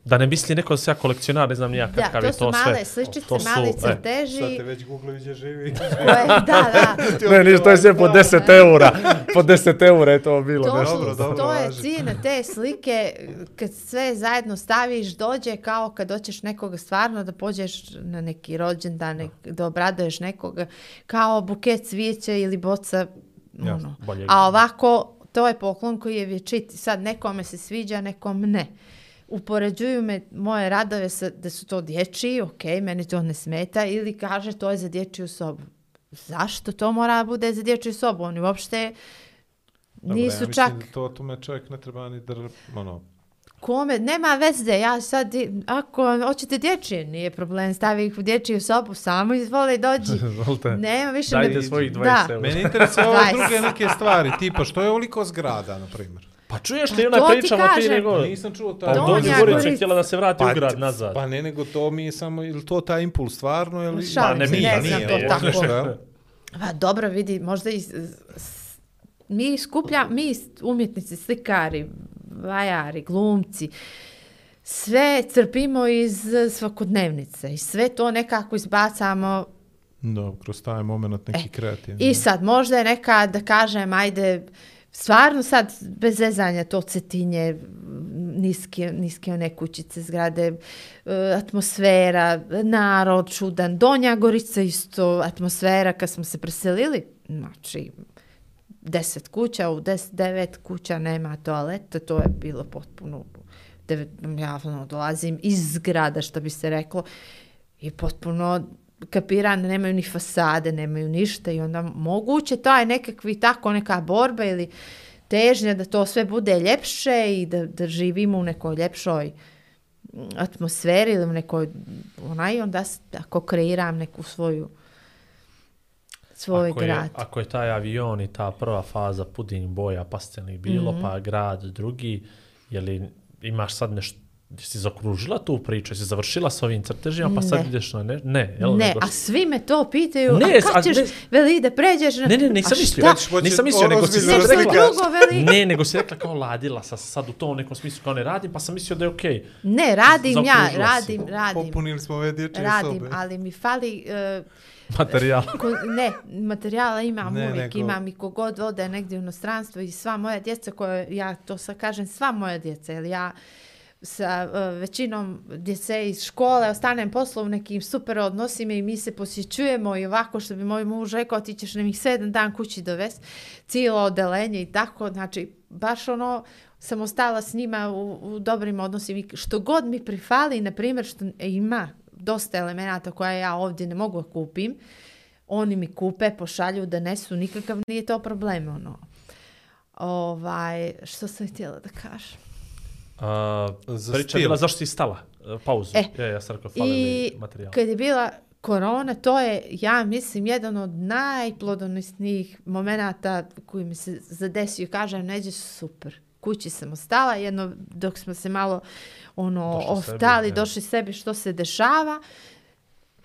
Da ne misli neko da se ja kolekcionar, ne znam ni ja da, kakav to je su to sve. male sličice, To su, mali e, crteži, Sad te već Google gdje živi. koje, da, da, Ne, ništa, to je sve po 10 eura. Po 10 eura je to bilo. To, nešto. su, Dobro, dobro, to je cijena te slike, kad sve zajedno staviš, dođe kao kad hoćeš nekoga stvarno da pođeš na neki rođendan, nek, da obraduješ nekoga, kao buket cvijeća ili boca, Jasno, ono. bolje. A ovako, to je poklon koji je vječit. Sad nekome se sviđa, nekom ne. Upoređuju me moje radove sa, da su to dječji, ok, meni to ne smeta, ili kaže to je za dječju sobu. Zašto to mora da bude za dječju sobu? Oni uopšte nisu ja čak... Da to tome čovjek ne treba ni dr... Ono, Kome, nema veze, ja sad, ako hoćete dječje, nije problem, stavi ih u dječju sobu, samo izvole i dođi. Izvolite. nema više... Dajte ne- svojih 20 Da. eura. Mene interesuje ove 20. druge neke stvari, tipa što je ovoliko zgrada, na primjer. Pa čuješ Pa li to onaj ti nego... Nisam čuo taj... Pa Donja dođe Gorica. Gorica htjela da se vrati u grad nazad. Pa ne, nego to mi je samo, ili to taj impuls stvarno, ili... Šalim ne, ne znam nije, to tako. Pa dobro, vidi, možda i... Mi skuplja, mi umjetnici, slikari, vajari, glumci, sve crpimo iz svakodnevnice i sve to nekako izbacamo Da, kroz taj moment neki E, kreativni. I sad, možda je neka, da kažem, ajde, stvarno sad, bez vezanja to cetinje, niske, niske one kućice, zgrade, e, atmosfera, narod čudan, Donja Gorica isto, atmosfera kad smo se preselili, znači, deset kuća, u deset, devet kuća nema toaleta, to je bilo potpuno devet- ja ono dolazim iz grada, što bi se reklo, i potpuno kapiram da nemaju ni fasade, nemaju ništa i onda moguće to je nekakvi tako neka borba ili težnja da to sve bude ljepše i da, da živimo u nekoj ljepšoj mm, atmosferi ili u nekoj onaj, onda ako kreiram neku svoju svoj ako grad. Je, ako je taj avion i ta prva faza puding boja pastelnih bilo, Mhm. pa grad drugi, je li imaš sad nešto, si zakružila tu priču, si završila s ovim crtežima, pa sad Ne. ideš na ne, ne, jel? Ne, nego a svi me to pitaju, Ne, a kad a ćeš, ne- veli da pređeš na... Ne, ne, nisam mislio, nisam mislio, nego si rekla, drugo, veli. ne, nego si rekla kao ladila sa, sad u tom nekom smislu kao ne radim, pa sam mislio da je okej. Ne, radim ja, Zaokružila si. radim, radim, Popunili smo ove dječje radim, sobe. ali mi fali... e, Materijal. Ko, ne, materijala imam Ne, uvijek, nego- imam i kogod ode negdje u inostranstvo i sva moja djeca koje, ja to sad kažem, sva moja djeca, jer ja sa uh, većinom djece iz škole ostanem posla u nekim super odnosima i mi se posjećujemo i ovako što bi moj muž rekao ti ćeš nam ih sedam dan kući dovesti, cijelo odelenje i tako, znači baš ono sam ostala s njima u, u dobrim odnosima i što god mi prifali, na primjer što e, ima dosta elemenata koje ja ovdje ne mogu kupim, oni mi kupe, pošalju da nesu, nikakav nije to problem, ono. Ovaj, što sam htjela da kažem? A, Za priča stil. bila zašto si stala? E, Pauzu. E, ja, ja sam rekao, fali I mi materijal. kad je bila korona, to je, ja mislim, jedan od najplodonosnijih momenata koji mi se zadesio. Kažem, neđe super. Kući sam ostala, jedno dok smo se malo ono, Došli sebi, oftali, došli sebi što se dešava.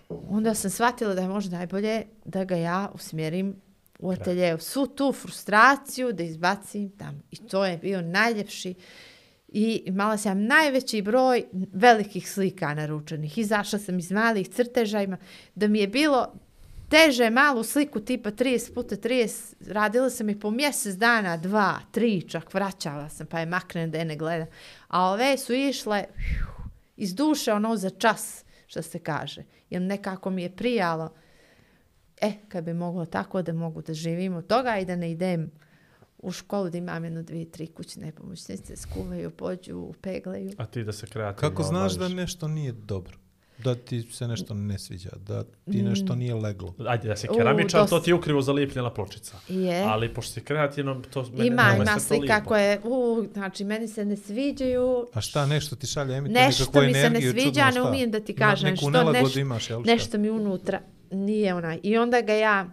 Onda sam shvatila da je možda najbolje da ga ja usmjerim u ateljevu. Svu tu frustraciju da izbacim tamo. I to je bio najljepši i imala sam najveći broj velikih slika naručenih. Izašla sam iz malih crteža, ima- da mi je bilo teže malu sliku tipa 30 puta 30, radila sam i po mjesec dana, dva, tri, čak vraćala sam, pa je maknem da je ne gleda. A ove su išle iz duše ono za čas, što se kaže. Jer nekako mi je prijalo, e, kad bi moglo tako da mogu da živim od toga i da ne idem u školu da imam jedno, dvije, tri kućne pomoćnice, skuvaju, pođu, peglaju. A ti da se kreativno Kako znaš da baviš. nešto nije dobro? Da ti se nešto ne sviđa, da ti Mm. nešto nije leglo. Ajde, da si U, keramičar, to ti je ukrivo zalijepljena pločica. Je. Ali pošto si kreativno, to mene, Ima, je ima slika lijepo. koje, u, znači, meni se ne sviđaju, A šta nešto ti šalje emituje Nešto mi se ne sviđa, ne umijem da ti Ima kažem neku što, nešto- imaš, jel šta? nešto mi unutra nije onaj. I onda ga ja,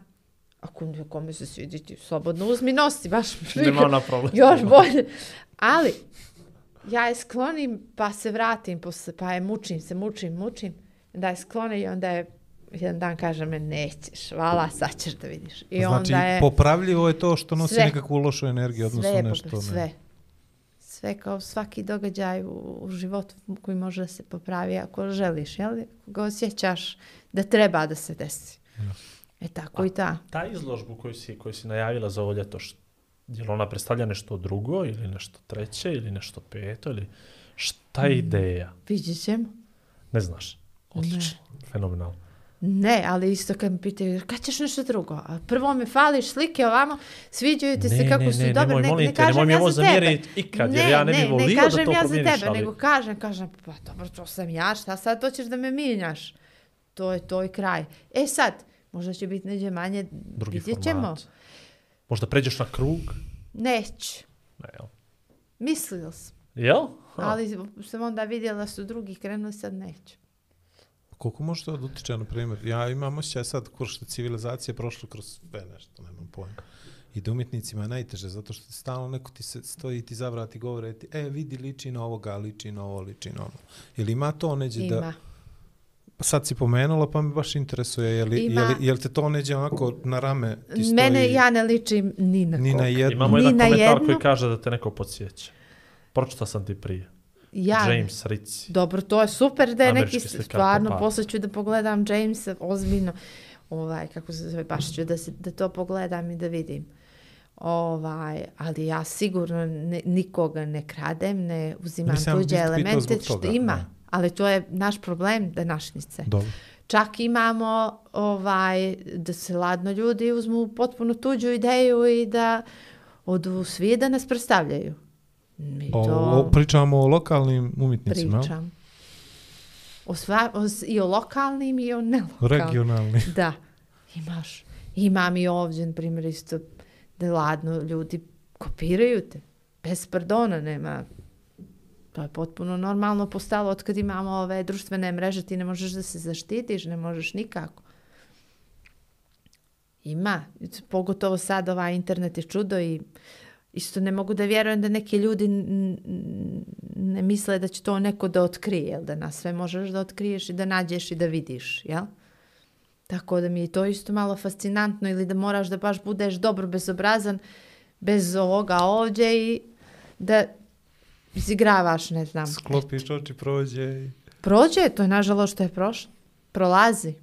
ako kome se svidi ti slobodno uzmi nosi, baš Nema ona problem. još bolje. Ali, ja je sklonim, pa se vratim, posle, pa je mučim se, mučim, mučim. Da je sklone i onda je jedan dan kaže me nećeš, vala, sad ćeš da vidiš. I znači, onda je popravljivo je to što nosi Sve. nekakvu lošu energiju, odnosno sve, nešto. popra- ne. sve. Sve kao svaki događaj u, u životu koji može da se popravi ako želiš, jel? Ako ga osjećaš da treba da se desi. E tako i ta. Ta izložbu koju si, koju si najavila za ovo ljeto, š- je li ona predstavlja nešto drugo ili nešto treće ili nešto peto ili šta je ideja? Vidjet ćemo. Ne znaš. Odlično. Fenomenalno. Ne, ali isto kad me pitaju, kad ćeš nešto drugo? A prvo mi fališ slike ovamo, sviđaju ti se Ne, kako ne, su ne, dobre. nemoj, ne, molim ne te, nemoj kažem mi ja ovo za tebe. zamjeriti ikad, jer ja ne volio ne da kažem to ja za tebe, ali- nego kažem, kažem, pa dobro, to sam ja, šta sad hoćeš da me mijenjaš? To je to i kraj. E sad, možda će biti neđe manje, Drugi vidjet format. ćemo. Možda pređeš na krug? Neću. Ne, jel? Mislila sam. Jel? Ha. Ali sam onda vidjela da su drugi krenuli, sad neću. Koliko može to da utiče, na primjer? Ja imam osjećaj sad, kur što civilizacija je prošla kroz sve nešto, nemam pojma. I da umjetnicima je najteže, zato što stalno neko ti se stoji, ti zavrati, govore ti, e, vidi, liči na ovoga, liči na ovo, liči na ono. Ili ima to neđe Ima. da... Pa sad si pomenula, pa me baš interesuje, je li, Ima. je li, je li te to neđe onako na rame ti stoji? Mene ja ne ličim ni na Ni koga. na jednu. Imamo Ni jedan na komentar jedno. koji kaže da te neko podsjeća. Pročitao sam ti prije. Ja, James Ritzi. Dobro, to je super da je neki Američki slikar stvarno, posle ću da pogledam Jamesa, ozbiljno, ovaj, kako se zove, baš ću da, se, da to pogledam i da vidim. Ovaj, ali ja sigurno ne, nikoga ne kradem, ne uzimam Nisam tuđe elemente, što toga, ima. da. Ali to je naš problem današnjice. Dobro. Čak imamo ovaj, da se ladno ljudi uzmu potpuno tuđu ideju i da odu svi da nas predstavljaju. Mi O, to o, pričamo o lokalnim umjetnicima, pričam. O sva, o, I o lokalnim i o nelokalnim. regionalni. Da, imaš. Imam i ovdje, na primjer, isto da ladno ljudi kopiraju te. Bez pardona nema. To je potpuno normalno postalo od kad imamo ove društvene mreže, ti ne možeš da se zaštitiš, ne možeš nikako. Ima, pogotovo sad ovaj internet je čudo i isto ne mogu da vjerujem da neki ljudi ne misle da će to neko da otkrije, jel? da nas sve možeš da otkriješ i da nađeš i da vidiš, jel? Tako da mi je to isto malo fascinantno ili da moraš da baš budeš dobro bezobrazan bez ovoga ovdje i da izigravaš, ne znam. Sklopiš oči, prođe i... Prođe, to je nažalost što je prošlo. Prolazi.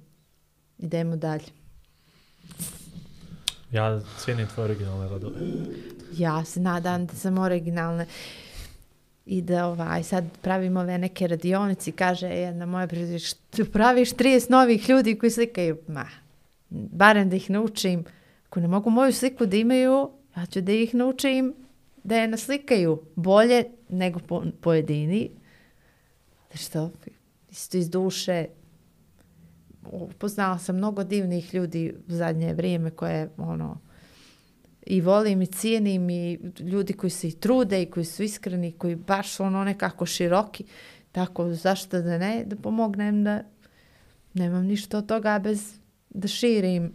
Idemo dalje. Ja cijenim tvoje originalne radove. Ja se nadam da sam originalna i da ovaj, sad pravimo ove neke radionici, kaže jedna moja prijateljica, što praviš 30 novih ljudi koji slikaju? Ma, barem da ih naučim. Ako ne mogu moju sliku da imaju, ja ću da ih naučim da je naslikaju bolje nego po, pojedini. Ali što, isto iz duše, upoznala sam mnogo divnih ljudi u zadnje vrijeme koje, ono, i volim i cijenim i ljudi koji se i trude i koji su iskreni, koji baš ono nekako široki, tako zašto da ne, da pomognem da nemam ništa od toga bez da širim.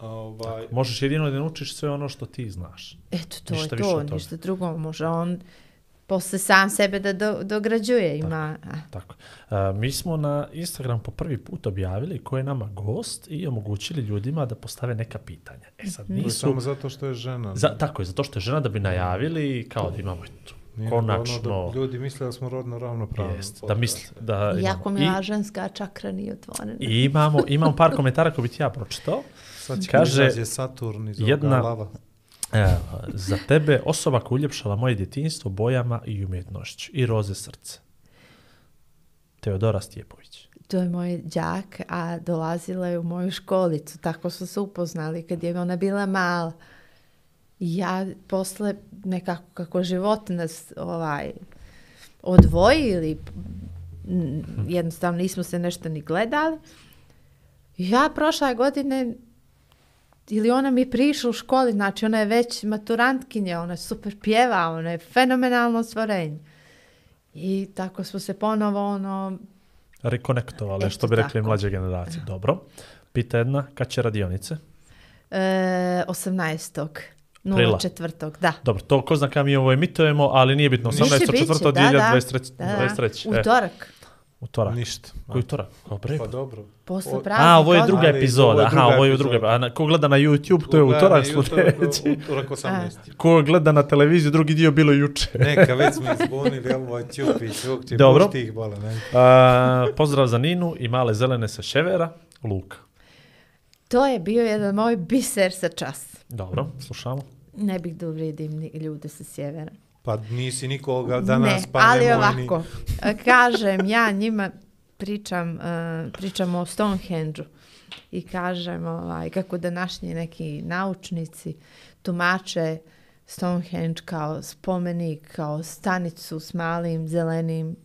Ovaj, Možeš jedino da naučiš sve ono što ti znaš. Eto, to Ništa je to, ništa drugo. Može on posle sam sebe da do, dograđuje, ima... a, Tako. A, mi smo na Instagram po prvi put objavili ko je nama gost i omogućili ljudima da postave neka pitanja. E sad Mhm. to je nisu... samo zato što je žena. Za, tako je, zato što je žena da bi najavili kao da imamo eto, Nije nego konačno... Ono da ljudi misle da smo rodno ravnopravni. Jest, da misli, da Iako imamo. mi ova ženska čakra nije otvorena. I imamo, imamo par komentara koje bi ti ja pročitao. Sad će Kaže, Saturn iz jedna- ovoga lava. E, za tebe osoba koja uljepšala moje djetinjstvo bojama i umjetnošću i roze srce. Teodora Stjepović. To je moj đak, a dolazila je u moju školicu. Tako su se upoznali kad je ona bila mala. I ja posle nekako kako život nas ovaj, odvojili, jednostavno nismo se nešto ni gledali. Ja prošle godine ili ona mi je prišla u školi, znači ona je već maturantkinja, ona je super pjeva, ona je fenomenalno stvorenje. I tako smo se ponovo ono, Rekonektovale, Eto što bi rekli tako. mlađe generacije. Dobro. Pita jedna, kad će radionice? E, 18. Aprila. 04. Da. Dobro, to ko zna kada mi ovo emitujemo, ali nije bitno. Biće, 18. biće, četvrto, da, da. 2023. Da, da. 23. Utorak. utorak. Ništa. Koji utorak? Kao bre. Pa dobro. Posle praznika. A, ovo je druga Ali epizoda. ovo je Aha, ovo je druga. A na, ko gleda na YouTube, to je Gledaj, utorak utorak, sljedeći. Utorak 18. Ko gleda na televiziju, drugi dio bilo juče. Neka, već smo izbunili, ovo je Ćupić, uopće, Dobro. pušti ih bala, ne. A, pozdrav za Ninu i male zelene sa Ševera, Luka. To je bio jedan moj biser sa čas. Dobro, slušamo. Ne bih da uvrijedim ni ljude sa sjevera. Pa nisi nikoga danas, ne, pa ali nemoj ovako, e, kažem, ja njima pričam, uh, pričam o Stonehenge-u i kažem ovaj, kako današnji neki naučnici tumače Stonehenge kao spomenik, kao stanicu s malim zelenim,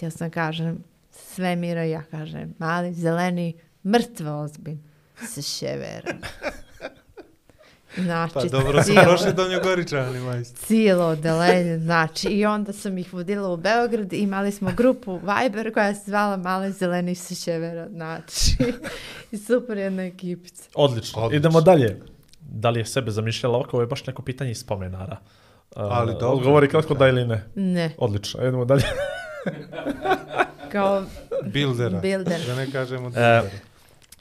ja sam kažem, svemira, ja kažem, mali zeleni, mrtvo ozbilj, sa ševera. Znači, Pa dobro su cijelo- prošli do Njogoričani, majstor. cijelo odelenje, znači, i onda sam ih vodila u Beograd i imali smo grupu Viber koja se zvala Male zeleni sa ševera, znači, i super jedna ekipica. Odlično. Odlično. Idemo dalje. Da li je sebe zamišljala oko? Ovo je baš neko pitanje iz spomenara. Uh, Ali dobro. Odgovori kratko da ili ne. Ne, Odlično. Idemo dalje. kao Bildera. Builder. Da ne kažemo E, Bildera.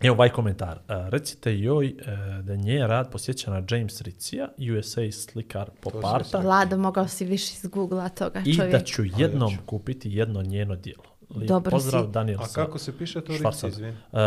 Evo ovaj komentar. Uh, recite joj uh, da nje rad posjeća na James Ricija, USA slikar pop arta, se Vlado mogao si više iz Google-a toga i čovjek. da ću jednom ću. kupiti jedno njeno dijelo. Lijep Dobro pozdrav, si. Daniel A kako se piše to Švarcad. izvini? Uh,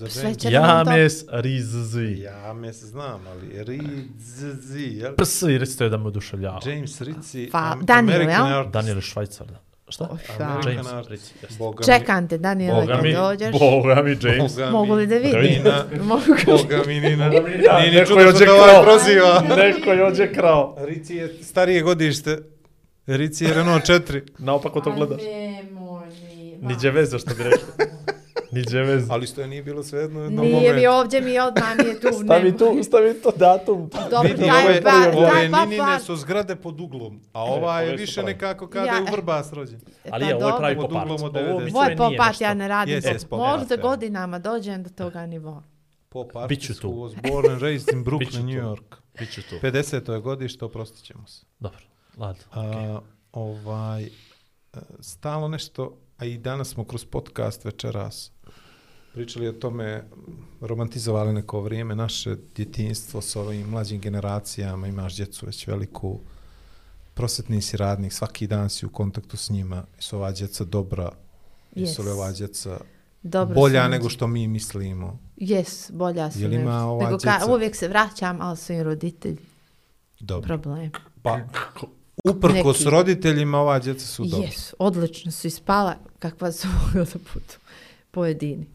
James? James Rizzi. Ja me znam, ali Rizzi, jel? Ps, i recite joj da me oduševljava. James Ritzi, Pa, Daniel, American. Daniel je Švajcar, da. Šta? American James jeste. Boga mi- Čekam te, Daniela, Boga kad mi, dođeš. Boga mi, James. Boga Mogu li da vidim? Nina, Mogu. Boga mi Nina. Ja, Nije ni neko čudo je što te odjekrao. ovaj proziva. Neko je ođe krao. Rici je starije godište. Rici je Renault 4. Naopako to gledaš. Nemoj mi. Niđe veze što bi rekli. Niđe veze. Ali što je nije bilo svejedno u jednom Nije mi ovdje, mi odmah nije tu. Stavi ne- tu, stavi to datum. Dobro, Vidi, daj, ove, ba- ove daj, pa- Ninine pa- su zgrade pod uglom, a ova je više nekako kada Ja- je u Vrbas rođen. Ali Pa je, ovo je pravi Pod pop art. uglom od Ovo 90. mi Ovo sve je pop art, ja ne radim jes, pop Možda art, godinama dođem do toga nivoa. Pop artist tu. who was born and raised in Brooklyn. New York. Biću tu. 50. je godište, oprostit ćemo se. Dobro, ladno. A, ovaj, e, stalno nešto, a i danas smo kroz podcast večeras pričali o tome, romantizovali neko vrijeme, naše djetinstvo s ovim mlađim generacijama, imaš djecu već veliku, prosjetni si radnik, svaki dan si u kontaktu s njima, su ova djeca dobra, jesu li Yes. ova djeca Dobro bolja sam- nego što mi mislimo. Jes, bolja su Jel ima nego- ova nego ka, djeca? uvijek se vraćam, ali su i roditelji Dobro. problem. Pa, uprkos Neki. roditeljima, ova djeca su dobra. Jesu, odlično su ispala kakva su mogla da budu pojedini.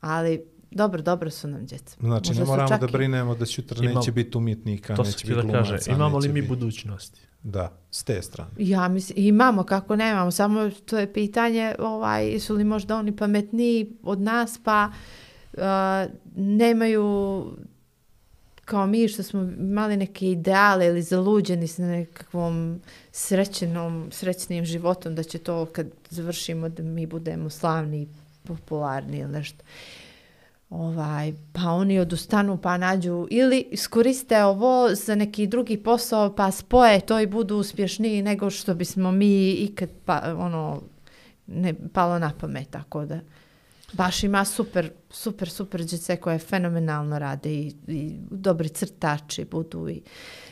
Ali dobro, dobro su nam djeca. Znači, Možda ne moramo da brinemo da sutra Imam- neće biti umjetnika, To neće biti da kaže, glumaca, imamo li mi biti- budućnosti? Da, s te strane. Ja mislim, imamo kako nemamo, samo to je pitanje, ovaj, su li možda oni pametniji od nas, pa uh, nemaju kao mi što smo imali neke ideale ili zaluđeni s nekakvom srećenom, srećnim životom, da će to kad završimo da mi budemo slavni i popularni ili nešto. Ovaj, pa oni odustanu pa nađu ili iskoriste ovo za neki drugi posao pa spoje to i budu uspješniji nego što bismo mi ikad pa, ono, ne palo na pamet tako da baš ima super, super, super djece koje fenomenalno rade i, i dobri crtači budu i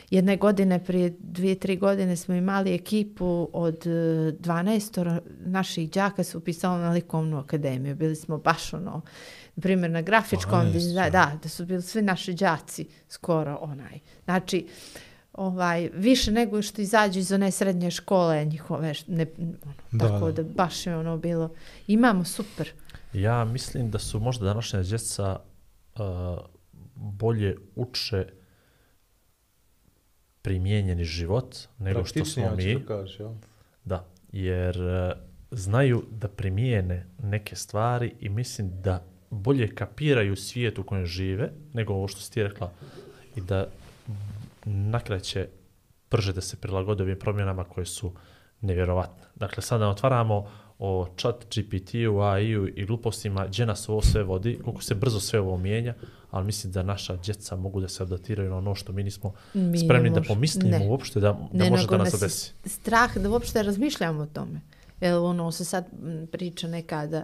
jedne godine, prije dvije, tri godine smo imali ekipu od e, 12 naših đaka su upisali na likovnu akademiju. Bili smo baš ono, na primjer na grafičkom, 12, dizajnu, da, da su bili svi naši đaci skoro onaj. Znači, ovaj, više nego što izađu iz one srednje škole njihove, ne, ono, Da, tako da. da baš je ono bilo, imamo super. Ja mislim da su možda današnja djeca uh, bolje uče primijenjeni život nego što smo mi. kažeš, jel? Da, jer uh, znaju da primijene neke stvari i mislim da bolje kapiraju svijet u kojem žive nego ovo što si ti rekla i da nakraj će brže da se prilagode ovim promjenama koje su nevjerovatne. Dakle, sada otvaramo o chat GPT-u, AI-u i glupostima, gdje nas ovo sve vodi, koliko se brzo sve ovo mijenja, ali mislim da naša djeca mogu da se adaptiraju na ono što mi nismo Mi spremni da pomislimo ne. uopšte da, da Ne, može da nas zadesi. strah da uopšte razmišljamo o tome. Jer ono se sad priča nekada,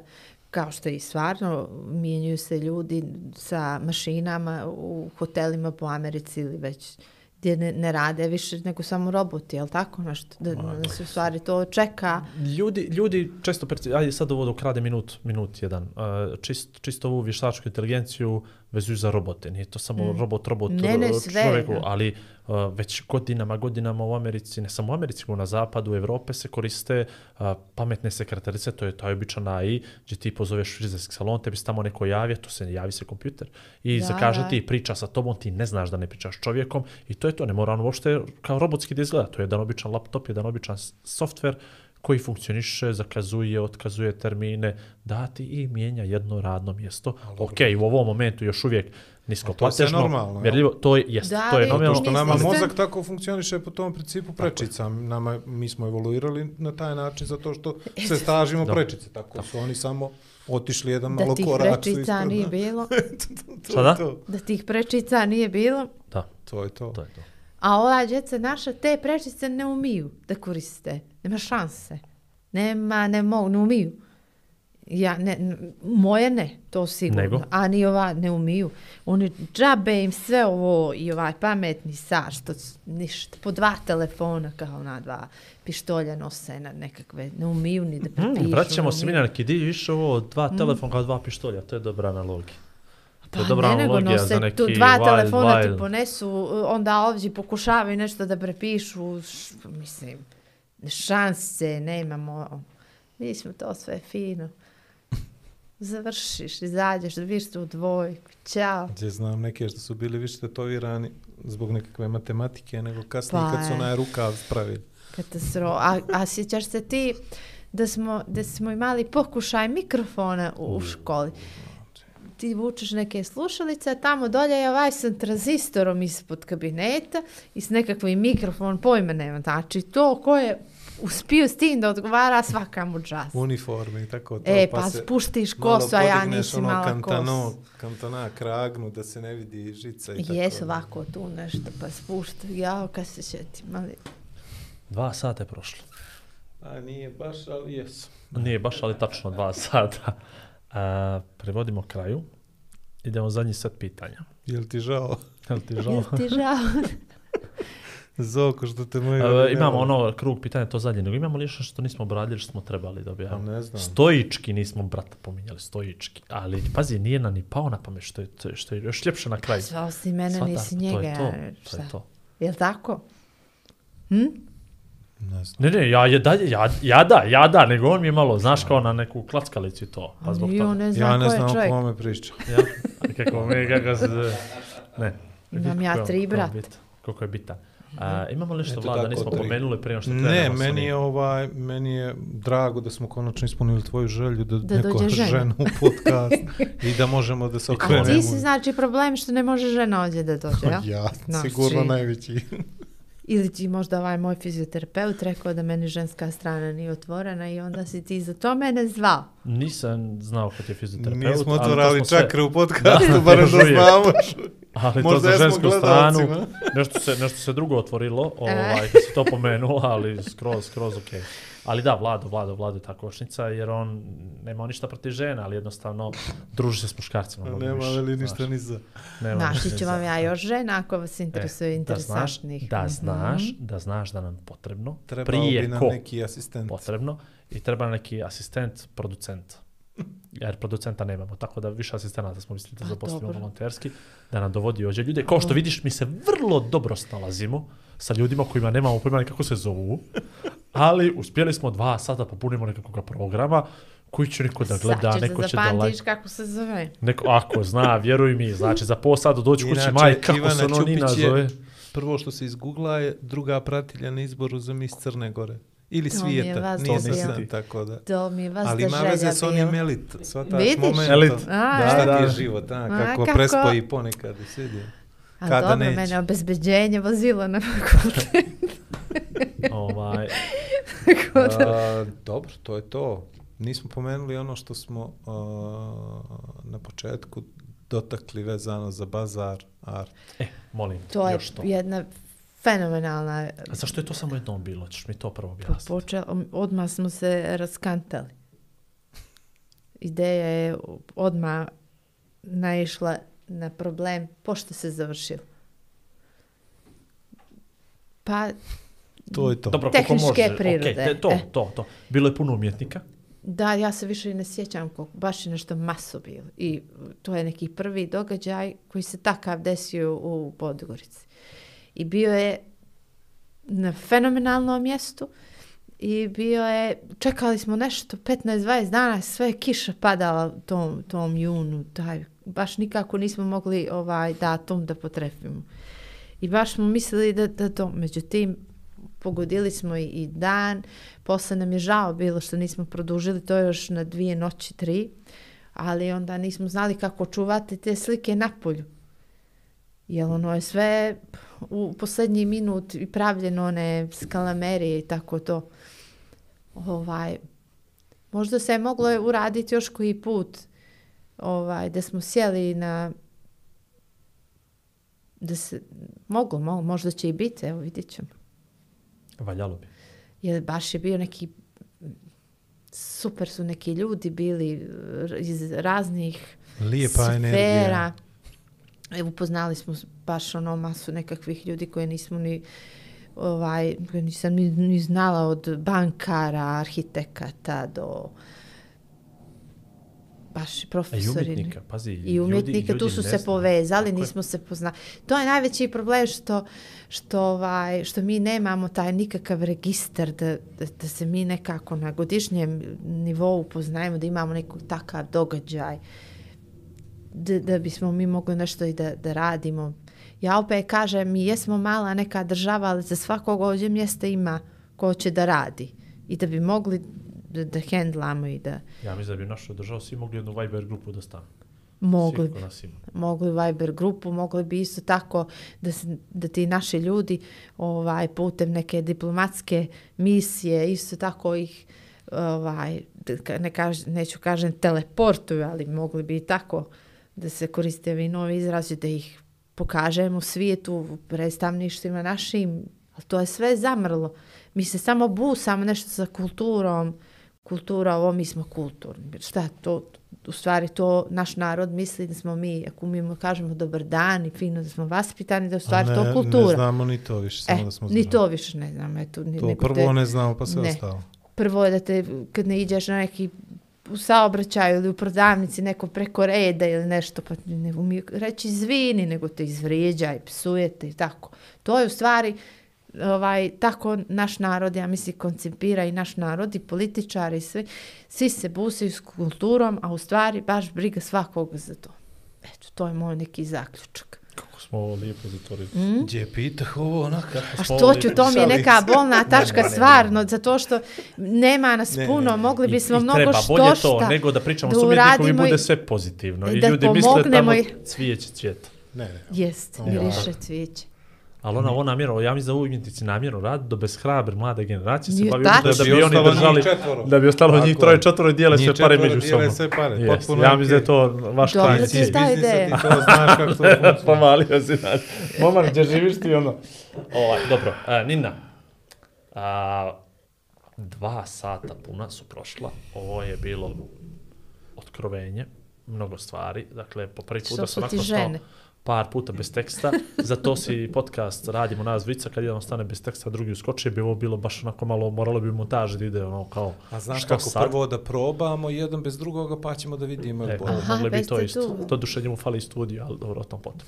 kao što je i stvarno, mijenjaju se ljudi sa mašinama u hotelima po Americi ili već gdje ne, ne rade više nego samo roboti, jel tako? Nešto, da, da se u stvari to čeka. Ljudi, ljudi često, ajde sad ovo dok rade minut, minut jedan, uh, čist, čisto ovu vještačku inteligenciju vezuju za robote. Nije to samo Mm. robot, robot, Ne, ne, sve, čovjeku, da. ali uh, već godinama, godinama u Americi, ne samo u Americi, nego na zapadu Evrope se koriste uh, pametne sekretarice, to je taj običan AI, gdje ti pozoveš frizerski salon, tebi se tamo neko javi, to se javi se kompjuter i Da, zakaže da. ti priča sa tobom, ti ne znaš da ne pričaš čovjekom i to je to, ne mora on uopšte kao robotski da izgleda, to je jedan običan laptop, jedan običan s- softver koji funkcioniše, zakazuje, otkazuje termine, dati i mijenja jedno radno mjesto. Ok, u ovom momentu još uvijek nisko to je platežno, normalno, jel? mjerljivo, to je, jest, Da, to je ali. To što nama Mislim- mozak tako funkcioniše po tom principu prečica. Nama, mi smo evoluirali na taj način zato što se stažimo Da. prečice. Tako su oni samo otišli jedan Da malo tih korak. su prečica ispred nije bilo. To da? je to. Da tih prečica nije bilo. Da, To je to. to je to. A ova djeca naša te prečice ne umiju da koriste. Nema šanse. Nema, ne mogu, ne umiju. Ja, ne, moje ne, to sigurno. Nego? A ni ova ne umiju. Oni džabe im sve ovo i ovaj pametni sat, što ništa, po dva telefona kao na dva pištolja nose na nekakve, ne umiju ni da prepišu. Mm, vraćamo se mi na neki dio više ovo dva telefona kao dva pištolja, to je dobra analogija. To je Pa dobra ne, nego analogija nose za neki tu dva wild, telefona wild. ti ponesu, onda ovdje pokušavaju nešto da prepišu, š, mislim, šanse nemamo. Mi smo to sve fino. Završiš, izađeš, dobiš tu dvojku, ćao. Gdje znam neke što su bili više tetovirani zbog nekakve matematike, nego kasnije Pa kad su onaj rukav spravili. Katastrofa. A, a sjećaš se ti da smo, da smo imali pokušaj mikrofona u, u školi? Ti vučeš neke slušalice, a tamo dolje je ovaj sa tranzistorom ispod kabineta i s nekakvim mikrofon, pojma nema. Znači, to ko je uspio s tim da odgovara svaka mu čast. uniforme i tako to. E, pa, se spuštiš kosu, a ja podigneš nisi ono mala kantano, kosu. Kantona kragnu da se ne vidi žica i tako. Jesu ovako tu nešto, pa spušta. Jao, kad se sjetim, ali... Dva sata je prošlo. A nije baš, ali jesu. Nije baš, ali tačno dva sata. A, prevodimo kraju. Idemo zadnji set pitanja. Jel ti žao? Je li ti žao? Jel ti žao? Zoko što te moji... E, imamo ono krug pitanja, to zadnje, nego imamo li još što nismo obradili, što smo trebali da objavimo? ne znam. Stoički nismo, brata, pominjali, stoički. Ali, pazi, nije nam ni pao na pamet, što je, to je- što je još ljepše na kraju. Zvao si mene, Svatar, nisi to njega. je to, šta? to je to. Jel tako? Hm? Ne znam. Ne, ne, ja, je dalje, ja, ja da, ja da, nego on mi je malo, znaš, kao na neku klackalicu i to. Pa zbog toga. ne Ja ne znam o kome priča. Ja? Kako mi, kako se... Ne. Imam ja tri koliko je brata. bit- Koliko je bitan. A, imamo li što Eto vlada, nismo tri. pomenuli prije što Ne, krenemo s meni je ovaj, meni je drago da smo konačno ispunili tvoju želju da, Da neko žena. žena u podcast i da možemo da se A okrenemo. ti si znači problem što ne može žena ovdje da dođe, ja? Ja, Znači- sigurno najveći. Ili ti možda ovaj moj fizioterapeut rekao da meni ženska strana nije otvorena i onda si ti za to mene zvao. Nisam znao kad je fizioterapeut. Nismo to otvorali smo sve- čakre u podcastu, barem da znamo. Ali Možda to za žensku gledalcima. stranu, nešto se, nešto se drugo otvorilo, E. ovaj, kad si to pomenula, ali skroz, skroz ok. Ali da, Vlado, Vlado, Vlado je ta košnica, jer on nema ništa protiv žena, ali jednostavno druži se s muškarcima. Nema više, li ništa ni za. Ništa ću vam ja još žena ako vas interesuje E, da znaš, interesantnih. da Mhm. znaš, da znaš da nam potrebno, Trebao bi prije nam ko neki asistent. potrebno i treba neki asistent, producent. Jer producenta nemamo, tako da više asistenata smo mislili da Pa, zaposlimo volonterski, da nam dovodi ođe ljude. Kao što vidiš, mi se vrlo dobro snalazimo sa ljudima kojima nemamo pojma kako se zovu, ali uspjeli smo dva sata popunimo nekakvog programa koji će neko da gleda, Sad ćeš neko da će da zapamtiš like. kako se zove. Neko, ako zna, vjeruj mi, znači za pola sata doći kući, maj, kako Ivana se ono Nina Ćupić zove. Prvo što se izgoogla je druga pratilja na izboru za mis Crne Gore. Ili To mi je svijeta, vas nije bilo. sad tako da. To mi je vas Ali da ima veze s onim elit, shvataš Vidiš? moment. Elit. A, Da, Šta da. ti je život, a, A, kako, kako- prespoji ponekad i sidi. A Kada dobro, neće. mene obezbeđenje vozilo na fakultet. Ovaj, A, dobro, to je to. Nismo pomenuli ono što smo a, na početku dotakli vezano za bazar art. e, molim, To je još to. jedna fenomenalna A zašto je to samo jednom bilo? Češ mi to prvo Po- objasniti? počelo, odmah smo se raskantali. Ideja je odmah naišla na problem pošto se završilo. Pa To je to. Dobro, Tehničke može. prirode, te- to, e. to, to. Bilo je puno umjetnika. da, ja se više i ne sjećam koliko, baš je nešto maso bilo. I to je neki prvi događaj koji se takav desio u Podgorici. I bio je na fenomenalnom mjestu i bio je, čekali smo nešto 15-20 dana, sve je kiša padala tom, tom junu, taj, baš nikako nismo mogli ovaj datum da potrefimo. I baš smo mislili da, da to, međutim, pogodili smo i, i dan, posle nam je žao bilo što nismo produžili to još na dvije noći, tri, ali onda nismo znali kako čuvati te slike na polju. Jer ono je sve u posljednji minut i pravljeno one skalamerije i tako to. Ovaj, možda se je moglo je uraditi još koji put ovaj, da smo sjeli na da se, moglo, mo, možda će i biti, evo vidit ćemo. Valjalo bi. Jer baš je bio neki super su neki ljudi bili iz raznih Lijepa energija. sfera. E, upoznali smo baš ono masu nekakvih ljudi koje nismo ni ovaj, koje nisam ni, ni znala od bankara, arhitekata do baš i i profesori. ne? umjetnika, pazi. I umjetnika, tu su se povezali, nismo se poznali. To je najveći problem što, što, ovaj, što mi nemamo taj nikakav registar da, da, da se mi nekako na godišnjem nivou upoznajemo, da imamo neki takav događaj, da, da bismo mi mogli nešto i da, da radimo. Ja opet kažem, mi jesmo mala neka država, ali za svakog ovdje mjesta ima ko će da radi i da bi mogli da, da hendlamo i da Ja mislim da bi naša država svi mogli jednu Viber grupu da stanu. mogli ima. mogli Viber grupu, mogli bi isto tako da, se, da ti naši ljudi ovaj putem neke diplomatske misije isto tako ih ovaj ne kaž, neću kažem teleportuju, ali mogli bi i tako da se koriste ovi novi izrazi da ih pokažemo svijetu, u predstavništvima našim, ali to je sve zamrlo. Mi se samo busamo nešto sa kulturom, kultura, ovo mi smo kulturni. Šta to, u stvari to naš narod misli da smo mi, ako mi kažemo dobar dan i fino da smo vaspitani, da u stvari A to ne, kultura. Ne znamo ni to više, samo e, da smo ni znali. to više ne znam. Eto, ni, To prvo te, ne znamo, pa sve ne. ostalo. prvo je da te, kad ne iđeš na neki u saobraćaju ili u prodavnici neko preko reda ili nešto, pa ne umiju reći izvini, nego te izvrijeđa i psujete i tako. To je u stvari ovaj, tako naš narod, ja mislim, koncipira i naš narod i političari i sve, svi se busaju s kulturom, a u stvari baš briga svakoga za to. Eto, to je moj neki zaključak. Kako smo ovo lijepo zatvorili. Mm? Gdje pitah ovo onako? A što ću, to mi je neka bolna tačka stvarno, zato što nema nas Ne, puno, ne, mogli I, bismo i mnogo treba što bolje šta. to nego da pričamo da s umjetnikom i bude i- sve pozitivno. I, da ljudi misle tamo i- cvijeće cvijeta. Ne, ne. Jest, miriše cvijeće. Ali ona, ona namjerno, ja mislim da umjetnici namjerno radi do bez hrabre mlade generacije se Nije bavi tako. umjetnošću da Da bi oni držali, njih da bi ostalo Tako njih je. troje, četvoro i dijele Njih sve pare među dijele sobom. sve pare, Jest. potpuno Ja je mislim da je okej. to vaš Dobro kraj ti je cilj. ta ideja. ti to znaš kako to funkcionira. Pomalio si nas. Momak, gdje živiš ti ono? Ovaj, dobro, a, Nina, a, dva sata puna su prošla. Ovo je bilo otkrovenje, mnogo stvari. Dakle, po prvi put Što da su sam ti onako stao žene? Par puta bez teksta. Zato si podcast radimo nas dvica, kad jedan ostane bez teksta, drugi uskoči, bi ovo bilo baš onako malo, moralo bi montaž da ide ono kao, A znaš što kako sad? prvo da probamo jedan bez drugoga, pa ćemo da vidimo. E, je bolje. Aha, mogli bi to isto. tu. To duše njemu fali studio, ali dobro, o tom potom.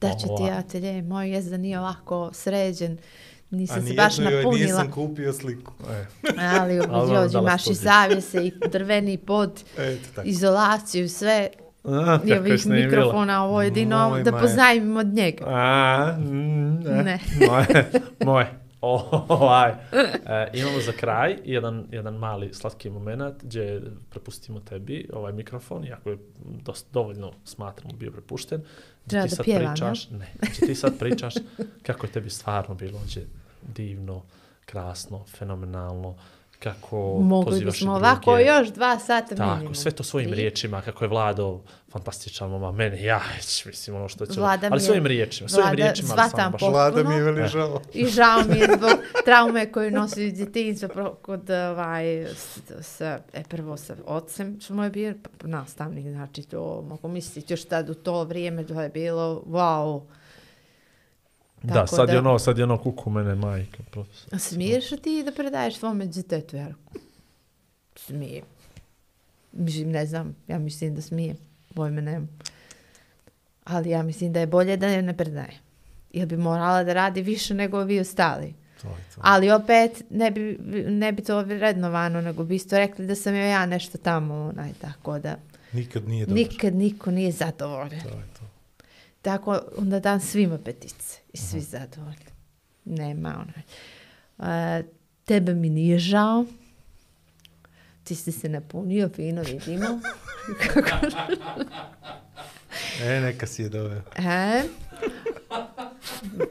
Da ću ti Ova. ja te lje, moj jezda nije ovako sređen, A nisam se baš joj napunila, nisam kupio sliku. E, ali Ali ovdje dala imaš i studiju. zavjese i drveni pod, eto tako. izolaciju, sve, A, i je ovih snimila. mikrofona, ovo jedino Moj da maje. poznajemo od njega. A, mm, ne. Ne. Moje, moje. Ovaj. E, imamo za kraj jedan, jedan mali slatki moment gdje prepustimo tebi ovaj mikrofon, iako je dosta, dovoljno smatramo bio prepušten. Treba ti da sad pjevam, pričaš, ne, gdje ti sad pričaš kako je tebi stvarno bilo ovdje divno, krasno, fenomenalno, kako Mogli pozivaš i bismo druge. ovako još dva sata Tako, minimum. sve to svojim Vi- riječima, kako je Vlado fantastičan mama, meni, ja, mislim, ono što će... Vlada ali je- svojim riječima, svojim Vlada riječima, shvatam stvarno baš... po- Vlada mi je veli žao. I žao mi je zbog traume koju nosi iz djetinjstva pro- kod ovaj, s, sa, e, prvo sa ocem, što mu je bio p- nastavnik, znači to mogu misliti još tad u to vrijeme to je bilo, wow. Da, Tako sad da- je ono, sad je ono kuku mene majka, profesor. A smiješ li ti da predaješ svome djetetu, Jarko? Smije. Mislim, ne znam, ja mislim da smije. Pojme nemam. Ali ja mislim da je bolje da je ne predaje. Ili bi morala da radi više nego vi ostali. To je to. Ali opet ne bi, ne bi to vrednovano, nego bi isto rekli da sam joj ja nešto tamo, onaj, tako da Nikad nije dobro. nikad niko nije zadovoljan. To je to. Tako onda dam svima petice i svi zadovoljni. Nema onaj. E, tebe mi nije žao. Ti si se napunio, fino vidimo. E, neka si je doveo. E,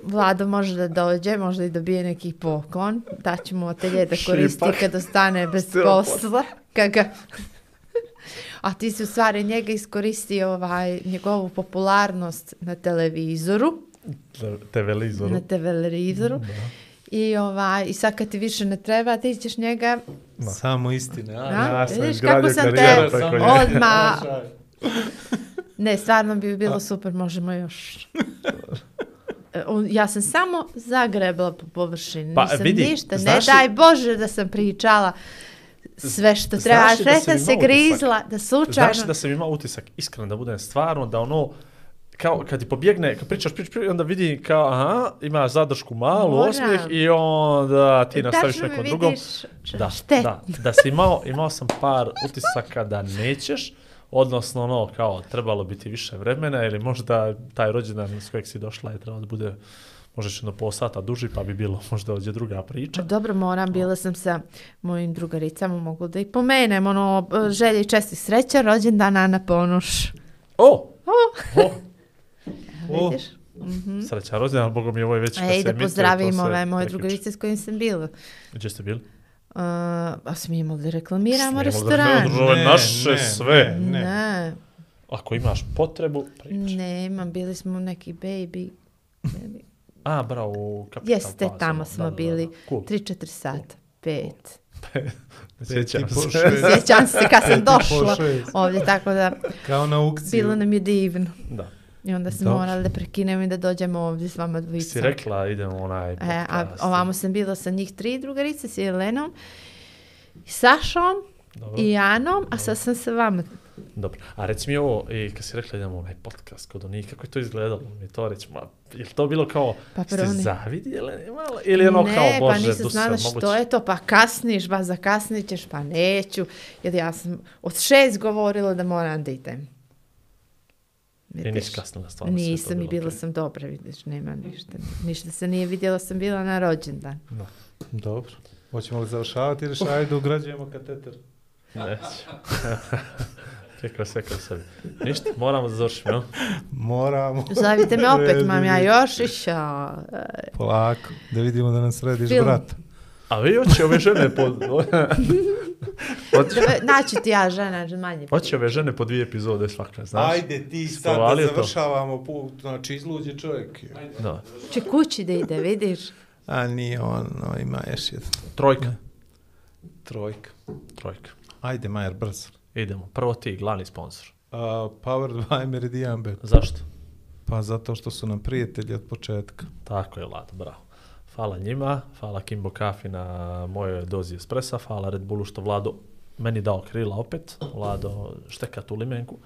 Vlado može da dođe, možda i dobije neki poklon. Daćemo atelje da koristi Šipak. kad ostane bez posla. Kad ga... A ti si u stvari njega iskoristio ovaj, njegovu popularnost na televizoru. Televizoru. na televizoru. I, ovaj, I sad kad ti više ne treba, ti ćeš njega... Samo istine. A, A, ja sam vidiš izgradio kako sam te preko njega. odmah... Ne, stvarno bi bilo super, možemo još. E, Ja sam samo zagrebla po površini. Pa, Nisam vidi, ništa. Ne znaš daj Bože da sam pričala sve što treba. Sve sam se utisak? grizla, da slučajno... Znaš da sam imao utisak, iskreno da budem stvarno, da ono, kao kad ti pobjegne, kad pričaš, pričaš, pričaš, onda vidi kao, aha, ima zadršku malu, Moram. osmijeh i onda ti nastaviš Tačno nekom drugom. Da, štet. da, da si imao, imao sam par utisaka da nećeš, odnosno ono, kao, trebalo bi ti više vremena ili možda taj rođendan s kojeg si došla je trebalo da bude možeš jedno pol sata duži, pa bi bilo možda ovdje druga priča. Dobro, moram, bila sam sa mojim drugaricama, mogu da ih pomenem, ono, želje i česti sreća, rođendan Ana Ponoš. O! O, o! O. vidiš? Mhm. Sreća rođendan, Bogom je ovo je već kad se Ej, da pozdravim ove moje drugarice s kojim sam bila. Gdje ste bili? Uh, a smijemo da reklamiramo Smijemo da restoran? reklamiramo naše sve. Ne, ne. Ne, Ako imaš potrebu, pričaj. nema, bili smo neki baby. baby. A, bravo, u Capital Jeste, Plaza, tamo smo da, da, bili. da. Cool. 3-4 sata, 5. Sjećam se. Sjećam se kad sam došla ovdje, tako da Kao na aukciju. bilo nam je divno. Da. I onda smo Dobro. morali da prekinemo i da dođemo ovdje s vama Si dvojicom. rekla, idemo onaj E, a ovamo sam bila sa njih tri drugarice, s Jelenom, i Sašom Dobro. i Janom, a sad sam sa vama. Dobro. A reci mi ovo, i kad si rekla idemo onaj podcast kod onih, kako je to izgledalo? Mi to reći, ma, je li to bilo kao, Pa ste ne- zavidjeli malo? Ili ono ne, kao, bože, pa nisam znala što je to, pa kasniš, ba zakasnit ćeš, pa neću. Jer ja sam od šest govorila da moram da idem. I Vidiš? nisi kasnila stvarno. sve je to Nisam i bilo bila sam dobra, vidiš, nema ništa. Ništa se nije vidjela, sam bila na rođendan. Dobro. Hoćemo li završavati ili šta? Ajde, ugrađujemo kateter. Neću. Čekaj sve kroz sebi. Ništa, moramo da završimo, jel? Moramo. Zovite me opet, mam ja još išao. Polako, da vidimo da nam središ Film. brata. A vi hoće ove žene po... hoće, Naći ti ja žena, manje. hoće ove žene po dvije epizode svaka, znaš? Ajde ti sad da Provalio to. završavamo put, znači izluđe čovjek. je. Da. Če kući da ide, vidiš? A nije on, no, ima još jedan. Trojka. Trojka. Trojka. Ajde, Majer, brzo. Idemo. Prvo ti, glavni sponsor. Uh, powered by Meridian Bet. Zašto? Pa zato što su nam prijatelji od početka. Tako je, Lado, bravo. Hvala njima, hvala Kimbo Kafi na mojoj dozi espressa, hvala Red Bullu što Vlado meni dao krila opet, Vlado šteka tu limenku.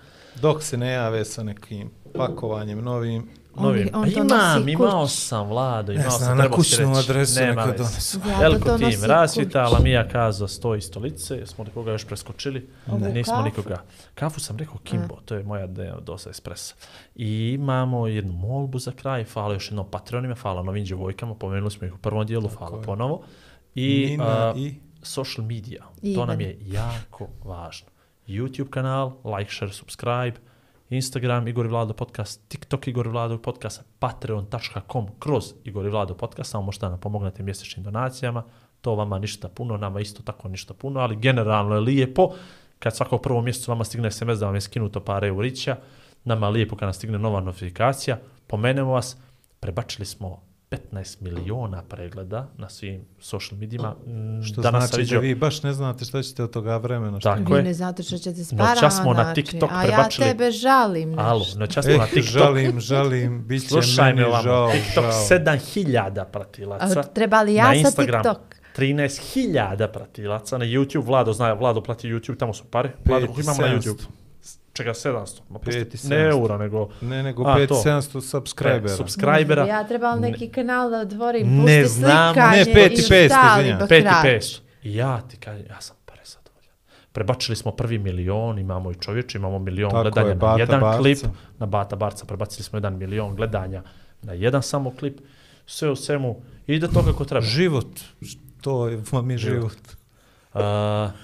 Dok se ne jave sa nekim pakovanjem novim, Novim. on to imam, imao sam, Vlado, ne imao sam, znam, na trebao si kućnu adresu Nema neka donesu. Veliko nosi tim, rasvita, kući. Lamija kaza sto i stolice, jesmo li koga još preskočili? Ovu Nismo kafu? nikoga. Kafu sam rekao Kimbo, to je moja dosa espressa. I imamo jednu molbu za kraj, hvala još jednom Patreonima, hvala novim djevojkama, pomenuli smo ih u prvom dijelu, hvala je. ponovo. I, Nina a, i... social media, I to nam je jako važno. YouTube kanal, like, share, subscribe, Instagram Igor Vlado podcast, TikTok Igor Vlado podcast, patreon.com kroz Igor Vlado podcast, samo možete da nam pomognete mjesečnim donacijama, to vama ništa puno, nama isto tako ništa puno, ali generalno je lijepo kad svakog prvo mjesecu vama stigne SMS da vam je skinuto par eurića, nama lijepo kad nam stigne nova notifikacija, pomenemo vas, prebačili smo 15 miliona pregleda na svim social medijima. Mm, Što danas znači vidio- da vi baš ne znate šta ćete od toga vremena. Što Tako Vi je. ne znate što ćete s Noćas parama smo na naći, TikTok A ja prebačili- tebe žalim nešto. Alo, noćas smo Eh, na TikTok. žalim, žalim, bit će Slušaj meni me ovamo, žao, TikTok žao. 7000 pratilaca. A treba li ja na sa TikTok? 13.000 pratilaca. Na YouTube, Vlado zna, Vlado plati YouTube, tamo su pare. Vlado, koliko imamo na 700. YouTube? Čega 700? Ma, pusti- ne 700. eura, nego Ne, nego A, 5700 e, subscribera. subscribera. Ja trebam neki kanal da otvorim, Ne pusti znam, slikanje ne, pet i i pest, ostali izvinjam. bakrači. 5 i 500. I ja ti kažem, ja sam prezadovoljan. Prebačili smo prvi milion, imamo i čovječe, imamo milion Tako gledanja je, na Bata jedan Barca. klip. Na Bata Barca prebacili smo jedan milion gledanja na jedan samo klip. Sve u svemu ide to kako treba. Život, to je, vam je život. Uh,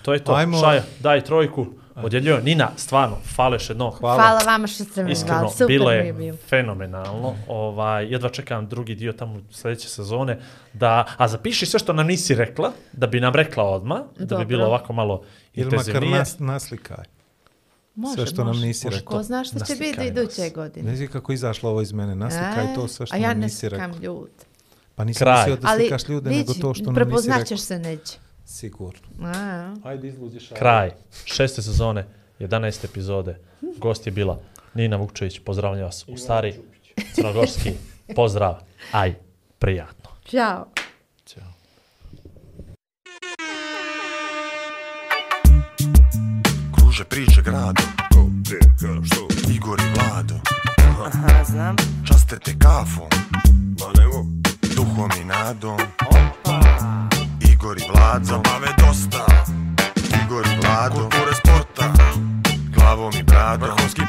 to je to. Ajmo. Šaja, daj trojku. Odjeljujem. Nina, stvarno, još jedno. Hvala. Hvala vama što ste me Iskreno, super bilo mi je fenomenalno. Ovaj, jedva čekam drugi dio tamo sljedeće sezone. Da, a zapiši sve što nam nisi rekla, da bi nam rekla odmah, da bi bilo ovako malo Ili makar intenzivnije. nas, naslikaj. Može, Sve što nam može. nisi Može. rekla. Ko zna što će biti iduće godine. Ne znam kako izašlo ovo iz mene, naslikaj E, to sve što A ja nam ne nisi rekla. slikam ljud. Pa nisam mislio da slikaš ljude, nego to što nam nisi prepoznaćeš rekla. se neće. Sigurno. A, Ajde izluđiš. Kraj šeste sezone, 11 epizode. Gost je bila Nina Vukčević, pozdravljam vas u stari crnogorski pozdrav. Aj, prijatno. Ćao. Ćao. Kruže priče gradom Ko, gdje, kada, što? Igor i Vlado Aha, znam. Časte te kafom Ma nemo. Duhom i nadom Igor i Vlado Zabave dosta. Igor i Vlado. Kulture sporta. Glavom i bradom. Vrhovski